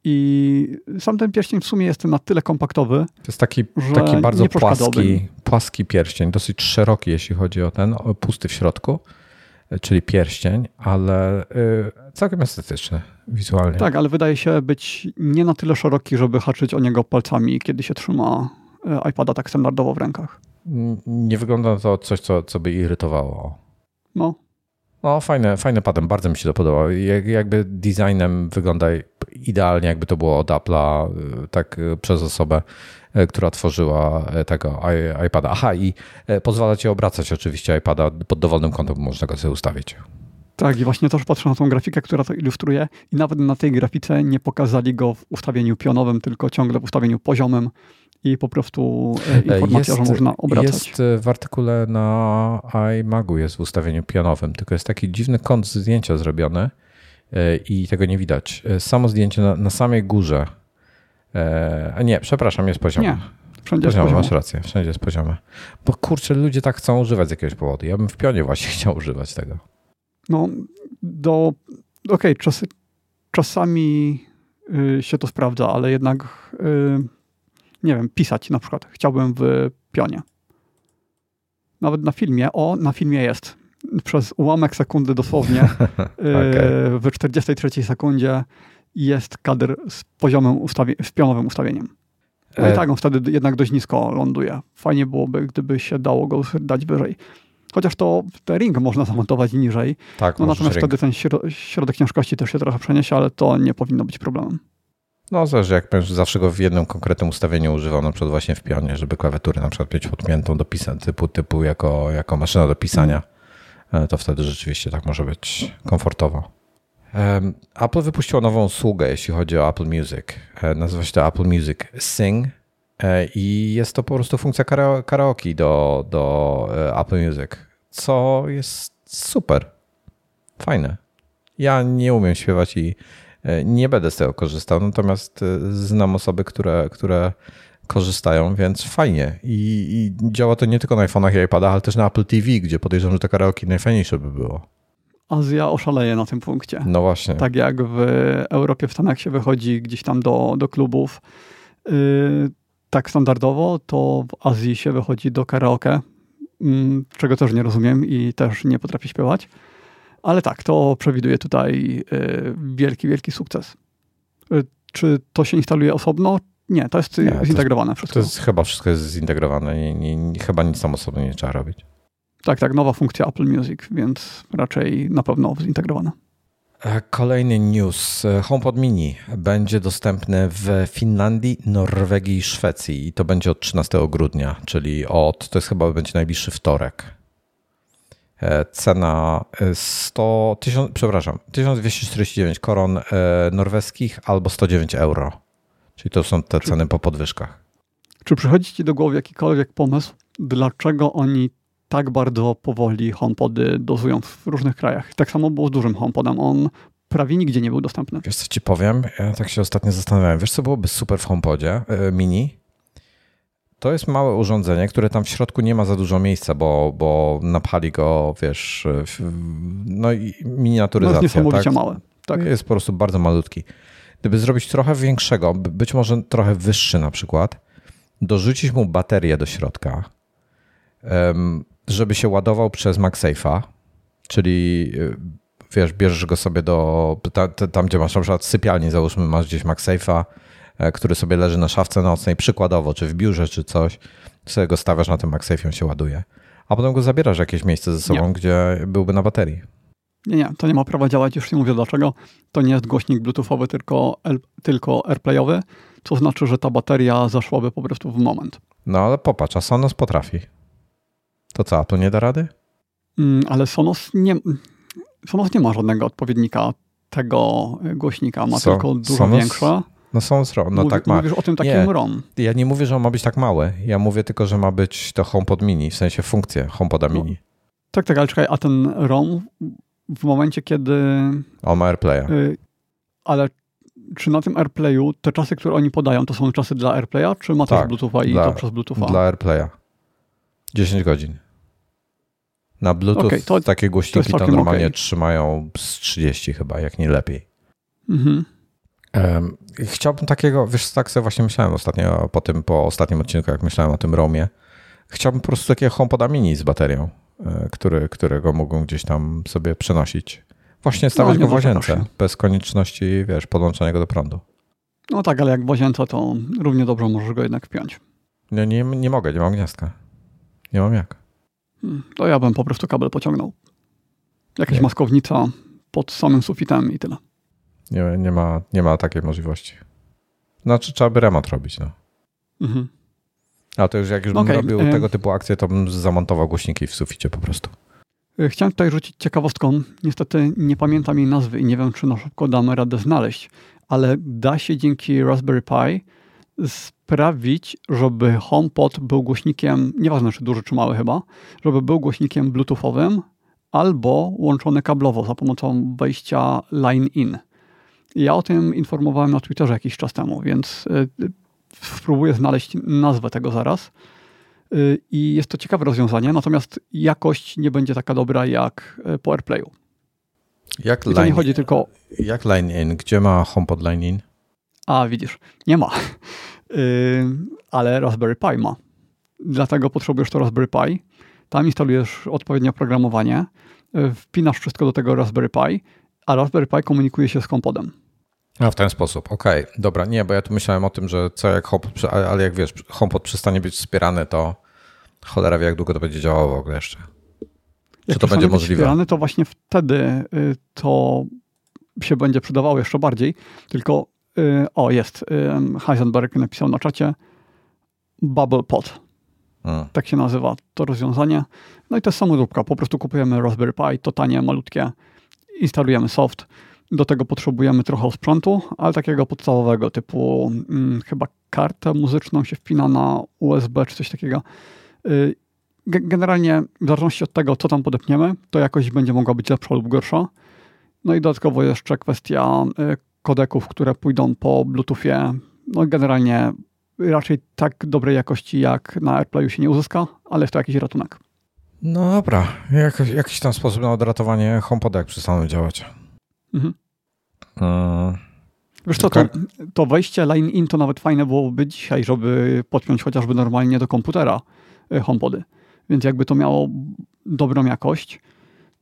I sam ten pierścień w sumie jest na tyle kompaktowy. To jest taki, taki bardzo płaski, płaski pierścień, dosyć szeroki, jeśli chodzi o ten, pusty w środku, czyli pierścień, ale y, całkiem estetyczny wizualnie. Tak, ale wydaje się być nie na tyle szeroki, żeby haczyć o niego palcami, kiedy się trzyma e, iPada tak standardowo w rękach. Nie wygląda to coś, co, co by irytowało. No. No, fajne, fajny patent, bardzo mi się to podobało. Jak, jakby designem wygląda idealnie, jakby to było od Apple'a, y, tak y, przez osobę, y, która tworzyła tego iPada. Aha, i pozwala ci obracać oczywiście iPada pod dowolnym kątem, można go sobie ustawić. Tak, i właśnie też patrzę na tą grafikę, która to ilustruje i nawet na tej grafice nie pokazali go w ustawieniu pionowym, tylko ciągle w ustawieniu poziomym i po prostu e, informacja, jest, że można obracać. Jest w artykule na iMagu, jest w ustawieniu pionowym, tylko jest taki dziwny kąt zdjęcia zrobiony e, i tego nie widać. E, samo zdjęcie na, na samej górze. A nie, przepraszam, jest poziome. Nie. Wszędzie poziome, jest masz rację, wszędzie jest poziome. Bo kurczę, ludzie tak chcą używać z jakiegoś powodu. Ja bym w pionie właśnie chciał używać tego. No, do. Okej, okay, czas, czasami y, się to sprawdza, ale jednak. Y, nie wiem, pisać na przykład. Chciałbym w pionie. Nawet na filmie, o, na filmie jest. Przez ułamek sekundy dosłownie, okay. w 43 sekundzie jest kadr z poziomem, ustawie- z pionowym ustawieniem. No i e- tak, on wtedy jednak dość nisko ląduje. Fajnie byłoby, gdyby się dało go dać wyżej. Chociaż to te ring można zamontować niżej. Tak, no natomiast wtedy ten środek ciężkości też się trochę przeniesie, ale to nie powinno być problemem. No zależy, jak będziesz zawsze go w jednym konkretnym ustawieniu używał, na przykład właśnie w pionie, żeby klawiatury na przykład mieć podpiętą do pisania, typu, typu jako, jako maszyna do pisania, e, to wtedy rzeczywiście tak może być komfortowo. Apple wypuściło nową usługę, jeśli chodzi o Apple Music. E, nazywa się to Apple Music Sing e, i jest to po prostu funkcja karaoke do, do Apple Music, co jest super. Fajne. Ja nie umiem śpiewać i nie będę z tego korzystał, natomiast e, znam osoby, które, które korzystają, więc fajnie. I, I, działa to nie tylko na iPhone'ach i iPadach, ale też na Apple TV, gdzie podejrzewam, że to karaoke najfajniejsze by było. Azja oszaleje na tym punkcie. No właśnie. Tak jak w Europie, w Stanach się wychodzi gdzieś tam do, do klubów yy, tak standardowo, to w Azji się wychodzi do karaoke, yy, czego też nie rozumiem i też nie potrafię śpiewać. Ale tak, to przewiduje tutaj y, wielki, wielki sukces. Y, czy to się instaluje osobno? Nie, to jest nie, zintegrowane to wszystko. To jest, chyba wszystko jest zintegrowane. Nie, nie, nie, chyba nic tam osobno nie trzeba robić. Tak, tak, nowa funkcja Apple Music, więc raczej na pewno zintegrowane. E, kolejny news. E, HomePod Mini będzie dostępny w Finlandii, Norwegii i Szwecji i to będzie od 13 grudnia, czyli od, to jest chyba będzie najbliższy wtorek. E, cena 100, e, 1000, przepraszam, 1249 koron e, norweskich albo 109 euro. Czyli to są te ceny po podwyżkach. Czy przychodzi Ci do głowy jakikolwiek pomysł, dlaczego oni tak bardzo powoli HomePody dozują w różnych krajach? Tak samo było z dużym HomePodem. On prawie nigdzie nie był dostępny. Wiesz co Ci powiem? Ja tak się ostatnio zastanawiałem. Wiesz co byłoby super w HomePodzie mini? To jest małe urządzenie, które tam w środku nie ma za dużo miejsca, bo, bo napchali go, wiesz, no i miniaturyzacja. No jest niesamowicie tak? małe. Tak. Jest po prostu bardzo malutki. Gdyby zrobić trochę większego, być może trochę wyższy na przykład, dorzucić mu baterię do środka, żeby się ładował przez MagSafe'a, czyli y, wiesz, bierzesz go sobie do, tam gdzie masz na przykład sypialnię, załóżmy masz gdzieś MagSafe'a, który sobie leży na szafce nocnej, przykładowo, czy w biurze, czy coś, sobie go stawiasz na tym MagSafe, on się ładuje. A potem go zabierasz w jakieś miejsce ze sobą, nie. gdzie byłby na baterii. Nie, nie, to nie ma prawa działać, już nie mówię dlaczego. To nie jest głośnik bluetoothowy, tylko, tylko AirPlayowy, co znaczy, że ta bateria zaszłaby po prostu w moment. No ale popatrz, a Sonos potrafi. To co, to nie da rady? Mm, ale Sonos nie, Sonos nie ma żadnego odpowiednika tego głośnika, ma so, tylko dużo Sonos? większe. No są no Mówi, tak ma. Mówisz o tym takim nie, ROM. Ja nie mówię, że on ma być tak mały. Ja mówię tylko, że ma być to HomePod mini, w sensie funkcję HomePoda no, mini. Tak, tak, ale czekaj, a ten ROM w momencie, kiedy... On ma AirPlaya. Y, ale czy na tym AirPlayu te czasy, które oni podają, to są czasy dla AirPlaya, czy ma też Tak, Bluetootha i dla- to przez Bluetootha? Dla AirPlaya. 10 godzin. Na Bluetooth Okej, to- takie głośniki to, całkiem normalnie okej. trzymają z 30 chyba, jak nie lepiej. Mhm. Chciałbym takiego, wiesz, tak sobie właśnie myślałem ostatnio, po tym, po ostatnim odcinku, jak myślałem o tym Romie, chciałbym po prostu takiego HomePoda mini z baterią, e, który, którego mógłbym gdzieś tam sobie przenosić. Właśnie stawiać nie go w łazience, bez konieczności, wiesz, podłączania go do prądu. No tak, ale jak w łazience, to równie dobrze możesz go jednak wpiąć. Nie, nie, nie mogę, nie mam gniazdka. Nie mam jak. Hmm, To ja bym po prostu kabel pociągnął. Jakaś Nie. maskownica pod samym sufitem i tyle. Nie, nie, ma, nie ma takiej możliwości. Znaczy, trzeba by remont robić, no. Mhm. A to już jak już bym Okej, robił e- tego typu akcje, to bym zamontował głośniki w suficie po prostu. Y, Chciałem tutaj rzucić ciekawostką. Niestety nie pamiętam jej nazwy i nie wiem, czy na szybko damy radę znaleźć, ale da się dzięki Raspberry Pi sprawić, żeby HomePod był głośnikiem, nieważne czy duży czy mały chyba, żeby był głośnikiem bluetoothowym albo łączony kablowo za pomocą wejścia line-in. Ja o tym informowałem na Twitterze jakiś czas temu, więc y, spróbuję znaleźć nazwę tego zaraz. Y, I jest to ciekawe rozwiązanie, natomiast jakość nie będzie taka dobra jak y, po AirPlayu. Jak I to nie line, chodzi tylko, jak line in? Gdzie ma HomePod line in? a widzisz, nie ma, ale Raspberry Pi ma. Dlatego potrzebujesz to Raspberry Pi. Tam instalujesz odpowiednie oprogramowanie, wpinasz wszystko do tego Raspberry Pi, a Raspberry Pi komunikuje się z HomePodem. A w ten sposób, okej, dobra, nie, bo ja tu myślałem o tym, że co jak HomePod, ale jak wiesz, HomePod przestanie być wspierany, to cholera wie, jak długo to będzie działało w ogóle jeszcze. Jak to będzie możliwe? Wspierany, to właśnie wtedy y, to się będzie przydawało jeszcze bardziej. Tylko, y, o jest, y, Heisenberg napisał na czacie Bubble Pod. Mm. tak się nazywa to rozwiązanie. No i to jest samoróbka. Po prostu kupujemy Raspberry Pi, to tanie, malutkie, instalujemy soft. Do tego potrzebujemy trochę sprzętu, ale takiego podstawowego, typu mm, chyba kartę muzyczną się wpina na USB czy coś takiego. Y, ge- Generalnie, w zależności od tego, co tam podepniemy, to jakość będzie mogła być lepsza lub gorsza. No i dodatkowo jeszcze kwestia y, kodeków, które pójdą po Bluetoothie. No generalnie raczej tak dobrej jakości jak na AirPlayu się nie uzyska, ale jest to jakiś ratunek. No dobra, jak, jakiś tam sposób na odratowanie HomePoda, jak przestaną działać. Mhm. Mm. Wiesz co, to, to wejście line-in to nawet fajne byłoby dzisiaj, żeby podpiąć chociażby normalnie do komputera y, HomePody. Więc jakby to miało dobrą jakość,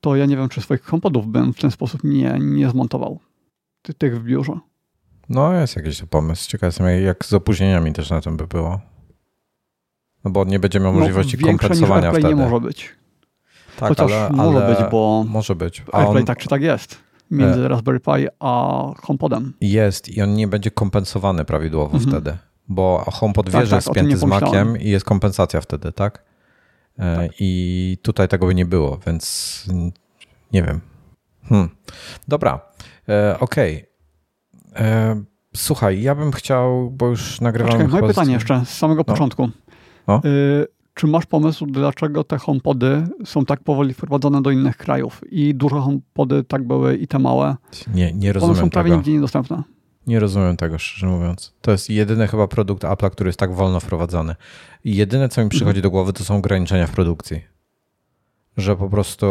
to ja nie wiem, czy swoich HomePodów bym w ten sposób nie, nie zmontował. Ty, tych w biurze. No jest jakiś pomysł. Ciekaw jestem, jak z opóźnieniami też na tym by było. No bo on nie będzie miał możliwości no, większe niż kompensowania AirPlay wtedy. nie może być. Tak, Chociaż ale, może ale być, bo Może być. A AirPlay on tak czy tak jest. Między Raspberry Pi a HomePodem. jest i on nie będzie kompensowany prawidłowo Mhm. wtedy. Bo HomePod wie, Tak, że tak, jest spięty z Maciem i jest kompensacja wtedy, tak? E, Tak. I tutaj tego by nie było, więc nie wiem. Hmm. Dobra, e, okej. E, Słuchaj, ja bym chciał, bo już nagrywamy... Czekaj, moje z- pytanie jeszcze z samego No. początku. No. Y, czy masz pomysł, dlaczego te HomePody są tak powoli wprowadzone do innych krajów i duże HomePody tak były i te małe? Nie, nie One rozumiem są prawie tego. nigdzie niedostępne. Nie rozumiem tego, szczerze mówiąc. To jest jedyny chyba produkt Apple'a, który jest tak wolno wprowadzany. I jedyne, co mi przychodzi Mhm. do głowy, to są ograniczenia w produkcji. Że po prostu,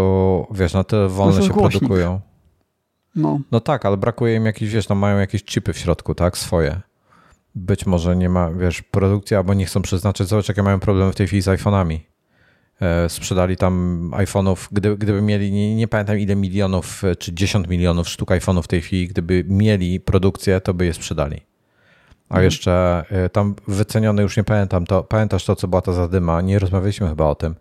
wiesz, na tyle wolno się głośnik. produkują. No, No tak, ale brakuje im jakichś, wiesz, tam mają jakieś chipy w środku, tak, swoje. Być może nie ma, wiesz, produkcji, albo nie chcą przeznaczyć. Zobacz, jakie mają problemy w tej chwili z iPhone'ami. E, sprzedali tam iPhone'ów, gdy, gdyby mieli, nie, nie pamiętam ile milionów, e, czy 10 milionów sztuk iPhone'ów w tej chwili, gdyby mieli produkcję, to by je sprzedali. A Mhm. jeszcze e, tam wycenione, już nie pamiętam, to pamiętasz to, co była ta zadyma? Nie rozmawialiśmy chyba o tym.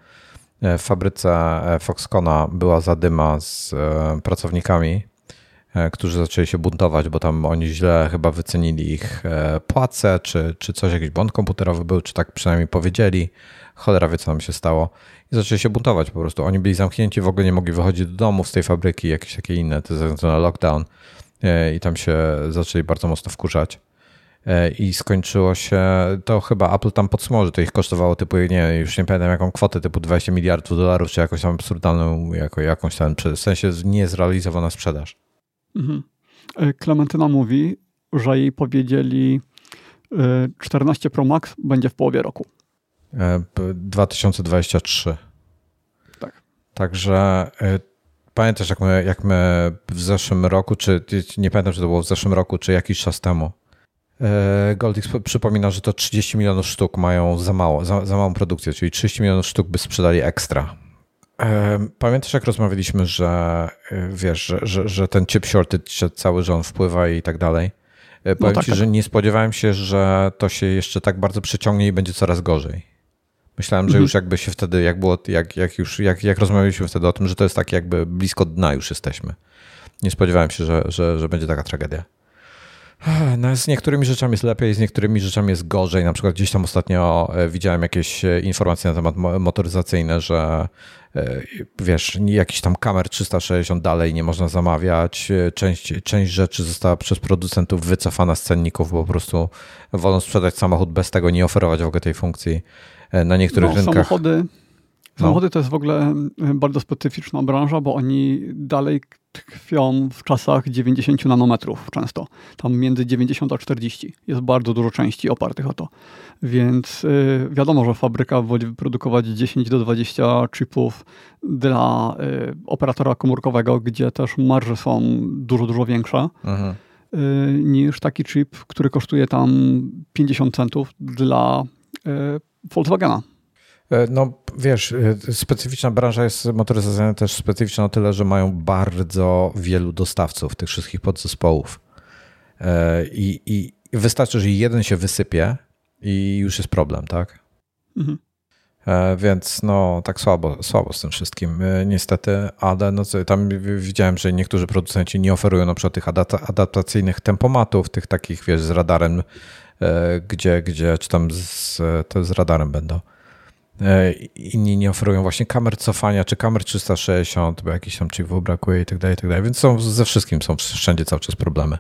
W fabryce Foxcona była zadyma z pracownikami, którzy zaczęli się buntować, bo tam oni źle chyba wycenili ich e, płace, czy, czy coś, jakiś błąd komputerowy był, czy tak przynajmniej powiedzieli. Cholera wie, co tam się stało. I zaczęli się buntować po prostu. Oni byli zamknięci, w ogóle nie mogli wychodzić do domu z tej fabryki, jakieś takie inne, względu na lockdown. E, I tam się zaczęli bardzo mocno wkurzać. E, I skończyło się, to chyba Apple tam podsumował, to ich kosztowało typu, nie już nie pamiętam jaką kwotę, typu 20 miliardów dolarów, czy jakąś tam absurdalną, jako, jakąś tam, w sensie niezrealizowana sprzedaż. Mhm. Y, Klementyna mówi, że jej powiedzieli 14 Pro Max będzie w połowie roku. 2023. Tak. Także pamiętasz, jak my, jak my w zeszłym roku, czy nie pamiętam, czy to było w zeszłym roku, czy jakiś czas temu, E, Goldix przypomina, że to 30 milionów sztuk mają za mało, za, za małą produkcję, czyli 30 milionów sztuk by sprzedali ekstra. Pamiętasz, jak rozmawialiśmy, że e, wiesz, że, że, że ten chip shortage cały rząd wpływa i tak dalej? Powiem no tak, ci, tak. że nie spodziewałem się, że to się jeszcze tak bardzo przyciągnie i będzie coraz gorzej. Myślałem, że mhm. już jakby się wtedy, jak było, jak, jak już, jak, jak rozmawialiśmy wtedy o tym, że to jest tak jakby blisko dna już jesteśmy. Nie spodziewałem się, że, że, że będzie taka tragedia. No, z niektórymi rzeczami jest lepiej, z niektórymi rzeczami jest gorzej. Na przykład gdzieś tam ostatnio e, widziałem jakieś e, informacje na temat motoryzacyjne, że e, wiesz, jakiś tam kamer 360 dalej nie można zamawiać. Część, część rzeczy została przez producentów wycofana z cenników, bo po prostu wolą sprzedać samochód bez tego, nie oferować w ogóle tej funkcji. Na niektórych no, rynkach. Samochody, samochody no. to jest w ogóle bardzo specyficzna branża, bo oni dalej tkwią w czasach 90 nanometrów często. Tam między 90 a 40 jest bardzo dużo części opartych o to. Więc y, wiadomo, że fabryka woli wyprodukować 10 do 20 chipów dla y, operatora komórkowego, gdzie też marże są dużo, dużo większe. Mhm. Y, niż taki chip, który kosztuje tam 50 centów dla y, Volkswagena. E, no wiesz, e, specyficzna branża jest motoryzacyjna też specyficzna o tyle, że mają bardzo wielu dostawców tych wszystkich podzespołów. E, I, i wystarczy, że jeden się wysypie i już jest problem, tak? Mhm. Więc no tak słabo, słabo z tym wszystkim niestety, ale no, tam widziałem, że niektórzy producenci nie oferują na przykład tych adaptacyjnych tempomatów, tych takich wiesz z radarem, gdzie, gdzie czy tam z, to z radarem będą. E, inni nie oferują właśnie kamer cofania, czy kamer 360, bo jakiś tam chipów brakuje i tak dalej, i tak dalej. Więc są, ze wszystkim są wszędzie cały czas problemy.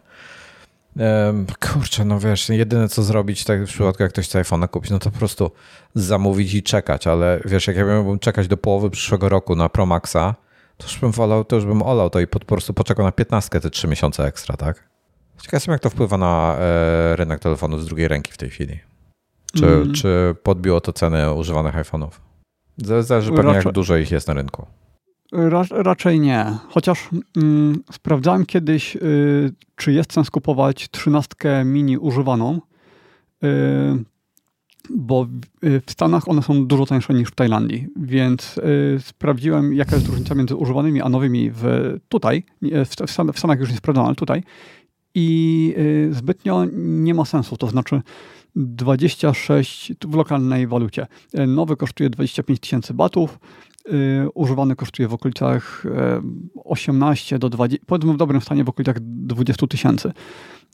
Kurczę, no wiesz, jedyne co zrobić tak w przypadku, jak ktoś chce iPhone'a kupić, no to po prostu zamówić i czekać, ale wiesz, jak ja miałbym czekać do połowy przyszłego roku na Pro Maxa, to już bym wolał, to już bym olał to i po prostu poczekał na 15 te 3 miesiące ekstra, tak? Ciekaw jestem, jak to wpływa na e, rynek telefonów z drugiej ręki w tej chwili. Czy, mm. czy podbiło to cenę używanych iPhone'ów? Zależy pewnie, raczej, jak dużo ich jest na rynku. Ra, raczej nie. Chociaż mm, sprawdzałem kiedyś, y, czy jest sens kupować trzynastkę mini używaną, y, bo w, y, w Stanach one są dużo tańsze niż w Tajlandii, więc y, sprawdziłem, jaka jest różnica między używanymi a nowymi w, tutaj. W, w Stanach już nie sprawdzałem, ale tutaj. I y, zbytnio nie ma sensu. To znaczy, 26 w lokalnej walucie. Nowy kosztuje 25 tysięcy batów, e, używany kosztuje w okolicach 18 e, do 20, powiedzmy w dobrym stanie w okolicach 20 tysięcy.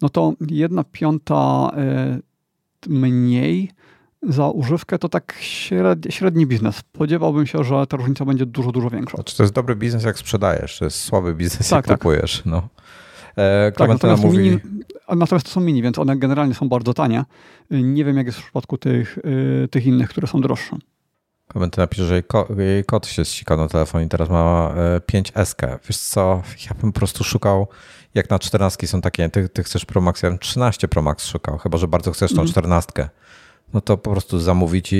No to jedna piąta mniej za używkę to tak średni, średni biznes. Spodziewałbym się, że ta różnica będzie dużo, dużo większa. Znaczy to jest dobry biznes, jak sprzedajesz, to jest słaby biznes, tak, jak tak. kupujesz. No. E, tak, natomiast, mówi... mini, natomiast to są mini, więc one generalnie są bardzo tanie. Nie wiem, jak jest w przypadku tych, y, tych innych, które są droższe. Komentarz napisze, że jej, ko jej kot się ścika na telefonie i teraz ma 5S. E, Wiesz co, ja bym po prostu szukał, jak na 14 są takie, ty, ty chcesz Pro Max, ja bym 13 Pro Max szukał, chyba, że bardzo chcesz tą mm. 14. No to po prostu zamówić i,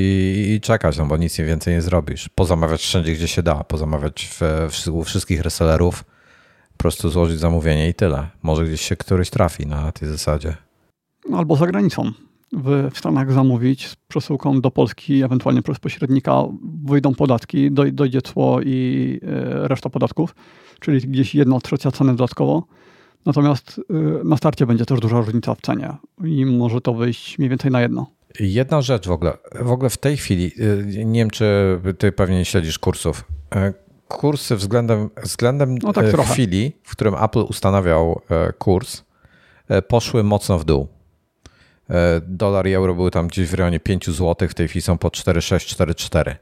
i, czekać, no bo nic więcej nie zrobisz. Pozamawiać wszędzie, gdzie się da, pozamawiać w, w, u wszystkich resellerów, prostu złożyć zamówienie i tyle. Może gdzieś się któryś trafi na tej zasadzie. Albo za granicą. W, w Stanach zamówić z przesyłką do Polski, ewentualnie przez pośrednika, wyjdą podatki, doj, dojdzie cło i y, reszta podatków, czyli gdzieś jedna trzecia ceny dodatkowo. Natomiast y, na starcie będzie też duża różnica w cenie i może to wyjść mniej więcej na jedno. Jedna rzecz w ogóle, w ogóle w tej chwili, y, nie wiem czy ty pewnie nie śledzisz kursów, kursy względem, względem no tak e, chwili, w którym Apple ustanawiał e, kurs, e, poszły mocno w dół. Dolar i euro były tam gdzieś w rejonie 5 zł, w tej chwili są po 4,6, 4,4.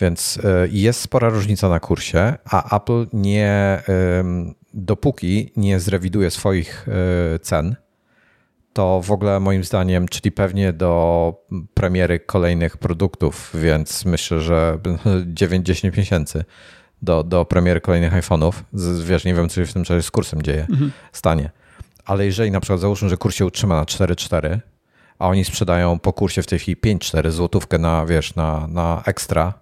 Więc jest spora różnica na kursie, a Apple nie, dopóki nie zrewiduje swoich cen, to w ogóle moim zdaniem, czyli pewnie do premiery kolejnych produktów, więc myślę, że 9-10 miesięcy do, do premiery kolejnych iPhone'ów. Wiesz, nie wiem, co się w tym czasie z kursem dzieje, mhm. stanie. ale jeżeli na przykład załóżmy, że kurs się utrzyma na 4,4, a oni sprzedają po kursie w tej chwili 5,4 złotówkę na, wiesz, na, na ekstra,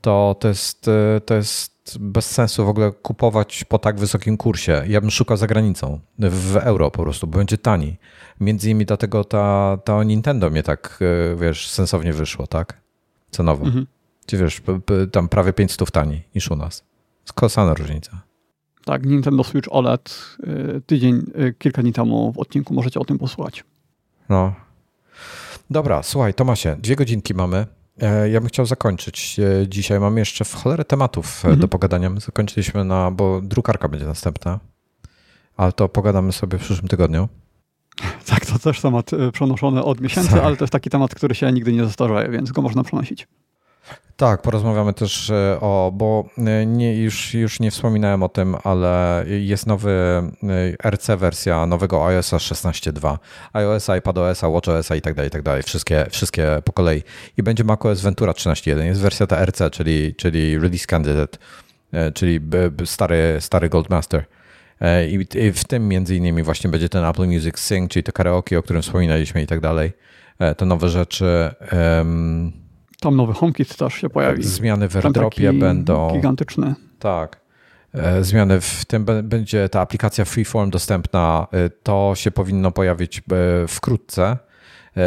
to to jest, e, to jest bez sensu w ogóle kupować po tak wysokim kursie. Ja bym szukał za granicą, w euro po prostu, bo będzie tani. Między innymi dlatego ta, ta Nintendo mnie tak, e, wiesz, sensownie wyszło, tak? Cenowo. Mhm. Gdzie wiesz, tam prawie 500 taniej niż u nas. Jest kolosalna różnica. Tak, Nintendo Switch OLED e, tydzień, kilka dni temu w odcinku możecie o tym posłuchać. No. Dobra, słuchaj, Tomasie, dwie godzinki mamy. E, ja bym chciał zakończyć. E, dzisiaj mamy jeszcze w cholerę tematów e, mhm. do pogadania. My zakończyliśmy na, bo drukarka będzie następna, ale to pogadamy sobie w przyszłym tygodniu. Tak, to też temat przenoszony od miesięcy, tak. ale to jest taki temat, który się nigdy nie zestarzeje, więc go można przenosić. Tak, porozmawiamy też e, o, bo e, nie, już, już nie wspominałem o tym, ale jest nowy e, RC wersja nowego iOSa 16.2, iOSa, iPadOSa, WatchOSa i tak dalej, i tak dalej, wszystkie, wszystkie po kolei. I będzie macOS Ventura 13.1, jest wersja ta RC, czyli, czyli Release Candidate, czyli stary, stary Goldmaster. I w tym między innymi właśnie będzie ten Apple Music Sync, czyli to karaoke, o którym wspominaliśmy i tak dalej. Te nowe rzeczy. Um, tam nowy HomeKit też się pojawi. Zmiany w AirDropie będą. Gigantyczne. Tak. E, zmiany w tym będzie ta aplikacja Freeform dostępna. E, to się powinno pojawić e, wkrótce,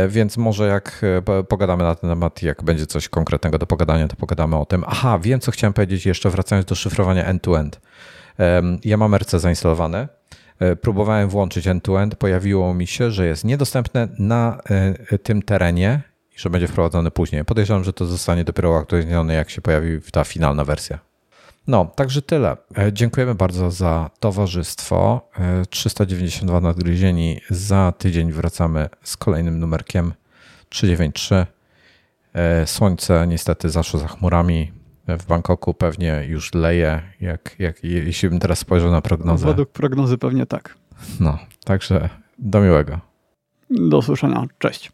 więc może jak pogadamy na ten temat, jak będzie coś konkretnego do pogadania, to pogadamy o tym. Aha, wiem co chciałem powiedzieć jeszcze, wracając do szyfrowania end-to-end. Ja mam RC zainstalowane. Próbowałem włączyć end-to-end. Pojawiło mi się, że jest niedostępne na tym terenie że będzie wprowadzony później. Podejrzewam, że to zostanie dopiero aktualizowane, jak się pojawi ta finalna wersja. No, także tyle. E, dziękujemy bardzo za towarzystwo. 392 e, nadgryzieni. Za tydzień wracamy z kolejnym numerkiem 393. E, słońce niestety zaszło za chmurami. W Bangkoku pewnie już leje, jak, jak, jeśli bym teraz spojrzał na prognozę. Według prognozy pewnie tak. No, także do miłego. Do usłyszenia. Cześć.